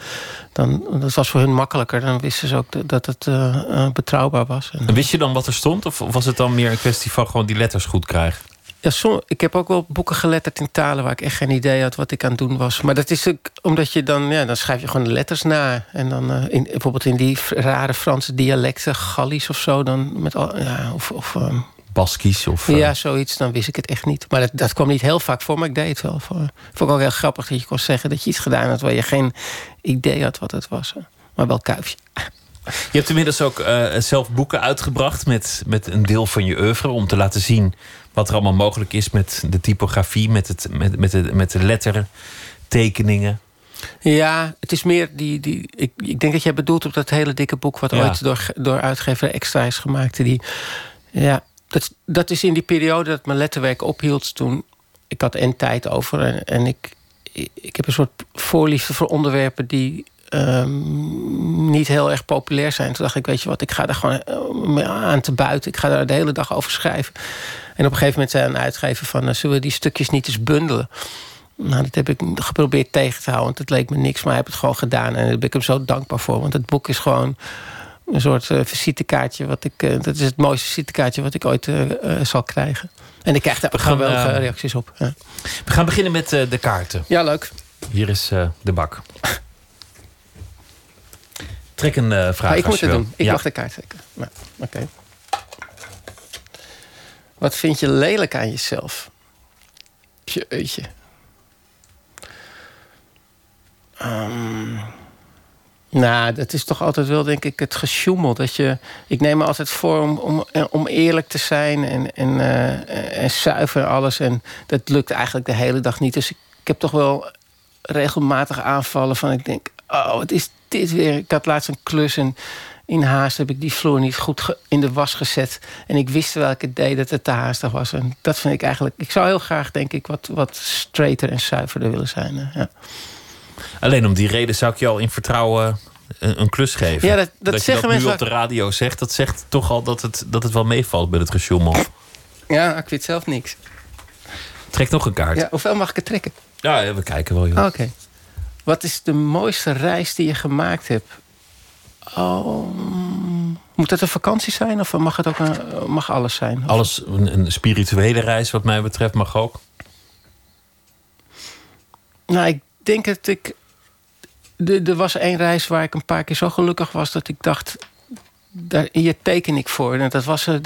Dan, dat was voor hun makkelijker. Dan wisten ze ook dat- het eh, eh, betrouwbaar was. En, En wist je dan wat er stond? Of was het dan meer een kwestie van gewoon die letters goed krijgen? ja, som, ik heb ook wel boeken geletterd in talen waar ik echt geen idee had wat ik aan het doen was. Maar dat is ook omdat je dan, ja, dan schrijf je gewoon de letters na. En dan eh, in, bijvoorbeeld in die rare Franse dialecten, Gallisch of zo, dan met al, ja, of. of ehm, Baskisch of... eh, Ja, zoiets, dan wist ik het echt niet. Maar dat, dat kwam niet heel vaak voor, maar ik deed het wel. Voor. Vond ik ook heel grappig dat je kon zeggen dat je iets gedaan had... waar je geen idee had wat het was. Maar wel kuifje. Je hebt inmiddels ook eh, zelf boeken uitgebracht met, met een deel van je oeuvre. Om te laten zien wat er allemaal mogelijk is met de typografie, met, het, met, met, de, met de lettertekeningen. Ja, het is meer die... die ik, ik denk dat jij bedoelt op dat hele dikke boek... wat Ja. ooit door, door uitgever Extra is gemaakt. Die, ja, dat, dat is in die periode dat mijn letterwerk ophield toen... Ik had en tijd over en, en ik, ik heb een soort voorliefde voor onderwerpen... die ehm, niet heel erg populair zijn. Toen dacht ik, weet je wat, ik ga daar gewoon eh, aan te buiten. Ik ga daar de hele dag over schrijven. En op een gegeven moment zei een uitgever van... eh, zullen we die stukjes niet eens bundelen? Nou, dat heb ik geprobeerd tegen te houden. Want het leek me niks, maar hij heeft het gewoon gedaan. En daar ben ik hem zo dankbaar voor. Want het boek is gewoon een soort eh, visitekaartje. Wat ik, eh, dat is het mooiste visitekaartje wat ik ooit eh, zal krijgen. En ik krijg daar geweldige reacties op. Ja. We gaan beginnen met de kaarten. Ja, leuk. Hier is de bak. Trek een vraag Maar ik moet het wil. doen. Ik Ja. mag de kaart trekken. Nou, Oké. Wat vind je lelijk aan jezelf? Jeetje. Ehm, nou, dat is toch altijd wel, denk ik, het gesjoemel. Dat je, ik neem me altijd voor om, om, om eerlijk te zijn en, en, eh, en zuiver en alles. En dat lukt eigenlijk de hele dag niet. Dus ik, heb toch wel regelmatig aanvallen van ik denk... oh, wat is dit weer? Ik had laatst een klus en in haast heb ik die vloer niet goed in de was gezet. En ik wist ik het deed dat het te haastig was. En dat vind ik eigenlijk... Ik zou heel graag, denk ik, wat, wat straighter en zuiverder willen zijn. eh, Ja. Alleen om die reden zou ik je al in vertrouwen een, een klus geven. Ja, dat- dat je zeggen dat nu mensen op de radio zegt, dat zegt toch al dat het, dat het wel meevalt met het gesjoemel. ja, ik weet zelf niks. Trek nog een kaart. Ja, hoeveel mag ik het trekken? Ja, we kijken wel, joh. Oké. Wat is de mooiste reis die je gemaakt hebt? Oh. Moet het een vakantie zijn of mag het ook een, mag alles zijn? Alles, een, een spirituele reis wat mij betreft mag ook. Nou, ik denk dat ik... Er was één reis waar ik een paar keer zo gelukkig was... dat ik dacht, daar, hier teken ik voor. En dat was eh,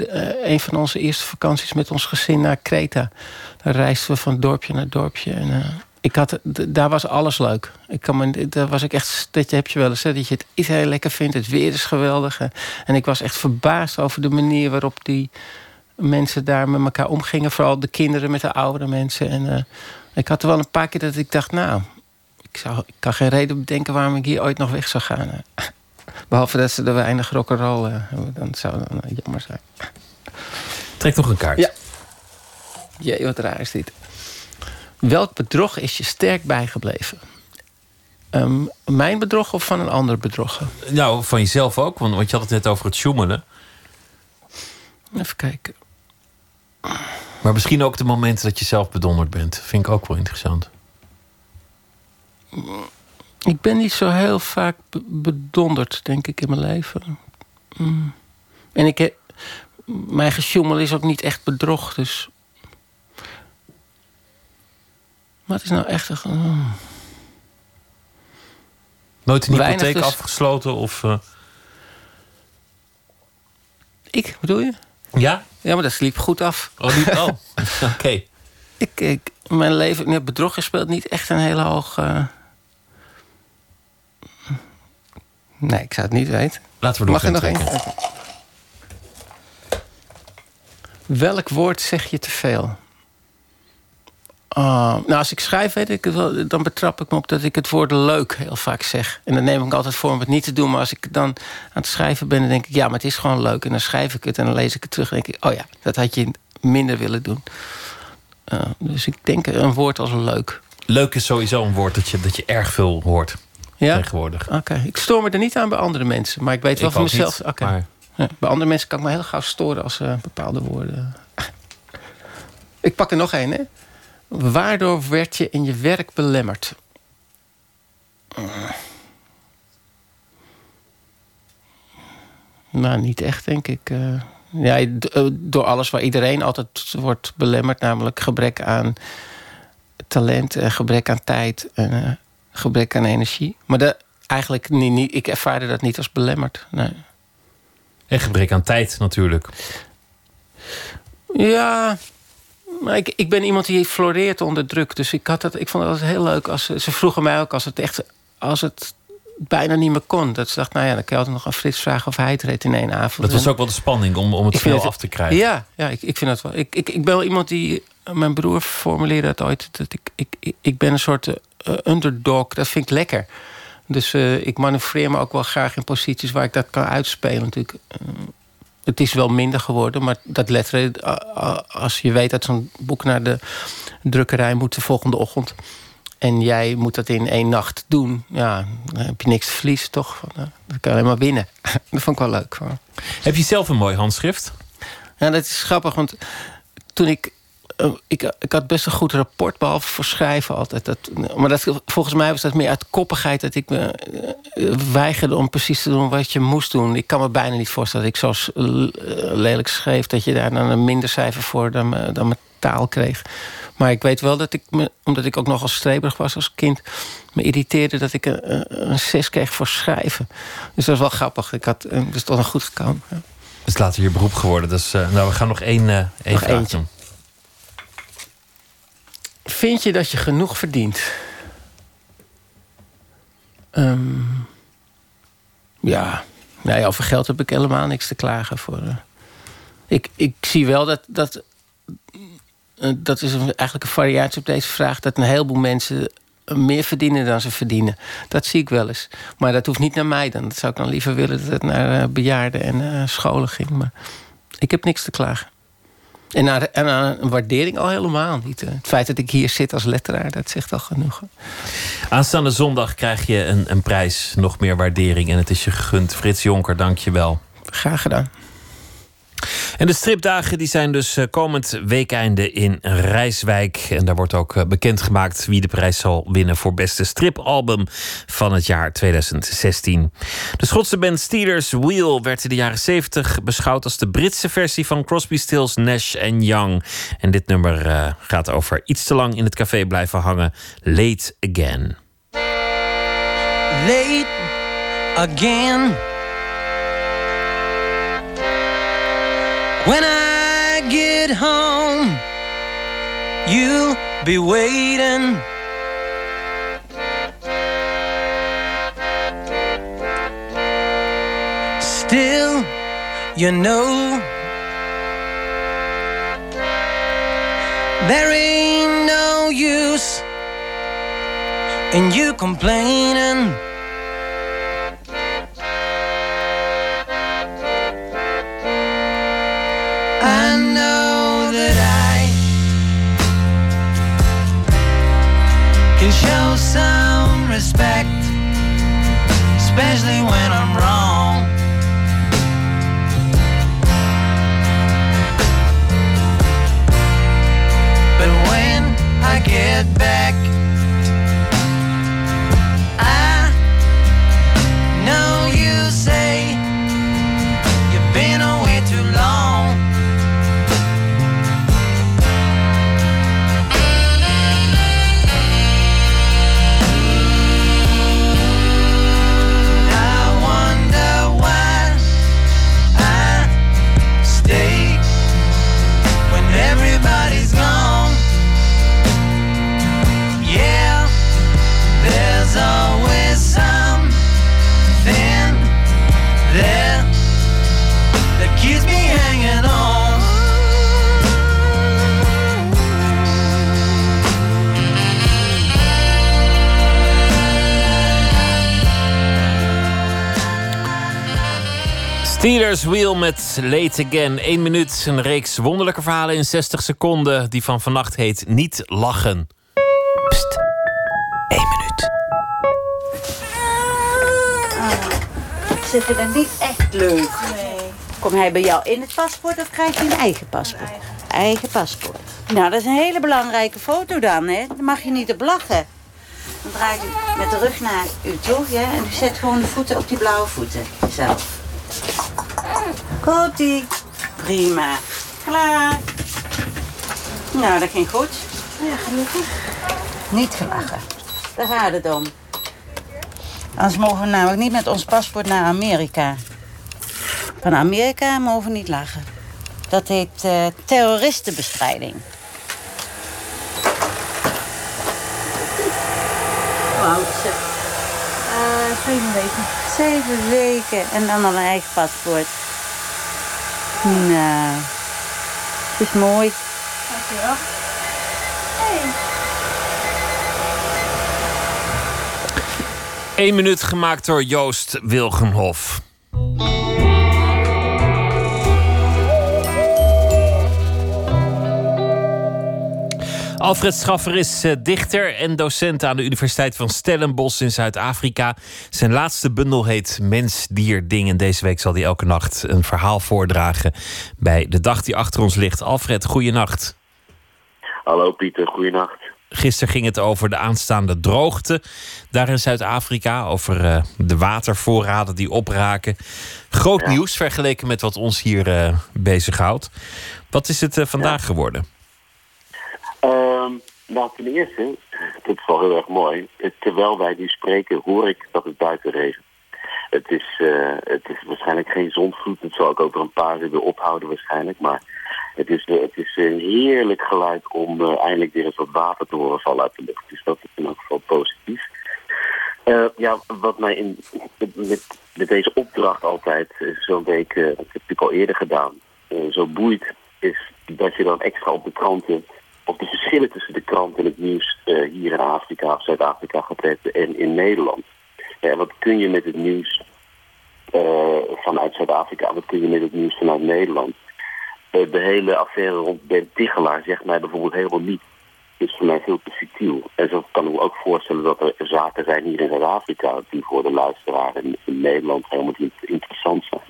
een van onze eerste vakanties met ons gezin naar Kreta. Daar reisden we van dorpje naar dorpje. En, eh, ik had, daar was alles leuk. Ik kan me, daar was ik echt, dat heb je wel eens, hè, dat je het iets heel lekker vindt. Het weer is geweldig. En ik was echt verbaasd over de manier waarop die mensen daar met elkaar omgingen. Vooral de kinderen met de oudere mensen. En eh, ik had er wel een paar keer dat ik dacht, nou, ik, zou, ik kan geen reden bedenken waarom ik hier ooit nog weg zou gaan. hè. Behalve dat ze er weinig rock'n'roll eh, hebben. Dan zou dat nou jammer zijn. Trek nog een kaart. Ja. Jee, wat raar is dit. Welk bedrog is je sterk bijgebleven? Ehm, mijn bedrog of van een ander bedrog? Nou, van jezelf ook, want, want je had het net over het sjoemelen. Even kijken. Maar misschien ook de momenten dat je zelf bedonderd bent. Vind ik ook wel interessant. Ik ben niet zo heel vaak be- bedonderd, denk ik, in mijn leven. Mm. En ik heb, mijn gesjoemel is ook niet echt bedrog, dus... Wat is nou echt een... mm. Nooit een Weinig hypotheek dus. afgesloten of... eh, Ik, bedoel je? Ja? Ja, maar dat sliep goed af. Oh, niet, oh. oké. Ik, ik, mijn leven, nee, bedrog speelt niet echt een hele hoge... Nee, ik zou het niet weten. Laten we Mag er nog één? Welk woord zeg je te veel? Ah, nou, als ik schrijf, weet ik dan betrap ik me op dat ik het woord leuk heel vaak zeg. En dan neem ik altijd voor om het niet te doen. Maar als ik dan aan het schrijven ben, dan denk ik, ja, maar het is gewoon leuk. En dan schrijf ik het en dan lees ik het terug. En denk ik, oh ja, dat had je minder willen doen. Uh, dus ik denk een woord als leuk. Leuk is sowieso een woord dat je, dat je erg veel hoort Ja? tegenwoordig. Oké, ik stoor me er niet aan bij andere mensen. Maar ik weet wel Ik van mezelf. Oké. maar- Ja, bij andere mensen kan ik me heel gauw storen als ze bepaalde woorden. ik pak er nog één, hè? Waardoor werd je in je werk belemmerd? Nou, niet echt, denk ik. Eh, ja, eh, door alles waar iedereen altijd wordt belemmerd, namelijk gebrek aan talent, en gebrek aan tijd en gebrek aan energie. Maar dat, eigenlijk niet, niet, ik ervaarde dat niet als belemmerd. Nee. En gebrek aan tijd natuurlijk. Ja, maar ik, ik ben iemand die floreert onder druk. Dus ik, had het, ik vond het altijd heel leuk. Als, ze ze vroegen mij ook als het echt als het bijna niet meer kon. Dat ze dacht, nou ja, dan kan je altijd nog aan Frits vragen of hij het reed in één avond. Dat was ook wel de spanning om, om het het- af te krijgen. Ja, ja ik, ik vind dat wel. Ik, ik, ik ben wel iemand die. Mijn broer formuleerde het ooit. Dat ik, ik, ik, ben een soort eh, underdog. Dat vind ik lekker. Dus eh, ik manoeuvreer me ook wel graag in posities waar ik dat kan uitspelen. Natuurlijk. Eh, het is wel minder geworden, maar dat letteren, eh, eh, als je weet dat zo'n boek naar de drukkerij moet de volgende ochtend. En jij moet dat in één nacht doen. Ja, dan heb je niks te verliezen, toch? Van, eh, Dan kan je alleen maar winnen. dat vond ik wel leuk. hoor. Heb je zelf een mooi handschrift? Ja, dat is grappig, want toen ik. eh, ik, ik had best een goed rapport, behalve voor schrijven altijd. Dat, maar dat, volgens mij was dat meer uit koppigheid... dat ik me eh, weigerde om precies te doen wat je moest doen. Ik kan me bijna niet voorstellen dat ik zo lelijk schreef... dat je daar dan een minder cijfer voor dan, dan mijn taal kreeg. Maar ik weet wel dat ik, me, omdat ik ook nogal streberig was als kind... me irriteerde dat ik een, een- een 6 kreeg voor schrijven. Dus dat is wel grappig. Ik had, eh, dat is toch nog goed gekomen. Ja. Het is later je beroep geworden. Dus eh, nou, we gaan nog één, eh één Nog vraag eentje. doen. Vind je dat je genoeg verdient? Ehm, ja. Nee, over geld heb ik helemaal niks te klagen voor. Ik, ik zie wel dat. dat dat is eigenlijk een variatie op deze vraag. Dat een heleboel mensen meer verdienen dan ze verdienen. Dat zie ik wel eens. Maar dat hoeft niet naar mij dan. Dat zou ik dan liever willen dat het naar eh, bejaarden en eh, scholen ging. Maar ik heb niks te klagen. En naar, en naar een waardering al helemaal niet. eh. Het feit dat ik hier zit als letteraar, dat zegt al genoeg. Aanstaande zondag krijg je een, een prijs, nog meer waardering. En het is je gegund. Frits Jonker, dank je wel. Graag gedaan. En de stripdagen die zijn dus eh, komend weekeinde in Rijswijk. En daar wordt ook eh, bekendgemaakt wie de prijs zal winnen voor beste stripalbum van het jaar 2016. De Schotse band Steelers Wheel werd in de jaren 70 beschouwd als de Britse versie van Crosby, Stills, Nash Young. En dit nummer uh, gaat over iets te lang in het café blijven hangen. Late Again. Late again. When I get home, you'll be waiting. Still, you know, there ain't no use in you complaining. Especially when I'm wrong. But when I get back, Steelers Wheel met Late Again. 1 minuut, een reeks wonderlijke verhalen in 60 seconden... die van vannacht heet Niet Lachen. Pst, 1 minuut. Zit er niet echt leuk? Kom hij bij jou in het paspoort of krijg je een eigen paspoort? Eigen. paspoort. Nou, dat is een hele belangrijke foto dan, hè? Daar mag je niet op lachen. Dan draait u met de rug naar u toe, ja? En u zet gewoon de voeten op die blauwe voeten. Zelf. Komt-ie. Prima. Klaar. Nou, dat ging goed. Ja, gelukkig. Niet gelachen. Daar gaat het om. Anders mogen we namelijk niet met ons paspoort naar Amerika. Van Amerika mogen we niet lachen. Dat heet eh, terroristenbestrijding. Hoe oud is ze? Eh, zeven weken. Zeven weken. En dan al een eigen paspoort. Nou, het is mooi. Dankjewel. Hey. 1 minuut gemaakt door Joost Wilgenhof. Alfred Schaffer is eh, dichter en docent aan de Universiteit van Stellenbosch in Zuid-Afrika. Zijn laatste bundel heet Mens, Dier, Ding. En deze week zal hij elke nacht een verhaal voordragen bij de dag die achter ons ligt. Alfred, goeienacht. Hallo Pieter, goeienacht. Gisteren ging het over de aanstaande droogte daar in Zuid-Afrika. Over eh, de watervoorraden die opraken. Groot nieuws vergeleken met wat ons hier eh, bezighoudt. Wat is het vandaag geworden? Nou, ten eerste, dit is wel heel erg mooi. Terwijl wij nu spreken, hoor ik dat het buiten regent. Het is, eh, het is waarschijnlijk geen zondvloed. Het zal ook over een paar uur weer ophouden waarschijnlijk. Maar het is, eh, het is een heerlijk geluid om eh, eindelijk weer eens wat water te horen vallen uit de lucht. Dus dat is in elk geval positief. Eh, ja, wat mij in, met, met deze opdracht altijd, eh, zo'n week, eh, dat heb ik al eerder gedaan, eh, zo boeit, is dat je dan extra op de kranten, of de verschillen tussen de krant en het nieuws eh, hier in Afrika of Zuid-Afrika gaat letten en in Nederland. Ja, wat kun je met het nieuws eh, vanuit Zuid-Afrika, wat kun je met het nieuws vanuit Nederland? Eh, de hele affaire rond Ben Tichelaar zegt mij bijvoorbeeld helemaal niet is voor mij veel te subtiel. En zo kan ik me ook voorstellen dat er zaken zijn hier in Zuid-Afrika die voor de luisteraar in, Nederland helemaal niet interessant zijn.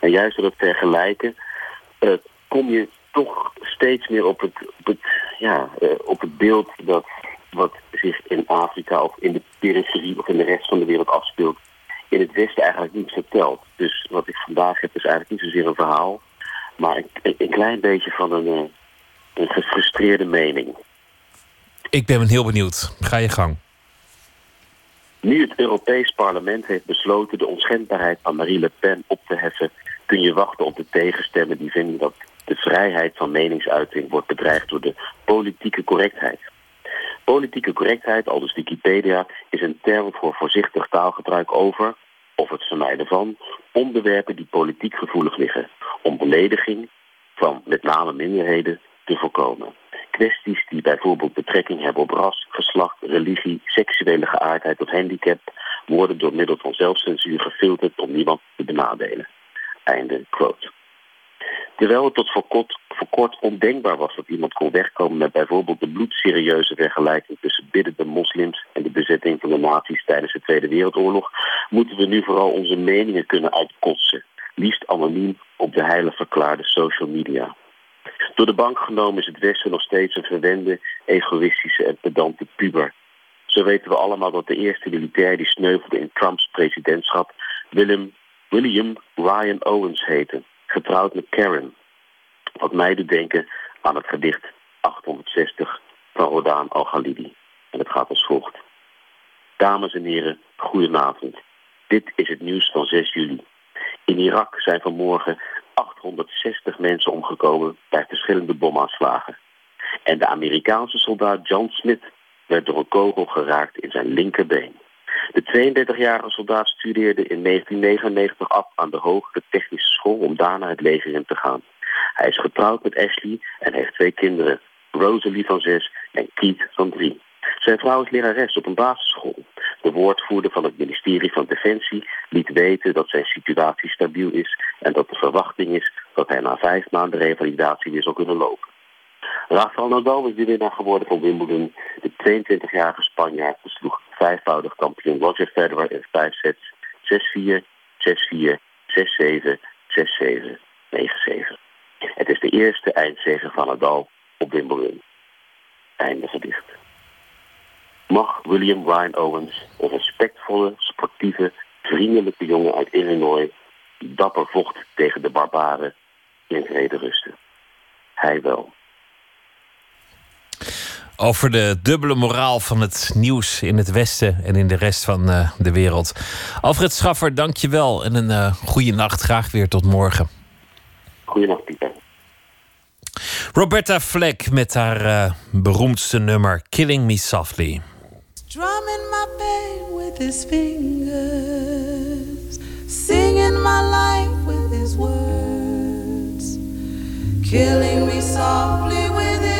En juist door het vergelijken eh, kom je toch steeds meer op het, op het, ja, eh, op het beeld dat wat zich in Afrika of in de periferie of in de rest van de wereld afspeelt, in het Westen eigenlijk niet vertelt. Dus wat ik vandaag heb is eigenlijk niet zozeer een verhaal, maar een, een klein beetje van een, eh, een gefrustreerde mening. Ik ben heel benieuwd. Ga je gang. Nu het Europees Parlement heeft besloten de onschendbaarheid van Marie Le Pen op te heffen, kun je wachten op de tegenstemmen die vinden dat de vrijheid van meningsuiting wordt bedreigd door de politieke correctheid. Politieke correctheid, al dus Wikipedia, is een term voor voorzichtig taalgebruik over, of het vermijden van, onderwerpen die politiek gevoelig liggen, om belediging van met name minderheden te voorkomen. Kwesties die bijvoorbeeld betrekking hebben op ras, geslacht, religie, seksuele geaardheid of handicap, worden door middel van zelfcensuur gefilterd om niemand te benadelen. Einde quote. Terwijl het tot voor kort, ondenkbaar was dat iemand kon wegkomen met bijvoorbeeld de bloedserieuze vergelijking tussen biddende moslims en de bezetting van de nazi's tijdens de Tweede Wereldoorlog, moeten we nu vooral onze meningen kunnen uitkotsen, liefst anoniem op de heilig verklaarde social media. Door de bank genomen is het Westen nog steeds een verwende, egoïstische en pedante puber. Zo weten we allemaal dat de eerste militair die sneuvelde in Trumps presidentschap Willem, William Ryan Owens heette, getrouwd met Karen. Wat mij doet denken aan het gedicht 860 van Rodaan Al-Ghalidi. En het gaat als volgt. Dames en heren, goedenavond. Dit is het nieuws van 6 juli. In Irak zijn vanmorgen 860 mensen omgekomen bij verschillende bomaanslagen. En de Amerikaanse soldaat John Smith werd door een kogel geraakt in zijn linkerbeen. De 32-jarige soldaat studeerde in 1999 af aan de Hogere Technische School om daarna het leger in te gaan. Hij is getrouwd met Ashley en heeft twee kinderen, Rosalie van 6 en Keith van 3. Zijn vrouw is lerares op een basisschool. De woordvoerder van het ministerie van Defensie liet weten dat zijn situatie stabiel is en dat de verwachting is dat hij na vijf maanden revalidatie weer zal kunnen lopen. Rafael Nadal is de winnaar geworden van Wimbledon. De 22-jarige Spanjaard versloeg vijfvoudig kampioen Roger Federer in vijf sets 6-4, 6-4, 6-7, 6-7, 9-7. Het is de eerste eindzege van Nadal op Wimbledon. Einde gedicht. Mag William Ryan Owens, een respectvolle, sportieve, vriendelijke jongen uit Illinois, die dapper vocht tegen de barbaren, in vrede rusten. Hij wel. Over de dubbele moraal van het nieuws in het Westen en in de rest van uh, de wereld. Alfred Schaffer, dank je wel en een uh, goede nacht. Graag weer tot morgen. Goedenacht, Pieter. Roberta Fleck met haar uh, beroemdste nummer Killing Me Softly. Drumming my pain with his fingers, singing my life with his words, killing me softly with his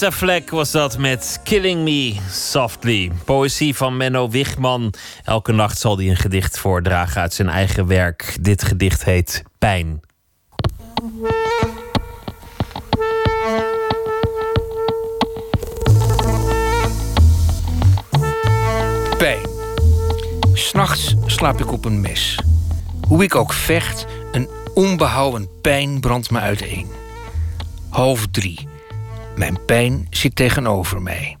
Roberta Fleck was dat met Killing Me Softly. Poëzie van Menno Wigman. Elke nacht zal hij een gedicht voordragen uit zijn eigen werk. Dit gedicht heet Pijn. Pijn. S'nachts slaap ik op een mes. Hoe ik ook vecht, een onbehouden pijn brandt me uiteen. Half drie. Mijn pijn zit tegenover mij.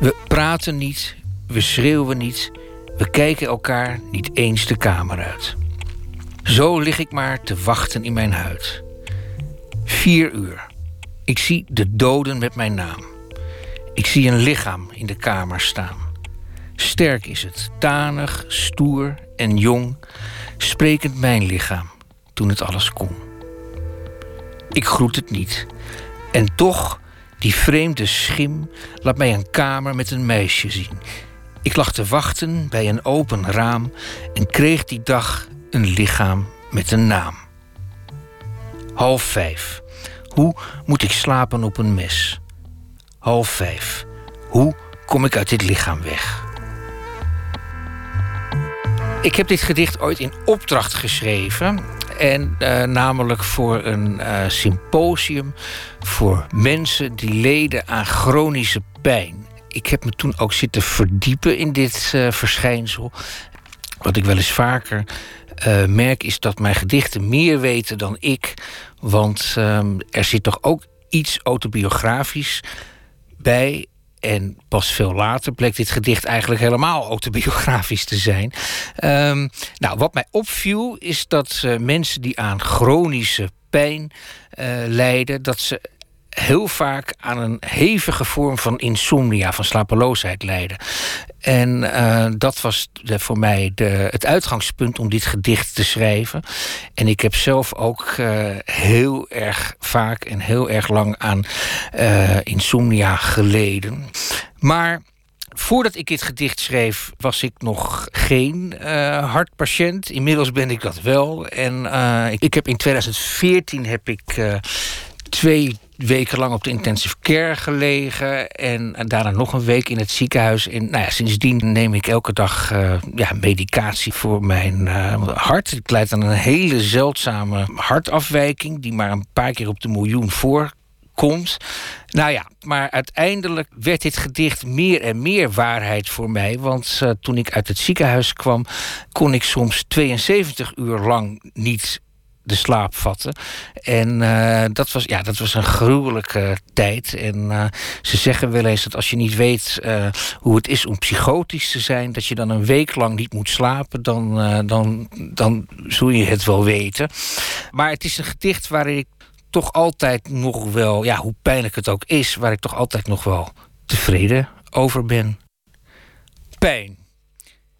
We praten niet, we schreeuwen niet, we kijken elkaar niet eens de kamer uit. Zo lig ik maar te wachten in mijn huid. Vier uur. Ik zie de doden met mijn naam. Ik zie een lichaam in de kamer staan. Sterk is het, tanig, stoer en jong, sprekend mijn lichaam toen het alles kon. Ik groet het niet. En toch, die vreemde schim laat mij een kamer met een meisje zien. Ik lag te wachten bij een open raam en kreeg die dag een lichaam met een naam. Half vijf. Hoe moet ik slapen op een mes? Half vijf. Hoe kom ik uit dit lichaam weg? Ik heb dit gedicht ooit in opdracht geschreven. En uh, namelijk voor een uh, symposium voor mensen die leden aan chronische pijn. Ik heb me toen ook zitten verdiepen in dit uh, verschijnsel. Wat ik wel eens vaker merk is dat mijn gedichten meer weten dan ik. Want ehm, er zit toch ook iets autobiografisch bij. En pas veel later bleek dit gedicht eigenlijk helemaal autobiografisch te zijn. Um, nou, wat mij opviel is dat uh, mensen die aan chronische pijn uh, lijden, dat ze heel vaak aan een hevige vorm van insomnia, van slapeloosheid lijden. En uh, dat was voor mij de, het uitgangspunt om dit gedicht te schrijven. En ik heb zelf ook uh, heel erg vaak en heel erg lang aan uh, insomnia geleden. Maar voordat ik dit gedicht schreef, was ik nog geen hartpatiënt. Inmiddels ben ik dat wel. En ik, heb in 2014 heb ik twee weken lang op de intensive care gelegen. En, daarna nog een week in het ziekenhuis. En nou ja, sindsdien neem ik elke dag uh, ja, medicatie voor mijn uh, hart. Ik leid aan een hele zeldzame hartafwijking... die maar een paar keer op de miljoen voorkomt. Nou ja, maar uiteindelijk werd dit gedicht meer en meer waarheid voor mij. Want uh, toen ik uit het ziekenhuis kwam... kon ik soms 72 uur lang niet de slaap vatten. En uh, dat, was, ja, dat was een gruwelijke tijd. En uh, ze zeggen wel eens dat als je niet weet uh, hoe het is om psychotisch te zijn, dat je dan een week lang niet moet slapen, dan, dan, dan zul je het wel weten. Maar het is een gedicht waar ik toch altijd nog wel, ja, hoe pijnlijk het ook is, waar ik toch altijd nog wel tevreden over ben. Pijn.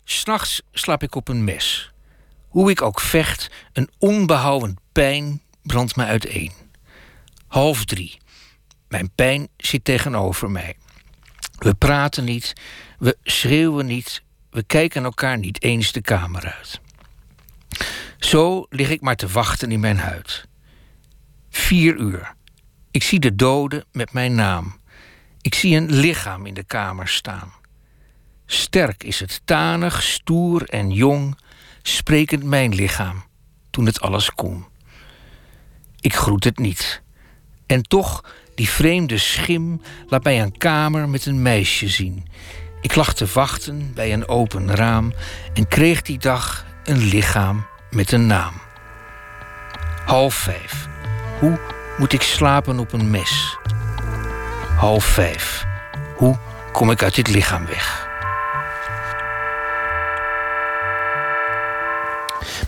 S'nachts slaap ik op een mes. Hoe ik ook vecht, een onbehouden pijn brandt me uiteen. Half drie. Mijn pijn zit tegenover mij. We praten niet, we schreeuwen niet, we kijken elkaar niet eens de kamer uit. Zo lig ik maar te wachten in mijn huid. Vier uur. Ik zie de doden met mijn naam. Ik zie een lichaam in de kamer staan. Sterk is het, tanig, stoer en jong sprekend mijn lichaam toen het alles kon. Ik groet het niet. En toch, die vreemde schim laat mij een kamer met een meisje zien. Ik lag te wachten bij een open raam en kreeg die dag een lichaam met een naam. Half vijf. Hoe moet ik slapen op een mes? Half vijf. Hoe kom ik uit dit lichaam weg?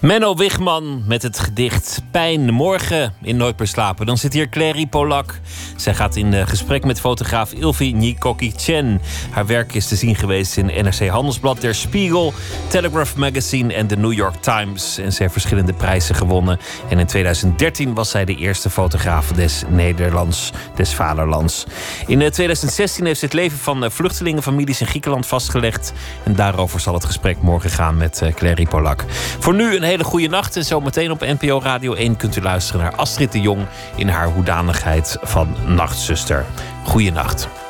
Menno Wigman met het gedicht Pijn. Morgen in Nooit meer slapen. Dan zit hier Clary Polak. Zij gaat in uh, gesprek met fotograaf Ilvi Nikoki Chen. Haar werk is te zien geweest in NRC Handelsblad, Der Spiegel, Telegraph Magazine en de New York Times. En ze heeft verschillende prijzen gewonnen. En in 2013 was zij de eerste fotograaf des Nederlands, des vaderlands. In uh, 2016 heeft ze het leven van uh, vluchtelingenfamilies in Griekenland vastgelegd. En daarover zal het gesprek morgen gaan met Clary Polak. Voor nu een hele goede nacht. En zometeen op NPO Radio 1 kunt u luisteren naar Astrid de Jong... in haar hoedanigheid van nachtzuster. Goeienacht. Op